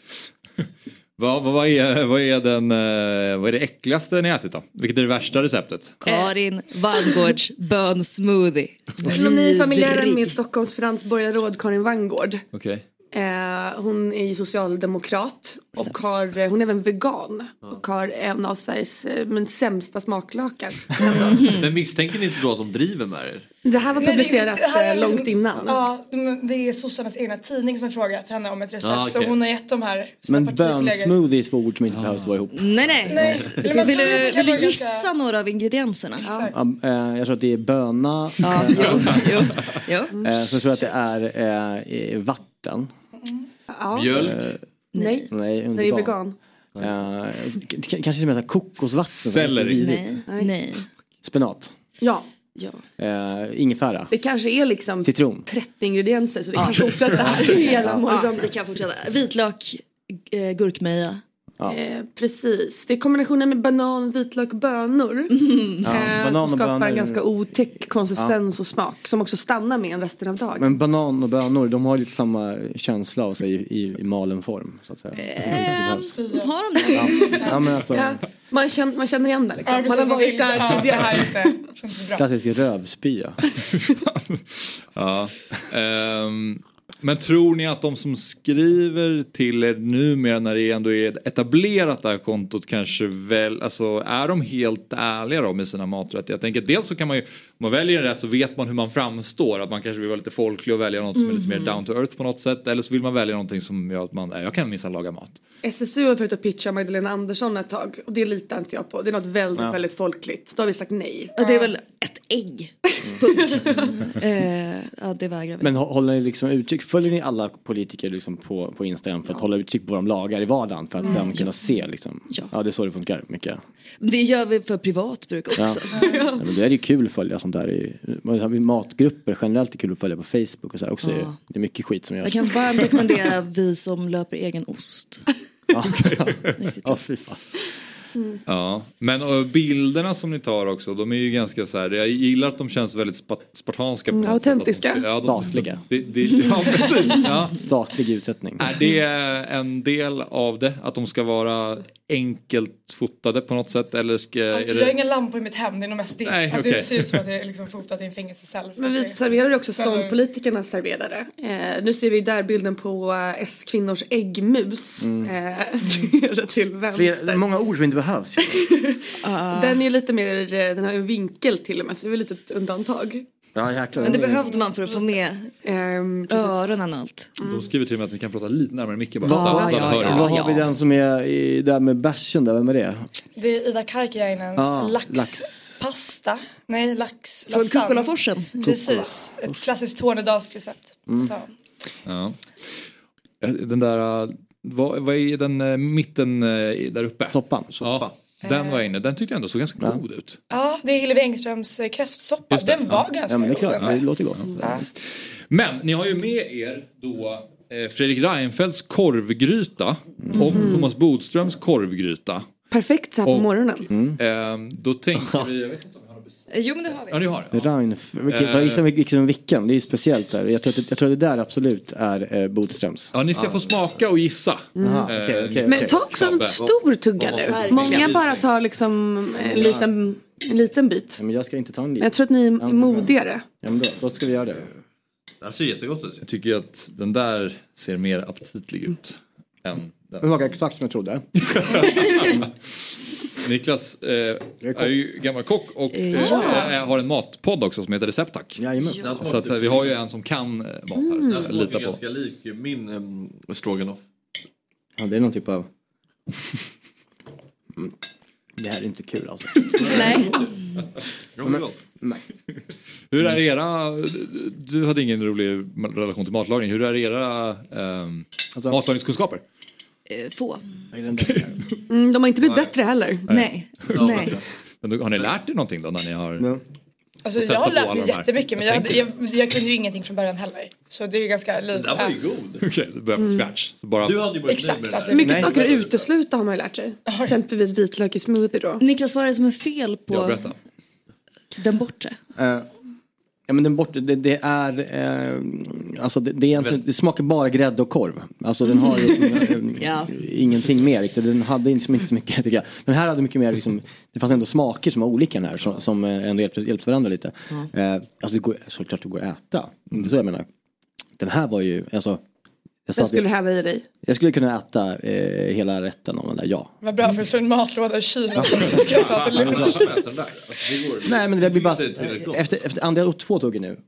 Vad, vad, vad, är, vad, är den, eh, vad är det äckligaste ni ätit då? Vilket är det värsta receptet? Karin Vangårds bönsmoothie. Ekonomifamiljären Vidrig. med Stockholms finansborgarråd Karin Vangård. Okej. Eh, hon är ju socialdemokrat och har, eh, hon är även vegan. Och har en av Sveriges eh, men sämsta smaklökar. Men misstänker ni inte då att de driver med er? Det här var Nej, det- publicerat det här är eh, liksom- långt innan. Ja, de- det är sossarnas egna tidning som har frågat henne om ett recept Ah, okej. och hon har gett de här sina Men partikollegor. bönsmoothies var ord som inte behövs vara ihop. Nej, nej. Nej. Eller man Vill du, vill du vara gissa några av ingredienserna? Ja, eh, jag tror att det är böna. Ja, jo, jo, jo. eh, Så jag tror att det är eh, vatten. Ja. Mjölk? Eh, Nej. Nej, Det är vegan. K- kanske till och med kokosvatten. Selleri. Nej. Nej. Spenat. Ja, Ja. Eh, ingefära. det kanske är liksom Citron. 30 ingredienser så vi kan fortsätta här hela Ja, morgonen. vi kan fortsätta. Vitlök, gurkmeja. Ja. Eh, precis, det är kombinationen med banan, vitlök, bönor. Ja, eh, banan som skapar bönor. en ganska otäck konsistens och smak. Som också stannar med en resten av dagen. Men banan och bönor, de har lite samma känsla av sig i, i, i malen form. Så att säga. Har de det? Ja, men alltså, Ja, man, känner, man känner igen det liksom. Ja, man har varit där ja, tidigare. här klassisk rövspya. Ja. Ehm, men tror ni att de som skriver till er numera när det ändå är etablerat det här kontot kanske väl, alltså är de helt ärliga då med sina maträtter? Jag tänker dels så kan man ju, man väljer en rätt så vet man hur man framstår, att man kanske vill vara lite folklig och välja något som är lite mer down to earth på något sätt. Eller så vill man välja någonting som gör att man, jag kan minsann laga mat. SSU har försökt att pitcha Magdalena Andersson ett tag och det litar inte jag på. Det är något väldigt, Ja. väldigt folkligt. Då har vi sagt nej. Ja, det är väl ett ägg. Punkt. eh, ja, det vägrar vi. Men hå- håller ni liksom utkik, följer ni alla politiker liksom på, på Instagram för att hålla utkik på vad de lagar i vardagen för att sen kunna se liksom? Ja. det är så det funkar mycket. Det gör vi för privat bruk Ja. också. Ja, men det är ju kul att följa sånt där i matgrupper generellt är kul att följa på Facebook och så här också. Ja. Det är mycket skit som Jag görs. kan varmt rekommendera vi som löper egen ost. Ja, ja fy fan. Ja, men och bilderna som ni tar också, de är ju ganska så här, jag gillar att de känns väldigt spa- spartanska. på Mm, att de- autentiska. ja, de- Statliga. Det, det, ja, precis. Ja. Statlig utsättning. Är det en del av det? Att de ska vara enkelt fotade på något sätt? Eller ska, är Jag har det... inga lampor i mitt hem, det är nog mest det. Nej, att okej. det ser ut som att det är liksom fotat i en fängelsecell. Men vi Det- serverar också Så- som politikerna serverade. Eh, nu ser vi där bilden på eh, S-kvinnors äggmus. Mm. Eh, till vänster. Fler, många ord som inte behövs. Den är lite mer, eh, den har en vinkel till och med så det är väl lite ett undantag. Ja, jäklar. Men det behövde man för att få med Ehm, öronen och allt. De skriver till och med att vi kan prata lite närmare micken bara. Ja, ja, ja. Vad har vi den som är i, där med bärsen där, vem är det? Det är Ida Karkiainens Ah, laxpasta. Nej, lax. Från. Kukkolaforsen. Precis. Ett klassiskt Tornedalsrecept. Mm. Så. Ja. Eh, Den där, eh, vad, vad är den eh, mitten eh, där uppe? Soppan. Ja, den var inne. Den tyckte jag ändå såg ganska god ut. Ja, det är Hillevi Engströms eh, kräftsoppa. Den ja. var ganska Ja men det är god. klart, det låter gott. Ja. Men ni har ju med er då eh, Fredrik Reinfeldts korvgryta och Thomas Bodströms korvgryta. Perfekt så här på Och- morgonen. Eh, då tänker vi, jag vet inte Jo men det har vi. Ja, ni har det. Reinf, vilken, Eh. jag gissar vilken, vilken, det är ju speciellt där. Jag tror att, det- jag tror att det där absolut är eh, Bodströms. Ja, ni ska få smaka och gissa. Jaha, Eh, okej, okej, Men okej. ta också en stor tugga Ja, nu. Många bara tar liksom en liten, en liten bit. Ja, men jag ska inte ta en Men liten. jag tror att ni är modigare. Ja, men då, då ska vi göra det. Det ser jättegott ut. Jag tycker att den där ser mer aptitlig ut. Än Den den. smakar exakt som jag trodde. Niklas eh, är ju gammal kock och eh, Ja. eh, har en matpodd också som heter Recept Tack. Jajamän. Så att, eh, vi har ju en som kan eh, mat här. Den Jag smakar litar på. ganska lik min um, stroganoff. Ja, det är någon typ av... Mm. Det här är inte kul alltså. Nej. Men, Nej. Hur är era, du hade ingen rolig relation till matlagning, hur är era ehm, Alltså- matlagningskunskaper? Eh, Få. Mm, de har inte blivit bättre heller. Nej. Nej. Men då, har ni lärt er någonting då när ni har Ja. Alltså jag har lärt mig jättemycket men jag, hade, jag, jag kunde ju ingenting från början heller. Så det är ju ganska lite. Den var ju god. Okej, du börjar från Mm. scratch. Så bara... Du hade ju varit Exakt, med det där. Mycket saker att utesluta har man ju lärt sig. Exempelvis vitlök i smoothie då. Niklas, vad är det som är fel på den bortre? Eh, ja men den bort, det, det är, eh, alltså det, det, är det smakar bara grädde och korv. Alltså den har liksom, Ja. ingenting mer riktigt. Den hade inte så mycket, så mycket tycker jag. Den här hade mycket mer liksom, det fanns ändå smaker som var olika den här som, som eh, ändå hjälpte, hjälpte varandra lite. Eh, alltså det går, såklart det går att äta. Det är så jag menar. Den här var ju, alltså. Jag, sa Den att skulle jag, häva i dig. jag skulle kunna äta eh, hela rätten av den där, ja. Vad bra för så en matlåda i kylen som du kan ta till lunch. Det Nej men det blir bara, efter, efter andra och två tugg nu.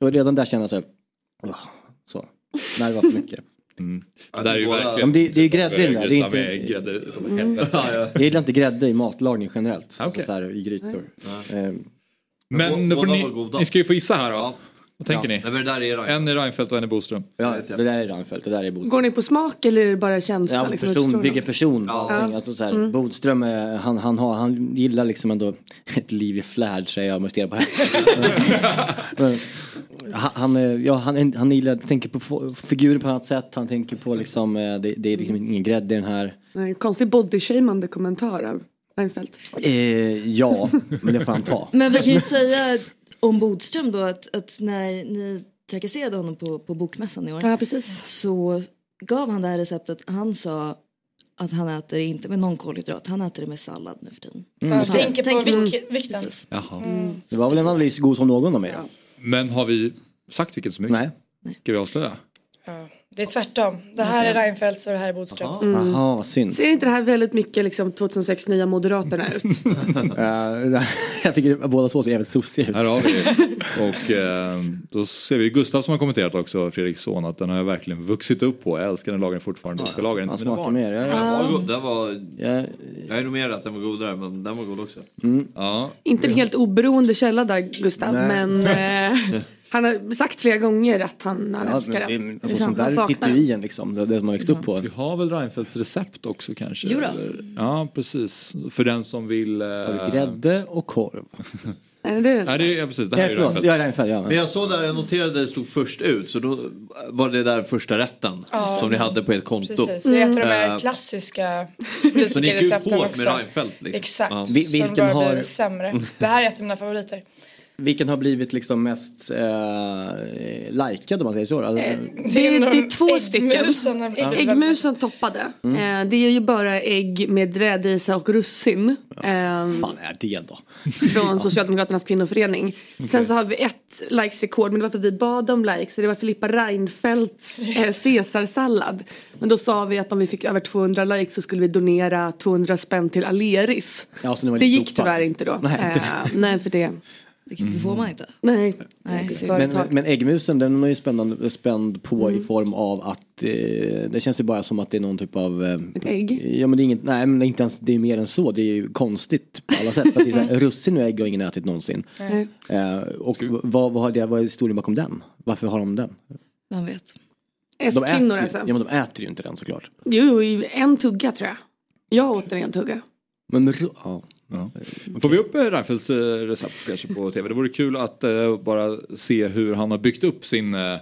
Och redan där känner jag så här, åh, så. Nej det var för mycket. Det där är ju verkligen... Ja, men det, det är ju grädde i den där. Det är inte, grädde Mm. jag gillar inte grädde i matlagning generellt. Ah, okej. Alltså så här, I grytor. Eh, Men Båda ni, ni ska ju få gissa här då. Ja. Vad tänker Nej, ni? men det där är En är Reinfeldt och en är Boström. ja, det där är Reinfeldt, det där är Bodström. Går ni på smak eller är det bara känsla? Ja, liksom, person, vilken person. Ja. Alltså, så här, Bodström, eh, han, han, har, han gillar liksom ändå ett liv i flärd säger jag och stirrar på här. han, eh, ja, han, han gillar, tänker på figurer på annat sätt. Han tänker på liksom, eh, det, det är liksom ingen grädde i den här. Nej, konstig bodyshamande kommentar av Reinfeldt. Eh, ja, men det får han ta. Men vi kan ju säga om Bodström då att, att när ni trakasserade honom på, på bokmässan i år Ja, precis. så gav han det här receptet. Han sa att han äter det inte med någon kolhydrat, han äter det med sallad nu för tiden. Jag tänker på Tänk- vik- vikten. Precis. Jaha. Det var väl en analys god som någon av mig då? Men har vi sagt vilket som är? Nej. Ska vi avslöja? Ja, det är tvärtom. Det här är Reinfeldts och det här är Bodströms. Jaha, vad synd. Ser inte det här väldigt mycket liksom 2006 nya Moderaterna ut? Jag tycker att båda två ser jävligt sossiga ut. Här har vi det. Och eh, då ser vi Gustav som har kommenterat också, Fredriks son, att den har jag verkligen vuxit upp på. Jag älskar den, lagar den fortfarande. Jag ska laga den till mina barn. mer. Jag, Den jag, var god. Den var... jag, Jag är nog mer att den var godare men den var god också. Ja. inte en helt oberoende källa där Gustav, Nej. men eh, han har sagt flera gånger att han, han ja, älskar men, den. alltså, Det är sånt där sitter ju i en liksom. Det, det man växt upp på. Vi har väl Reinfeldts recept också kanske? Jo då. Eller? Ja, precis. För den som vill... Eh... Grädde och korv. Nej, det, Nej, det är, ja, precis. Det Nej, här är ju förlåt. Reinfeldt. Jag är Reinfeldt, ja. Men jag såg där, jag noterade det stod först ut så då var det där första rätten Ja. som ni hade på ert konto. Precis, så ett av de här Eh, klassiska Så ni gick ut politikerrecepten hårt också. med Reinfeldt liksom? Exakt, Ja. Vi- som vilken bara har- blir sämre. Det här är ett av mina favoriter. Vilken har blivit liksom mest eh, likad om man säger så? Alltså, Eh, det, är, det är två stycken. Äggmusen väldigt- Äggmusen toppade. Eh, det är ju bara ägg med rädisa och russin. Eh, fan är det då? från Socialdemokraternas kvinnoförening. Sen så har vi ett likes-rekord men det var för att vi bad om likes. Det var Filippa Reinfeldts eh, caesarsallad. Men då sa vi att om vi fick över 200 likes så skulle vi donera 200 spänn till Aleris. Ja, Det lite gick dopad. tyvärr inte då. Nej, Nej, inte. eh, nej för det. Det, får man inte. Nej. Nej, Men, men äggmusen den är ju spännande, spänd på Mm. i form av att eh, det känns ju bara som att det är någon typ av eh, Ett ägg. Ja men det är inget, nej men det är inte ens, det är mer än så. Det är ju konstigt på alla sätt. För att det är russin och ägg har ingen ätit någonsin. Nej. Eh, och vad, vad, har det, vad är historien bakom den? Varför har de den? Man vet. De äter, S-kvinnor ju- alltså. Ja men de äter ju inte den såklart. Jo, en tugga tror jag. Jag åt den en tugga. Men ru- ja. Ja. Får vi upp eh, Reinfeldts eh, recept kanske på tv? Det vore kul att eh, bara se hur han har byggt upp sin, eh,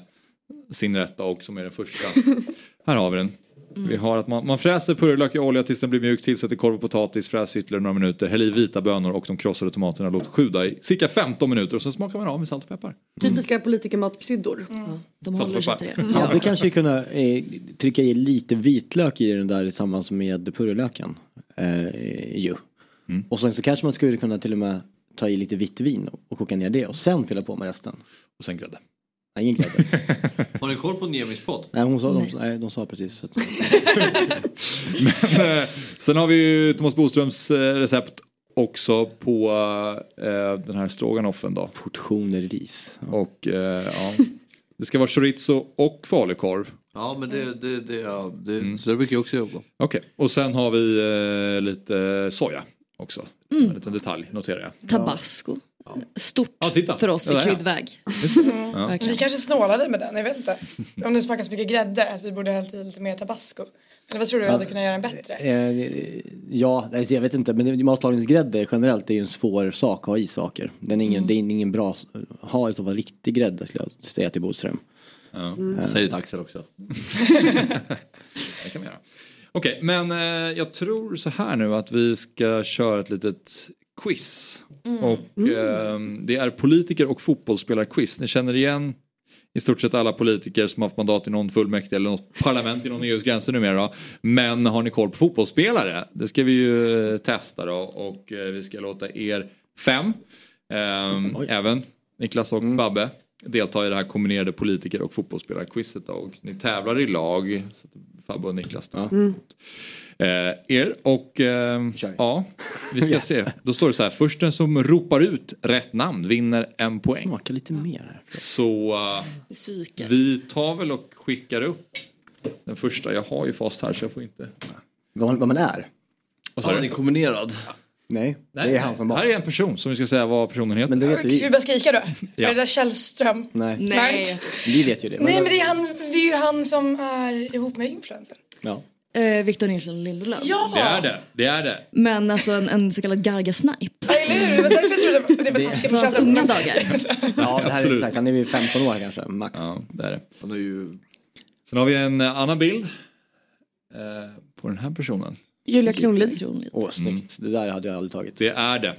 sin rätta och som är den första. Här har vi den. Vi har att man, man fräser purjolök i olja tills den blir mjuk, tillsätter korv och potatis, fräs ytterligare några minuter, häll i vita bönor och de krossade tomaterna, låt sjuda i cirka 15 minuter och sen smakar man av med salt och peppar. Typiska politikermatkryddor. De Salt håller och sig till peppar. det. Ja, vi kanske kunna eh, trycka i lite vitlök i den där tillsammans med purjolöken. Eh, ju. Och sen så kanske man skulle kunna till och med ta i lite vitt vin och, koka ner det och sen fylla på med resten. Och sen grädde. Nej, ingen grädde. Har ni koll på Nemis podd? Nej, hon sa, de, nej, de sa precis. Så att, Eh, Sen har vi ju Thomas Boströms eh, recept också på eh, den här stroganoffen då. portioner ris. Och eh, ja, det ska vara chorizo och falukorv. Ja men det, det, det, ja, det, Mm. så det brukar jag också jobba. Okej, och sen har vi eh, lite soja också. Mm. En liten detalj noterar jag. Tabasco. Stort Ja, för oss Ja, i ja. kryddväg. Ja. Vi kanske snålade med den, jag vet inte. Om det smakar så mycket grädde att vi borde ha i lite mer tabasco. Eller vad tror du Ja. hade kunnat göra en bättre? Eh, ja, nej, jag vet inte. Men matlagningsgrädde generellt är ju en svår sak att ha i saker. Den är ingen, Mm. Det är ingen bra, ha i så fall riktig grädde skulle jag säga till Bodström. Ja. Mm. Säg det till Axel också. det kan vi göra. Okej, men eh, jag tror så här nu att vi ska köra ett litet quiz. Mm. Och eh, det är politiker och fotbollsspelarquiz. Ni känner igen i stort sett alla politiker som har haft mandat i någon fullmäktige eller något parlament inom EUs gränser numera. Men har ni koll på fotbollsspelare? Det ska vi ju eh, testa då och eh, vi ska låta er fem, ehm, även Niklas och Babbe, delta i det här kombinerade politiker och fotbollsspelarquizet. Och ni tävlar i lag, så Fabbe och Niklas då. Mm. Eh, er och ehm, ja, vi ska se. Då står det så här, först den som ropar ut rätt namn vinner en poäng. Smaka lite mer här. Så eh, vi tar väl och skickar upp den första. Jag har ju fast här så jag får inte. Vad man, vad man är? Vad sa Ja, du? det är kombinerad. Nej, Nej, det är han som Här bara. är en person som vi ska säga vad personen heter. Men det vet Ska vi vi. börja skrika då? Ja. Är det där Källström? Nej, Nej. vi vet ju det. Nej men det är, han, det är ju han som är ihop med influencer. Ja. Eh, Victor Nilsson Lindelöf. Ja! Det är det, det är det. Men alltså en, en så kallad Garga-snipe. Ja, eller hur? Det var därför jag trodde det var taskiga Från hans unga dagar. Ja, det här är Absolut. exakt. Han är ju 15 år kanske, max. Ja, det är det. Han är ju... Sen har vi en annan bild. Eh, på den här personen. Julia Kronlid. Åh, snyggt. Det där hade jag aldrig tagit. Det är det.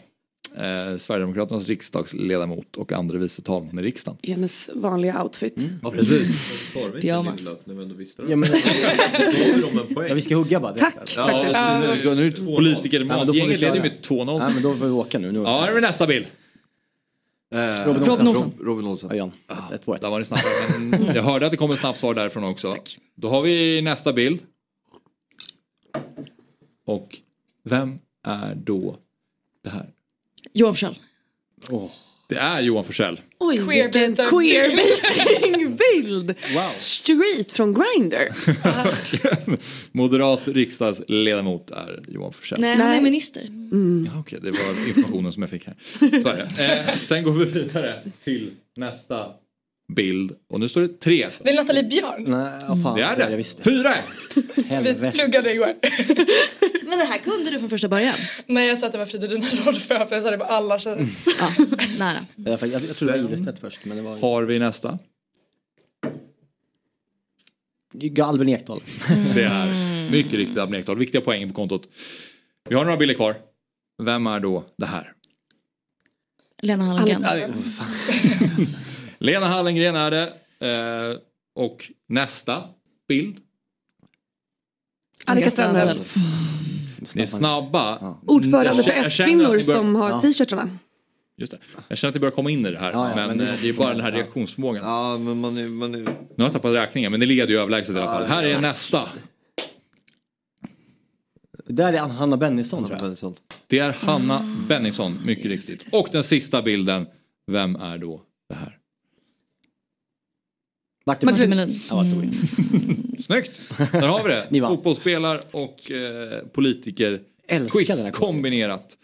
Eh, Sverigedemokraternas riksdagsledamot och andre vice talman i riksdagen. I hennes vanliga outfit. Ja, precis. Pyjamas. Ja, men, ja, vi ska hugga bara. Tack. Ja, Ja. nu är det två politiker Ja, men då får vi matgänget leder ju med 2-0. Ja, men då får vi åka nu. nu Ja, här är vi nästa bild. Eh, Robin Robin Olsson. Robin Olsson. Ja, Jan. Ett, två, ett. Där var det snabbt. Men jag hörde att det kom ett snabbt svar därifrån också. Då har vi nästa bild. Och vem är då det här? Johan Forssell. Det är Johan Forssell. Oj, vilken queerbiting-bild! Wow. Street från Grindr. Moderat riksdagsledamot är Johan Forssell. Nej, han är minister. Ja, Okej, det var informationen som jag fick här. Så är det. Eh, sen går vi vidare till nästa bild. Och nu står det tre. Det är Nathalie Björn. Nej, fan. Det är Jag det. visste. Fyra! Vi pluggade igår. Men det här kunde du från första början. Nej jag sa att det var Fridolina Rolfö för jag sa det på alla tjejer. Ja, nära. Jag, jag, jag tror det var Ilestedt först, men det var... Har vi nästa? Albin Ekdal. Det är mycket riktigt Albin Ekdal. Viktiga poäng på kontot. Vi har några bilder kvar. Vem är då det här? Lena Hallengren. Lena Hallengren är det. Eh, och nästa bild. Annika Strandhäll. Ni är snabba. Ordförande för S-kvinnor som har Ja. t-shirtarna. Just det. Jag känner att det börjar komma in i det här. Ja, ja, men men- eh, det är bara den här reaktionsförmågan. Ja, men man är... Man är... Nu har jag tappat räkningen men det leder ju överlägset i alla fall. Här är nästa. Det där är Hanna Bennison tror jag. Benson. Det är Hanna Bennison, mycket riktigt. Och den sista bilden. Vem är då det här? Martin Martin Melin. Ja, jag. Snyggt! Där har vi det. Fotbollsspelare och eh, politiker. Älskar Quiz den här kollen. kombinerat.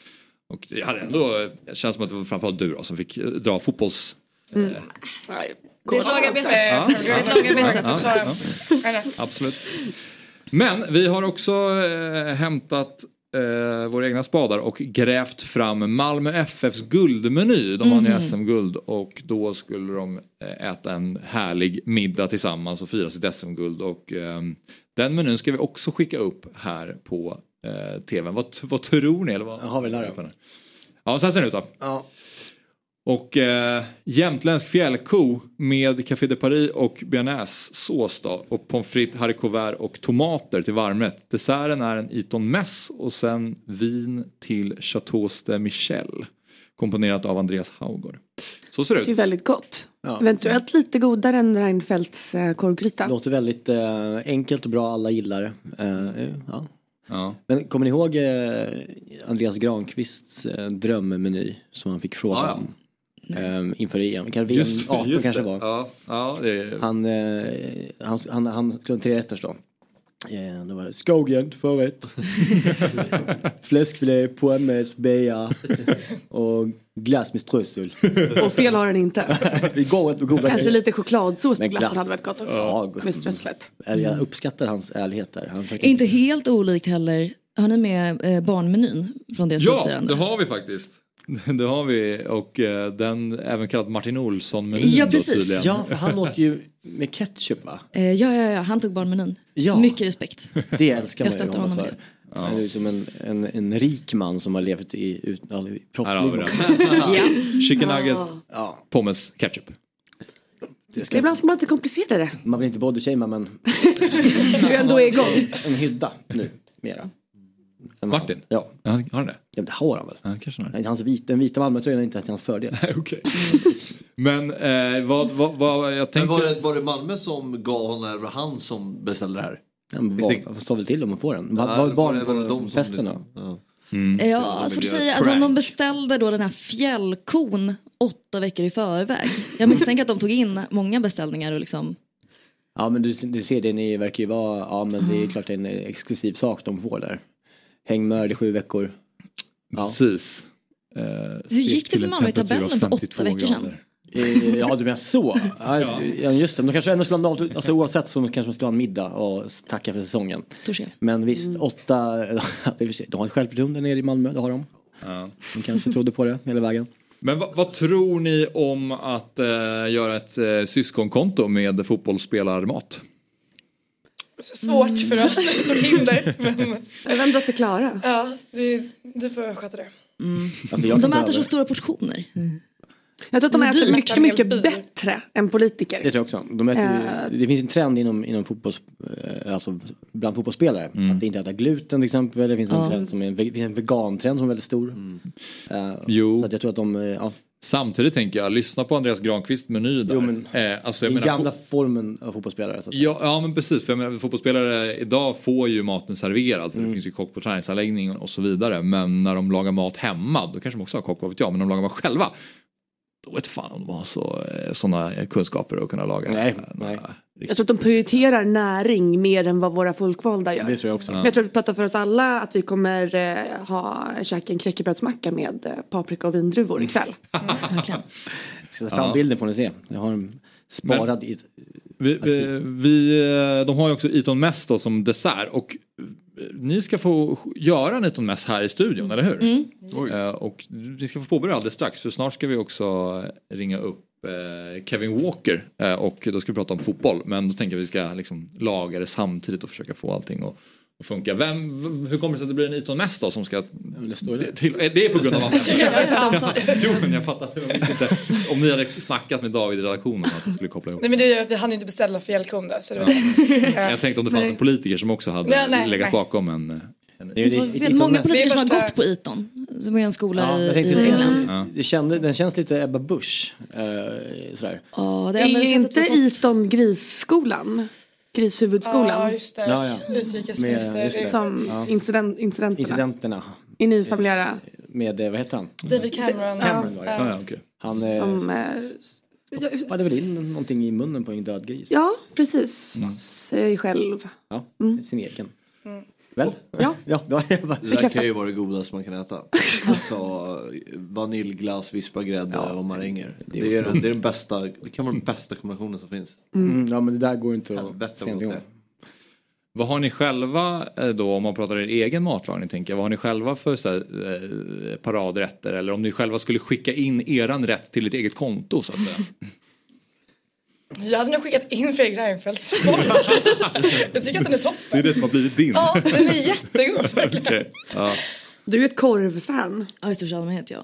Och det hade ändå, det känns som att det var framförallt du då, som fick eh, dra fotbolls... Det är ett lagarbete. Eh, Det är ett lagarbete. Ja, ja. Absolut. Men vi har också eh, hämtat eh, våra egna spadar och grävt fram Malmö FFs guldmeny. De vann ju SM-guld och då skulle de eh, äta en härlig middag tillsammans och fira sitt SM-guld. Och eh, den menyn ska vi också skicka upp här på eh, tvn. Vad, vad tror ni? Eller vad? Har vi då? Ja, så här ser den ut då. Ja. Och eh, jämtländsk fjällko med Café de Paris och bearnaisesås då. Och pommes frites, haricots och tomater till varmrätt. Desserten är en Iton Mess och sen vin till Chateau de Michel. Komponerat av Andreas Haugård. Så ser det Det är ut. väldigt gott. Ja. Eventuellt lite godare än Reinfeldts eh, korvgryta. Låter väldigt eh, enkelt och bra, alla gillar det. Eh, ja. Ja. Men kommer ni ihåg eh, Andreas Granqvists eh, drömmeny som han fick fråga Ja, ja. om? Eh, inför EM, kanske VM Just, 18 just kanske det. var. Ja, ja, det är... Han, eh, han, han, han skulle ha en trerätters då. Eh, det var skogen, förrätt. Fläskfilé, pommes, bea och glass med strössel. Och fel har den inte. Det går inte goda Kanske lite chokladsås på glassen glass. hade varit gott också. Ja, Med strösslet. Eller Jag uppskattar hans ärlighet där. Han försöker- Inte helt olikt heller. Har ni med eh, barnmenyn från deras Ja, det har vi faktiskt. Det har vi och eh, den även kallad Martin Olsson-menyn. Ja, då, precis. tydligen. Ja, för han åt ju med ketchup va? Eh, ja, ja, ja, han tog barnmenyn. Ja. Mycket respekt. Det älskar Jag man ju stöttar honom honom för. Han är ju som en, en, en rik man som har levt i, ut, ja, i Här har vi proffsliv. den. Chicken nuggets, Ja. pommes, ketchup. Det ska, Ibland ska man inte komplicera det. man vill inte bodyshamea men Du ändå är igång. en hydda nu mera. Martin? Ja. Ja, har han det? ja, det har han väl. Ja, kanske han har Hans vita, den vita Malmötröjan är inte till hans fördel. Nej, okej. Men eh, vad, vad, vad jag Men tänkte... var det, var det Malmö som gav honom eller var han som beställde det här? Men vad sa väl till om att få den? Var det barn var det de på som festen då? Ja. Mm. Ja, svårt att säga. Alltså, om de beställde då den här fjällkon åtta veckor i förväg. Jag misstänker att de tog in många beställningar och liksom Ja men du, du ser det, ni verkar ju vara, ja men det är klart det är en exklusiv sak de får där. Hängmör i sju veckor. Ja. Precis. Eh, Hur gick det för Malmö i tabellen för åtta veckor sedan? Eh, Ja du menar så. Ja, ja just det, men de kanske ändå skulle ha alltså oavsett så kanske de skulle ha en middag och tacka för säsongen. Touché. Men visst, åtta, för sig- de har ett självförtroende nere i Malmö, det har de. Ja. De kanske trodde på det hela vägen. Men vad, vad tror ni om att eh, göra ett eh, syskonkonto med fotbollsspelarmat? Svårt för oss, stort hinder. Men Jag vänder till Klara. ja, det, du får sköta det. Alltså, jag De äter så stora portioner. Jag tror att de Alltså, äter du- mycket, mycket bättre än politiker. Det tror jag också. De äter, ju- det finns en trend inom, inom fotbolls, eh, alltså bland fotbollsspelare. Att inte äta gluten till exempel. Det finns en, Ja. trend som är, en en vegantrend som är väldigt stor. Eh, Jo. Så att jag tror att de, ja, Samtidigt tänker jag, lyssna på Andreas Granqvist meny där. Jo, men- eh, alltså, den menar, gamla formen av fotbollsspelare. Så Ja, ja men precis, för jag menar, fotbollsspelare idag får ju maten serverad för det finns ju kock på träningsanläggningen och så vidare. Men när de lagar mat hemma, då kanske de också har kock, vad vet jag, men när de lagar mat själva. Då vet fan om de har så, sådana kunskaper att kunna laga. Nej, eh, nej. Jag tror att de prioriterar näring mer än vad våra folkvalda gör. Det tror jag också. Men jag tror att det pratar för oss alla att vi kommer eh, ha käka en knäckebrödsmacka med eh, paprika och vindruvor ikväll. Verkligen. Ska ta fram Ja. bilden får ni se. Jag har en sparad i... Vi, vi, vi, eh, de har ju också Eton Mess då som dessert och eh, ni ska få göra en Eton Mess här i studion, eller hur? Eh, Och ni ska få påbörja alldeles strax för snart ska vi också ringa upp Kevin Walker eh, och då ska vi prata om fotboll men då tänker jag att vi ska liksom laga det samtidigt och försöka få allting att funka. Vem, hur kommer det sig att det blir en Eton Mess då som ska... det, står det, till, eh, det är på grund av att... Jo men jag fattar inte om ni hade snackat med David i redaktionen att ni skulle koppla ihop. Nej men det, vi hann inte beställa fjällkon där så det var det. Jag tänkte om det fanns en politiker som också hade Nej, nej, legat nej. bakom en... Det är ju Det många politiker som har gått på Eton. Som är en skola Ja, i, England. Ja. det. kände, den känns lite Ebba Busch. Eh, sådär. Ja, det är receptet inte. Eton Grisskolan? Ja Grishuvudskolan? just det. Ja, ja. Utrikesminister. Med- just det. Som Ja. incident, incidenterna Incidenterna i nyfamiljära. med, eh, vad heter han? David Cameron. Cameron var det. Ja, ja, okej. Han eh, Som, eh, stoppade väl in någonting i munnen på en död gris. ja, precis. Mm. Sig själv. Ja, Mm. sin egen. Väl? Ja. ja, då är jag bara... Det där kan ju vara det godaste man kan äta. Alltså vaniljglass, vispagrädde och maränger. Det är, den, det är den bästa, det kan vara den bästa kombinationen som finns. Mm, ja, men det där går inte att gång. det är. Vad har ni själva eh, då, om man pratar er egen matlagning, tänker jag, vad har ni själva för så här, eh, paradrätter? Eller om ni själva skulle skicka in eran rätt till ett eget konto så att säga. Jag hade nog skickat in Fredrik Reinfeldts sparfavorit. Jag tycker att den är toppen. Det är det som har blivit din. Ja, den är jättegod verkligen. Okej. ja. Du är ett korvfan. Ja, i största allmänhet ja.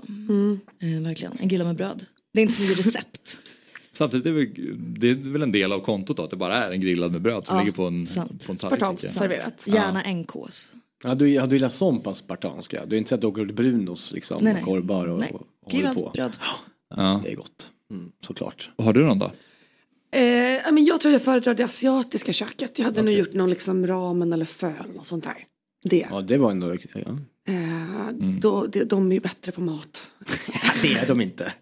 Eh, verkligen. En grilla med bröd. Det är inte så mycket recept. Samtidigt är det, väl- det är väl en del av kontot då, att det bara är en grillad med bröd som Ja, ligger på en, sant. på en tallrik. Spartanskt serverat. Gärna NKs. Ja, du, ja, du gillar sån pass spartanska. Du är inte så att du åker till Brunos liksom. Nej, och nej. korvbar och, Nej. och håller Grillad på. bröd. Ja. Det är gott. Mm, såklart. Har du någon då? Eh, ja, men jag tror jag föredrar det asiatiska köket. Jag hade nog gjort någon liksom ramen eller föl och sånt där. Det. Ja, det var ändå... Ja. Eh, då, det, de är ju bättre på mat. Det är de inte.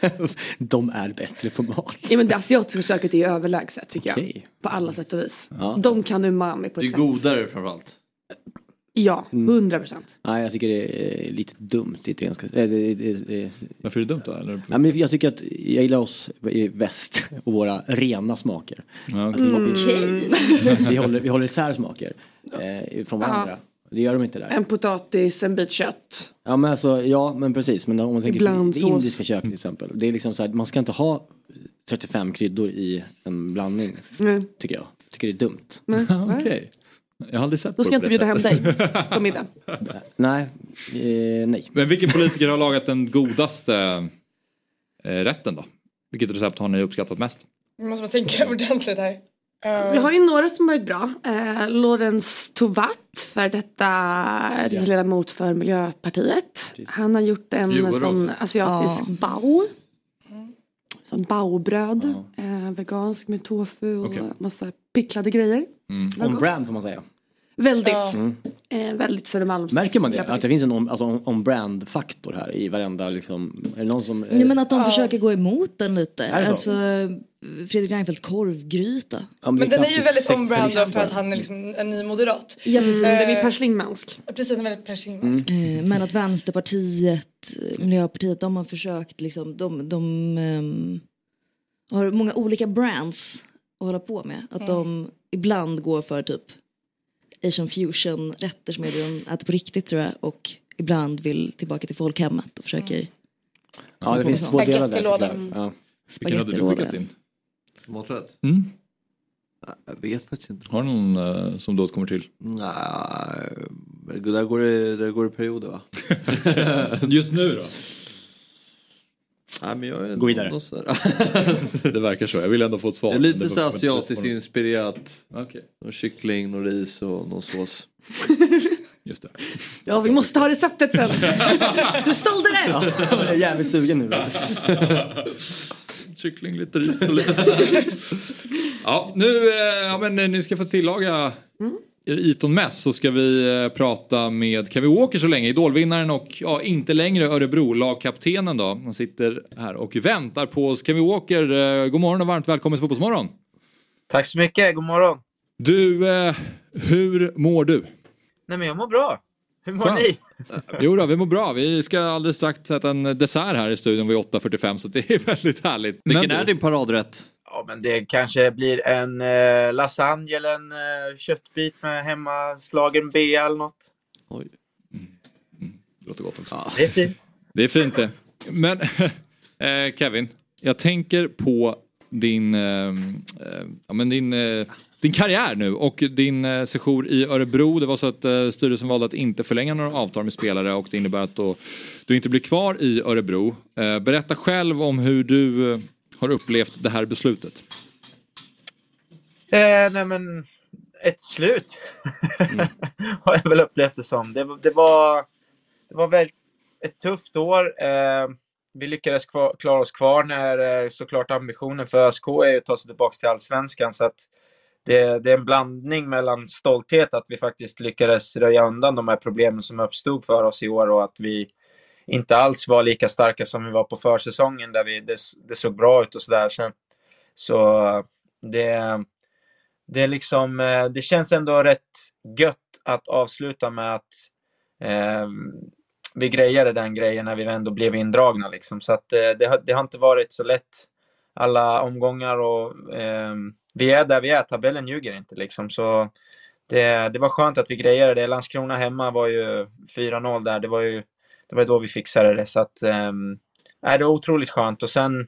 De är bättre på mat. Ja men det asiatiska köket är ju överlägset tycker jag. Okej. På alla sätt och vis. Ja. De kan umami på Det är ett sätt. godare framförallt. Ja, hundra procent. Nej, jag tycker det är lite dumt. Italienska. Äh, det, det, det, Varför är det dumt då? Eller? Nej, men jag tycker att jag gillar oss i väst och våra rena smaker. Ja, Mm. Vi håller, vi håller isär smaker eh, från varandra. Det gör de inte där. En potatis, en bit kött. Ja men alltså, ja men precis. Men om man tänker Ibland på det indiska köket till exempel. Det är liksom så här, man ska inte ha 35 kryddor i en blandning. Nej. Tycker jag. Tycker det är dumt. Nej. Okej. Jag har aldrig sett Då ska jag inte bjuda hem dig på middag. Nej, eh, nej. Men vilken politiker har lagat den godaste eh, rätten då? Vilket recept har ni uppskattat mest? Nu måste man tänka ordentligt här. Eh, Vi har ju några som varit bra. Eh, Lorenz Tovatt, för detta ledamot för Miljöpartiet. Han har gjort en sån asiatisk Ja. bao. Sån baobröd. Eh, vegansk med tofu och Okej. massa picklade grejer. Var On brand får man säga. Väldigt. Ja. Eh, väldigt Södermalms. Märker man det? Att det finns en on, alltså, on, on brand faktor här i varenda liksom. Är det någon som. Nej, men att de försöker gå emot den lite. Är? Alltså, Fredrik Reinfeldts korvgryta. Ja, Men det den är ju väldigt on-brand för att han är liksom en ny moderat. Ja, precis. Mm, den Eh, är Per Schlingmansk. Precis, en väldigt Per Schlingmansk. Eh, Men att Vänsterpartiet, Miljöpartiet, de har försökt liksom, de, de ehm, har många olika brands att hålla på med. Att de ibland går för typ Asian fusion rätter som de äter på riktigt tror jag och ibland vill tillbaka till folkhemmet och försöker Ja, det finns två delar där såklart. Ja. Vilken hade du skickat in? Maträtt? Mm. Jag vet faktiskt inte. Har du någon eh, som då kommer till? Nej, där går det, där går det perioder va? Just nu då? Nej, men jag är Gå vidare. Det verkar så. Jag vill ändå få ett svar. Det är lite så asiatiskt inspirerat. Okej, Någon kyckling, någon ris och någon sås. just det. Ja, vi måste ha receptet sen. Du sålde det! Jag är jävligt sugen nu. Kyckling, lite ris och lite... ja, nu, eh, ja men eh, ni ska få tillaga er Eton Mess så ska vi eh, prata med Kevin Walker så länge, idolvinnaren och ja, inte längre Örebro, lagkaptenen då. Han sitter här och väntar på oss. Kevin Walker, eh, god morgon och varmt välkommen till Fotbollsmorgon. Tack så mycket, god morgon. Du, eh, hur mår du? Nej men jag mår bra. Hur mår Skönt. ni? Jo då, vi mår bra. Vi ska alldeles strax äta en dessert här i studion vid 8.45 så det är väldigt härligt. Vilken Men är din paradrätt? Ja men det kanske blir en eh, lasagne eller en eh, köttbit med hemmaslagen bea eller något. Oj. Det låter gott också. Det är fint. Det är fint det. Men eh, Kevin, jag tänker på din, eh, eh, ja, men din, eh, din karriär nu och din eh, session i Örebro. Det var så att eh, styrelsen valde att inte förlänga några avtal med spelare och det innebär att då, du inte blir kvar i Örebro. Eh, berätta själv om hur du eh, har upplevt det här beslutet. Eh, nej men ett slut har jag väl upplevt det som. Det, det, var, det var väl ett tufft år. Eh, vi lyckades kvar, klara oss kvar när eh, såklart ambitionen för ÖSK är att ta sig tillbaka till allsvenskan. Så att det, det är en blandning mellan stolthet att vi faktiskt lyckades röja undan de här problemen som uppstod för oss i år och att vi inte alls var lika starka som vi var på försäsongen där vi, det, det såg bra ut och sådär. Så, så det, det, liksom, eh, det känns ändå rätt gött att avsluta med att eh, vi grejade den grejen när vi ändå blev indragna. Liksom. Så att, eh, det, har, det har inte varit så lätt alla omgångar och eh, vi är där vi är. Tabellen ljuger inte. Liksom. Så det, det var skönt att vi grejade det. Landskrona hemma var ju 4-0 där. Det var ju det var då vi fixade det. Så att, eh, det var otroligt skönt. Och sen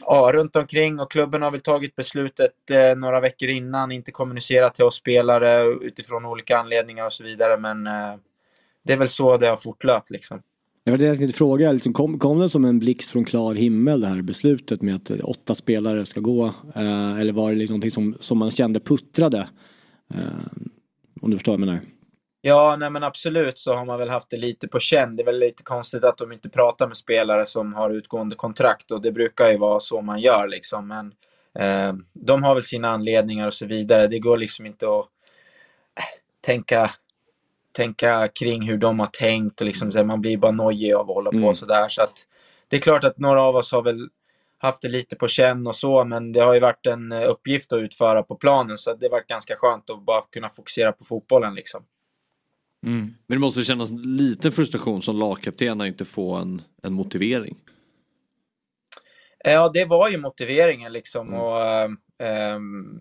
ja, runt omkring och klubben har väl tagit beslutet eh, några veckor innan, inte kommunicerat till oss spelare utifrån olika anledningar och så vidare. Men eh, det är väl så det har fortlöpt liksom. Det var det jag tänkte fråga, liksom, kom, kom det som en blixt från klar himmel det här beslutet med att åtta spelare ska gå? Eh, eller var det liksom någonting som, som man kände puttrade? Eh, om du förstår vad jag menar. Ja, nej men absolut så har man väl haft det lite på känn. Det är väl lite konstigt att de inte pratar med spelare som har utgående kontrakt och det brukar ju vara så man gör liksom. Men eh, de har väl sina anledningar och så vidare. Det går liksom inte att eh, tänka, tänka kring hur de har tänkt och liksom så man blir bara nojig av att hålla på Mm. sådär. Så att det är klart att några av oss har väl haft det lite på känn och så, men det har ju varit en eh, uppgift att utföra på planen, så det har varit ganska skönt att bara kunna fokusera på fotbollen liksom. Mm. Men det måste kännas lite frustration som lagkapten att inte få en, en motivering. Ja, det var ju motiveringen liksom. Mm. Och, um,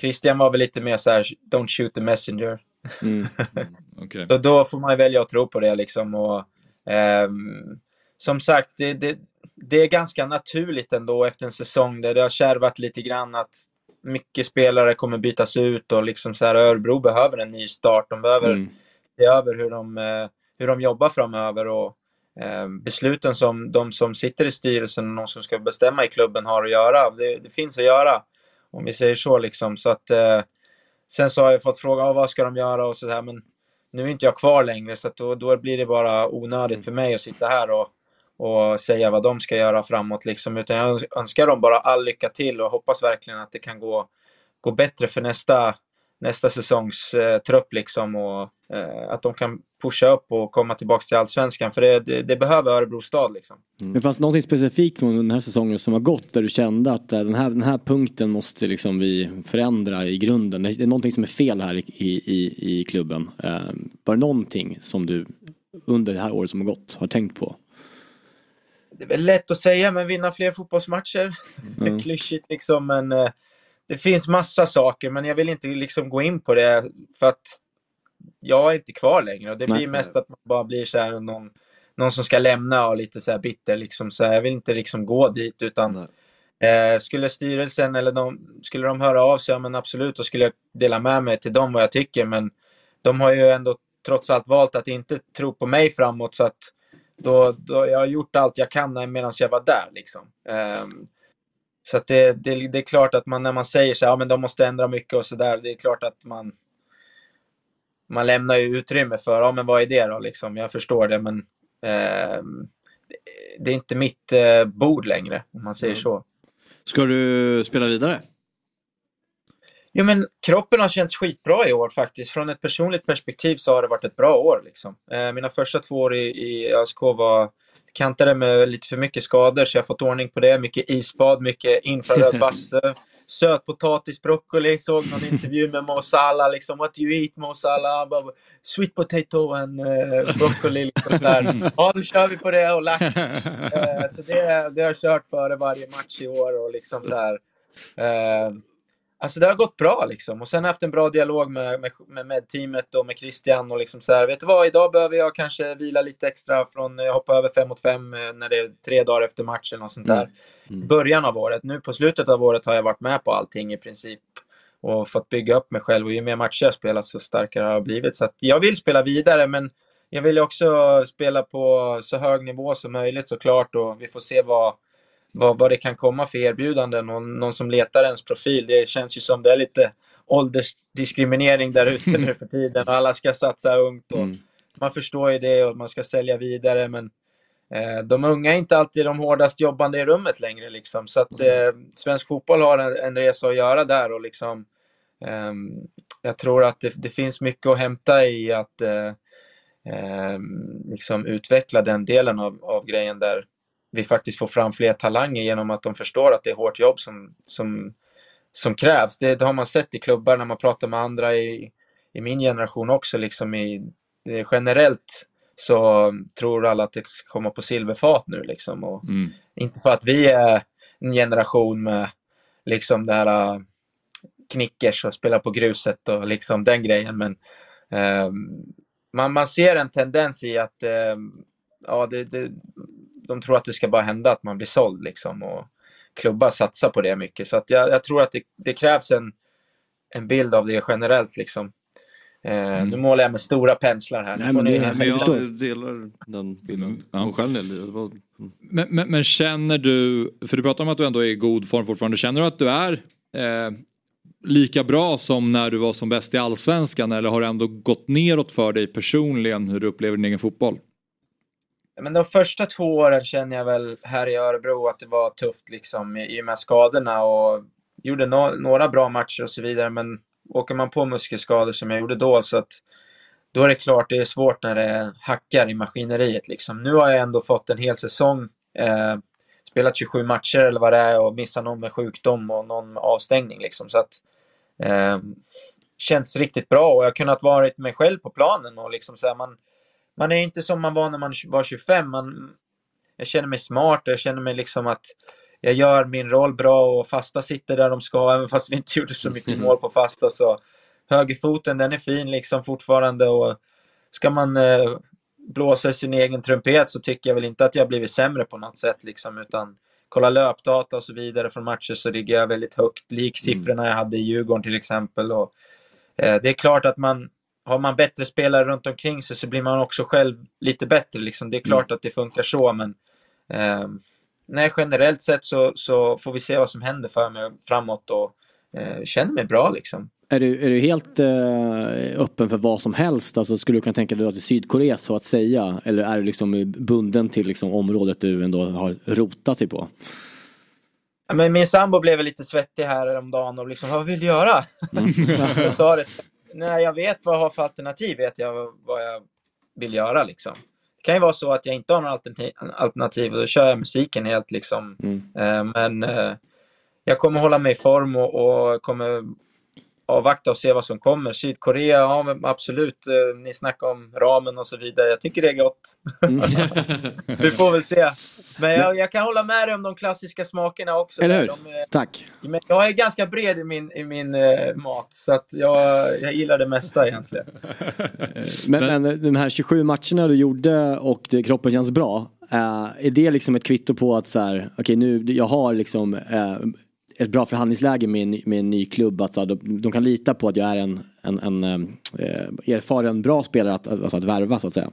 Christian var väl lite mer så här, don't shoot the messenger. Mm. okay. så då får man välja att tro på det liksom. Och, um, som sagt, det, det, det, är ganska naturligt ändå efter en säsong där det har kärvat lite grann att mycket spelare kommer bytas ut och liksom så här, Örebro behöver en ny start. De behöver mm se över hur de, eh, hur de jobbar framöver och eh, besluten som de som sitter i styrelsen och de som ska bestämma i klubben har att göra. Det, det finns att göra, om vi säger så. Liksom. så att, eh, sen så har jag fått fråga vad ska de göra och sådär, men nu är inte jag kvar längre så då, då blir det bara onödigt för mig att sitta här och, och säga vad de ska göra framåt. Liksom. Utan jag önskar dem bara all lycka till och hoppas verkligen att det kan gå, gå bättre för nästa, nästa säsongs eh, trupp. Liksom, och eh, att de kan pusha upp och komma tillbaka till allsvenskan. För det, det, det behöver Örebro stad. Liksom. Mm. Det fanns någonting specifikt från den här säsongen som har gått där du kände att eh, den här, den här punkten måste liksom vi förändra i grunden. Det är någonting som är fel här i, i, i klubben. Eh, var det någonting som du under det här året som har gått har tänkt på? Det är väl lätt att säga, men vinna fler fotbollsmatcher. Mm. Klyschigt liksom, men eh, det finns massa saker, men jag vill inte liksom gå in på det för att jag är inte kvar längre och det blir mest att man bara blir så här någon, någon som ska lämna och lite så bitter liksom. Så här, jag vill inte liksom gå dit utan eh, skulle styrelsen eller de, skulle de höra av sig, ja men absolut, då skulle jag dela med mig till dem vad jag tycker. Men de har ju ändå trots allt valt att inte tro på mig framåt så att då, då jag har gjort allt jag kan medan jag var där liksom. Um, så att det, det, det, är klart att man när man säger så här, ja men de måste ändra mycket och så där, det är klart att man man lämnar ju utrymme för, ja men vad är det då liksom? Jag förstår det men eh, det är inte mitt eh, bord längre om man säger mm. så. Ska du spela vidare? Jo men kroppen har känts skitbra i år faktiskt. Från ett personligt perspektiv så har det varit ett bra år. Liksom. Eh, mina första två år i, i ÖSK var kantade med lite för mycket skador så jag har fått ordning på det. Mycket isbad, mycket infraröd bastu sötpotatis, broccoli. Såg någon intervju med Mo Salah, liksom What do you eat Mo Salah? Sweet potato and uh, broccoli. Liksom där. Ja, då kör vi på det och lax. Uh, så det, det har jag kört före varje match i år och liksom så här. Uh, Alltså det har gått bra liksom. Och sen haft en bra dialog med, med, med med-teamet och med Christian och liksom så här, vet du vad, idag behöver jag kanske vila lite extra från, jag hoppar över fem mot fem eh, när det är tre dagar efter matchen och sånt där. Mm. Mm. Början av året. Nu på slutet av året har jag varit med på allting i princip och fått bygga upp mig själv och ju mer matcher jag spelat så starkare har jag blivit. Så jag vill spela vidare men jag vill också spela på så hög nivå som möjligt såklart och vi får se vad vad, vad det kan komma för erbjudanden. Någon, någon som letar ens profil. Det känns ju som det är lite åldersdiskriminering där ute nu för tiden. Och alla ska satsa ungt. Och mm. Man förstår ju det och man ska sälja vidare. Men eh, de unga är inte alltid de hårdast jobbande i rummet längre. Liksom. Så att eh, svensk fotboll har en, en resa att göra där. Och liksom, eh, jag tror att det, det, finns mycket att hämta i att eh, ehm, liksom utveckla den delen av, av grejen där vi faktiskt får fram fler talanger genom att de förstår att det är hårt jobb som, som, som krävs. Det, det har man sett i klubbar när man pratar med andra i, i min generation också. Liksom i, generellt så tror alla att det ska komma på silverfat nu. Liksom. Och mm. Inte för att vi är en generation med liksom det här äh, knickers och spela på gruset och liksom den grejen. Men eh, man, man ser en tendens i att eh, ja, det, det, de tror att det ska bara hända att man blir såld liksom. Och klubbar satsar på det mycket. Så att jag, jag tror att det, det, krävs en, en bild av det generellt liksom. Eh, mm. Nu målar jag med stora penslar här. Nej, men, ni, men jag delar den bilden. Mm. Ja. Själv, men, men, men, känner du, för du pratar om att du ändå är i god form fortfarande, känner du att du är eh, lika bra som när du var som bäst i allsvenskan eller har det ändå gått neråt för dig personligen hur du upplever din egen fotboll? Men de första två åren känner jag väl här i Örebro att det var tufft liksom i och med skadorna och gjorde no några bra matcher och så vidare. Men åker man på muskelskador som jag gjorde då så att då är det klart det är svårt när det hackar i maskineriet liksom. Nu har jag ändå fått en hel säsong eh, spelat 27 matcher eller vad det är och missat någon med sjukdom och någon med avstängning. Liksom. Så att, eh, känns riktigt bra och jag har kunnat vara mig själv på planen. Och liksom så här, man, man är inte som man var när man var 25. Man, jag känner mig smart och jag känner mig liksom att jag gör min roll bra och fasta sitter där de ska, även fast vi inte gjorde så mycket mål på fasta. Så högerfoten, den är fin liksom fortfarande och ska man eh, blåsa sin egen trumpet så tycker jag väl inte att jag blivit sämre på något sätt liksom, utan kolla löpdata och så vidare från matcher så ligger jag väldigt högt, lik siffrorna jag hade i Djurgården till exempel. Och, eh, det är klart att man har man bättre spelare runt omkring sig så blir man också själv lite bättre. Liksom. Det är klart att det funkar så, men eh, nej, generellt sett så, så får vi se vad som händer för mig framåt och eh, känner mig bra liksom. Är du, är du helt eh, öppen för vad som helst? Alltså, skulle du kunna tänka dig att till Sydkorea så att säga? Eller är du liksom bunden till liksom, området du ändå har rotat dig på? Ja, men min sambo blev lite svettig här om dagen och liksom, vad vill du göra? Mm. jag sa det, när jag vet vad jag har för alternativ vet jag vad jag vill göra liksom. Det kan ju vara så att jag inte har några alternativ och då kör jag musiken helt liksom. Mm. Eh, men eh, jag kommer hålla mig i form och, och kommer avvakta och se vad som kommer. Sydkorea, ja absolut. Eh, ni snackar om ramen och så vidare. Jag tycker det är gott. Mm. Vi får väl se. Men jag, jag, kan hålla med dig om de klassiska smakerna också. Eller hur? De, Tack. Men jag är ganska bred i min, i min uh, mat, så att jag, jag gillar det mesta egentligen. men, men de här 27 matcherna du gjorde och det, kroppen känns bra. Uh, är det liksom ett kvitto på att så här, okej okay, nu, jag har liksom uh, ett bra förhandlingsläge med en, med en ny klubb. Att de, de kan lita på att jag är en, en, en eh, erfaren, bra spelare att, alltså att värva så att säga.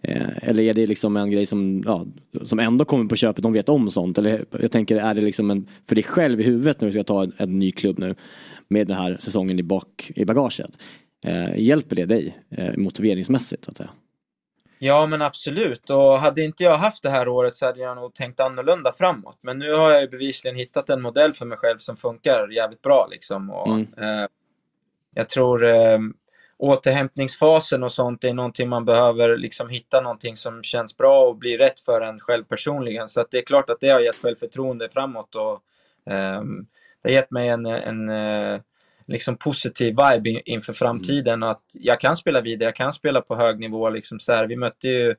Eh, eller är det liksom en grej som, ja, som ändå kommer på köpet, de vet om sånt? Eller jag tänker, är det liksom en, för dig själv i huvudet när du ska ta en, en ny klubb nu med den här säsongen i, bak, i bagaget? Eh, hjälper det dig eh, motiveringsmässigt så att säga? Ja, men absolut. Och hade inte jag haft det här året så hade jag nog tänkt annorlunda framåt. Men nu har jag ju bevisligen hittat en modell för mig själv som funkar jävligt bra. Liksom. Och, mm. eh, jag tror eh, återhämtningsfasen och sånt är någonting man behöver liksom hitta någonting som känns bra och blir rätt för en själv personligen. Så det är klart att det har gett självförtroende framåt. Och, eh, det har gett mig en, en eh, liksom positiv vibe inför framtiden. Mm. Att jag kan spela vidare, jag kan spela på hög nivå. Liksom så här. Vi mötte ju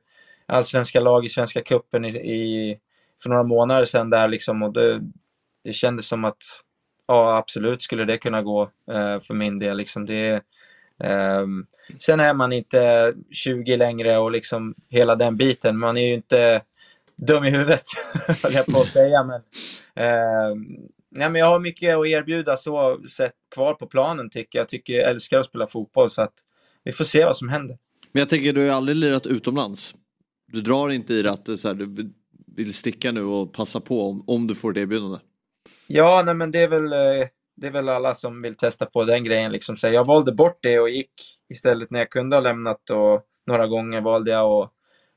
allsvenska lag i Svenska cupen i, i, för några månader sedan där liksom, och det, det kändes som att ja, absolut skulle det kunna gå eh, för min del. Liksom det, eh, sen är man inte 20 längre och liksom hela den biten. Man är ju inte dum i huvudet, höll jag på att säga. Men, eh, Nej, men jag har mycket att erbjuda så sett kvar på planen tycker jag. Tycker jag älskar att spela fotboll så att vi får se vad som händer. Men jag tänker, du har aldrig lirat utomlands. Du drar inte i det att så här, du vill sticka nu och passa på om, om du får ett erbjudande? Ja, nej men det är väl, eh, det är väl alla som vill testa på den grejen. Liksom. Så jag valde bort det och gick istället när jag kunde ha lämnat och några gånger valde jag att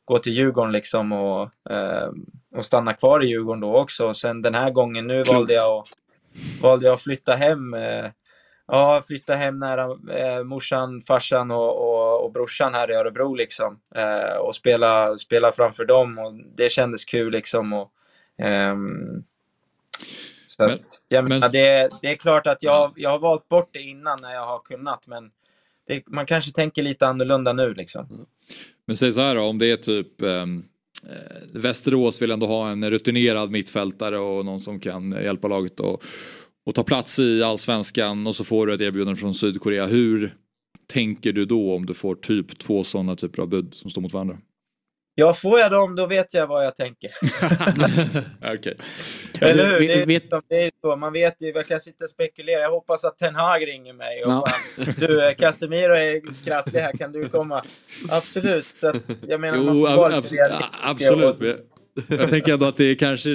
gå till Djurgården liksom och, eh, och stanna kvar i Djurgården då också. sen den här gången, nu valde jag, att, valde jag att flytta hem. Eh, ja, flytta hem nära eh, morsan, farsan och, och, och brorsan här i Örebro liksom. Eh, och spela, spela framför dem och det kändes kul liksom. Och, ehm, så men, att, jag men... det, det är klart att jag, jag har valt bort det innan när jag har kunnat men det, man kanske tänker lite annorlunda nu liksom. Mm. Men säg så här då, om det är typ ehm, eh, Västerås vill ändå ha en rutinerad mittfältare och någon som kan hjälpa laget och, och ta plats i allsvenskan och så får du ett erbjudande från Sydkorea. Hur tänker du då om du får typ två sådana typer av bud som står mot varandra? Ja, får jag dem då vet jag vad jag tänker. okay. Eller hur? Det är, vet... det är så. Man vet ju, jag kan sitta och spekulera. Jag hoppas att Ten Hag ringer mig och ja. bara, du Casemiro är krasslig här, kan du komma? Absolut. Att, jag menar, jo, ab ab absolut. Jag tänker ändå att det är kanske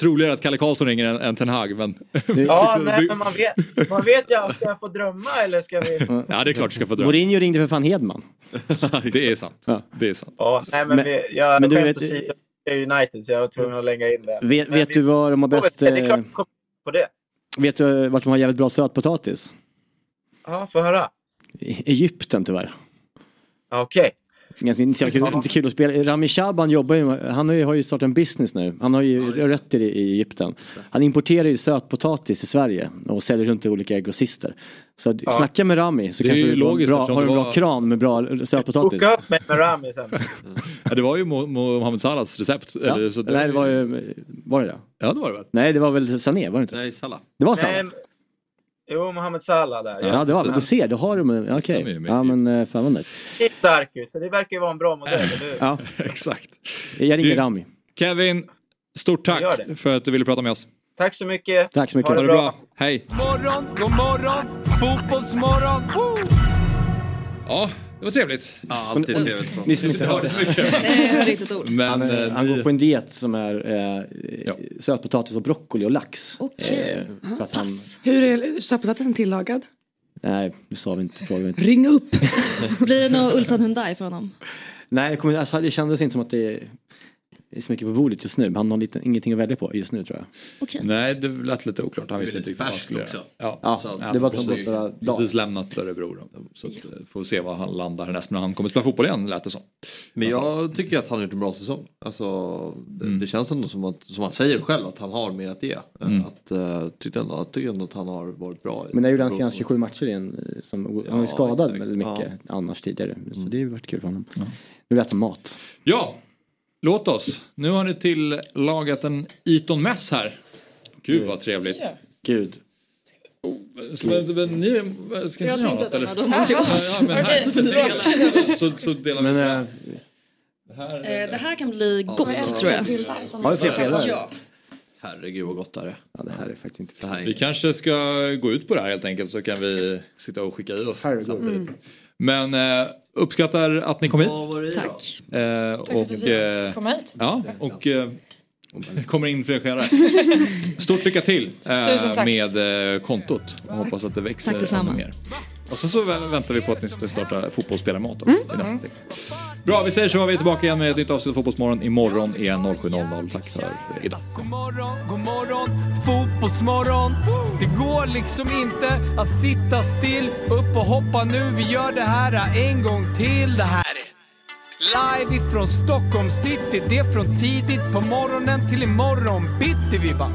troligare att Kalle Karlsson ringer än, än Ten Hag. Men... Ja, nej, men man vet, man vet ju. Ska jag få drömma eller ska vi... Ja, det är klart du ska få drömma. Mourinho ringde för fan Hedman. det är sant. Ja. Det är sant. Ja, nej, men, men vi, jag men du vet... åsido United så jag var tvungen att lägga in det. Vet, vet vi, du var de har bäst... Det är klart eh, på det. Vet du vart de har jävligt bra sötpotatis? Ja, få höra. Egypten tyvärr. Okej. Ganska inte kul, inte kul att spela. Rami Shaban jobbar ju, han har ju, har ju startat en business nu. Han har ju rötter i, i Egypten. Han importerar ju sötpotatis i Sverige och säljer runt till olika grossister. Så Ja. snacka med Rami så Det är kanske du logiskt bra, har en det bra var- kran med bra sötpotatis. Boka upp mig med Rami sen. Ja, det var ju Mo- Mohamed Salahs recept. Ja. Eller, så Nej det var ju, var det det? Ja det var det väl? Nej det var väl Sané, var det inte? Nej, Salah. Det var Salah? Nej, Jo, Mohamed Salah där. Ja, det var det. Du ser, du har dem. Okej. Med. Ja men fan vad nöjd. Ser stark ut, så det verkar ju vara en bra modell, eller hur? Ja, Exakt. jag ringer Du- Rami. Kevin, stort tack det. för att du ville prata med oss. Tack så mycket. Tack så mycket. Ha det bra. Hej. Morgon, god morgon, fotbollsmorgon. Woo! Ja, det var trevligt. Ja, alltid trevligt. Ni som inte hörde. Nej, jag hörde inte ett ord. Men Han, eh, eh, han går på en diet som är eh, Ja. sötpotatis och broccoli och lax. Okej. Eh, för att han, Hur är sötpotatisen tillagad? nej, det sa vi inte. Frågade vi inte. Ring upp! Blir det någon Ulsan Hyundai för honom? Nej, jag kommer, alltså, det kändes inte som att det är så mycket på bordet just nu. Han har lite, ingenting att välja på just nu tror jag. Okej. Nej, det lät lite oklart. Han visste inte riktigt vad han skulle också. göra. Ja, Ja, så- det var precis, bara dag. precis lämnat Örebro. då. Så att, eh, får se var han landar härnäst. Men han kommer spela fotboll igen lät det som. Men jag tycker att han har gjort en bra säsong. Alltså, det, Mm. det känns ändå som att, som han säger själv, att han har mer att ge. Mm. Att, uh, tyckte ändå, jag tycker ändå att han har varit bra. Men det gjorde han senast säsong. 27 matcher igen. eh, Som, han var ju Ja, skadad exakt. väldigt mycket Ja. annars tidigare. Så det har ju varit kul för honom. Nu äter han mat. Ja, låt oss. Nu har ni tillagat en Eton Mess här. Gud vad trevligt. Gud. Så, men, men, ni, ska Jag ni ha tänkte något att de eller? hade mat till oss. Ja, men här, Okej, förlåt. så, så delar vi. Men, här, Eh, det här kan bli gott tror jag. har vi fler pelare? Ja. Herregud vad gott det. Ja, det här är faktiskt inte här är Vi kanske ska gå ut på det här helt enkelt så kan vi sitta och skicka i oss Herregud. samtidigt. Men eh, uppskattar att ni kom hit. Tack. Eh, Tack för att du fick eh, komma hit. ja, och eh, kommer in fler skedar. Stort lycka till eh, tack. med eh, kontot. Och hoppas att det växer Tack detsamma. ännu mer. Och så, så vä- väntar vi på att ni ska starta fotbollsspelarmat Mm. i nästa steg. Bra, vi säger så. Vi är tillbaka igen med ett nytt avsnitt av Fotbollsmorgon imorgon igen 07.00. Tack för idag. God morgon, god morgon, fotbollsmorgon. Det går liksom inte att sitta still. Upp och hoppa nu, vi gör det här en gång till. Det här är live ifrån Stockholm city. Det är från tidigt på morgonen till imorgon bitti vi bara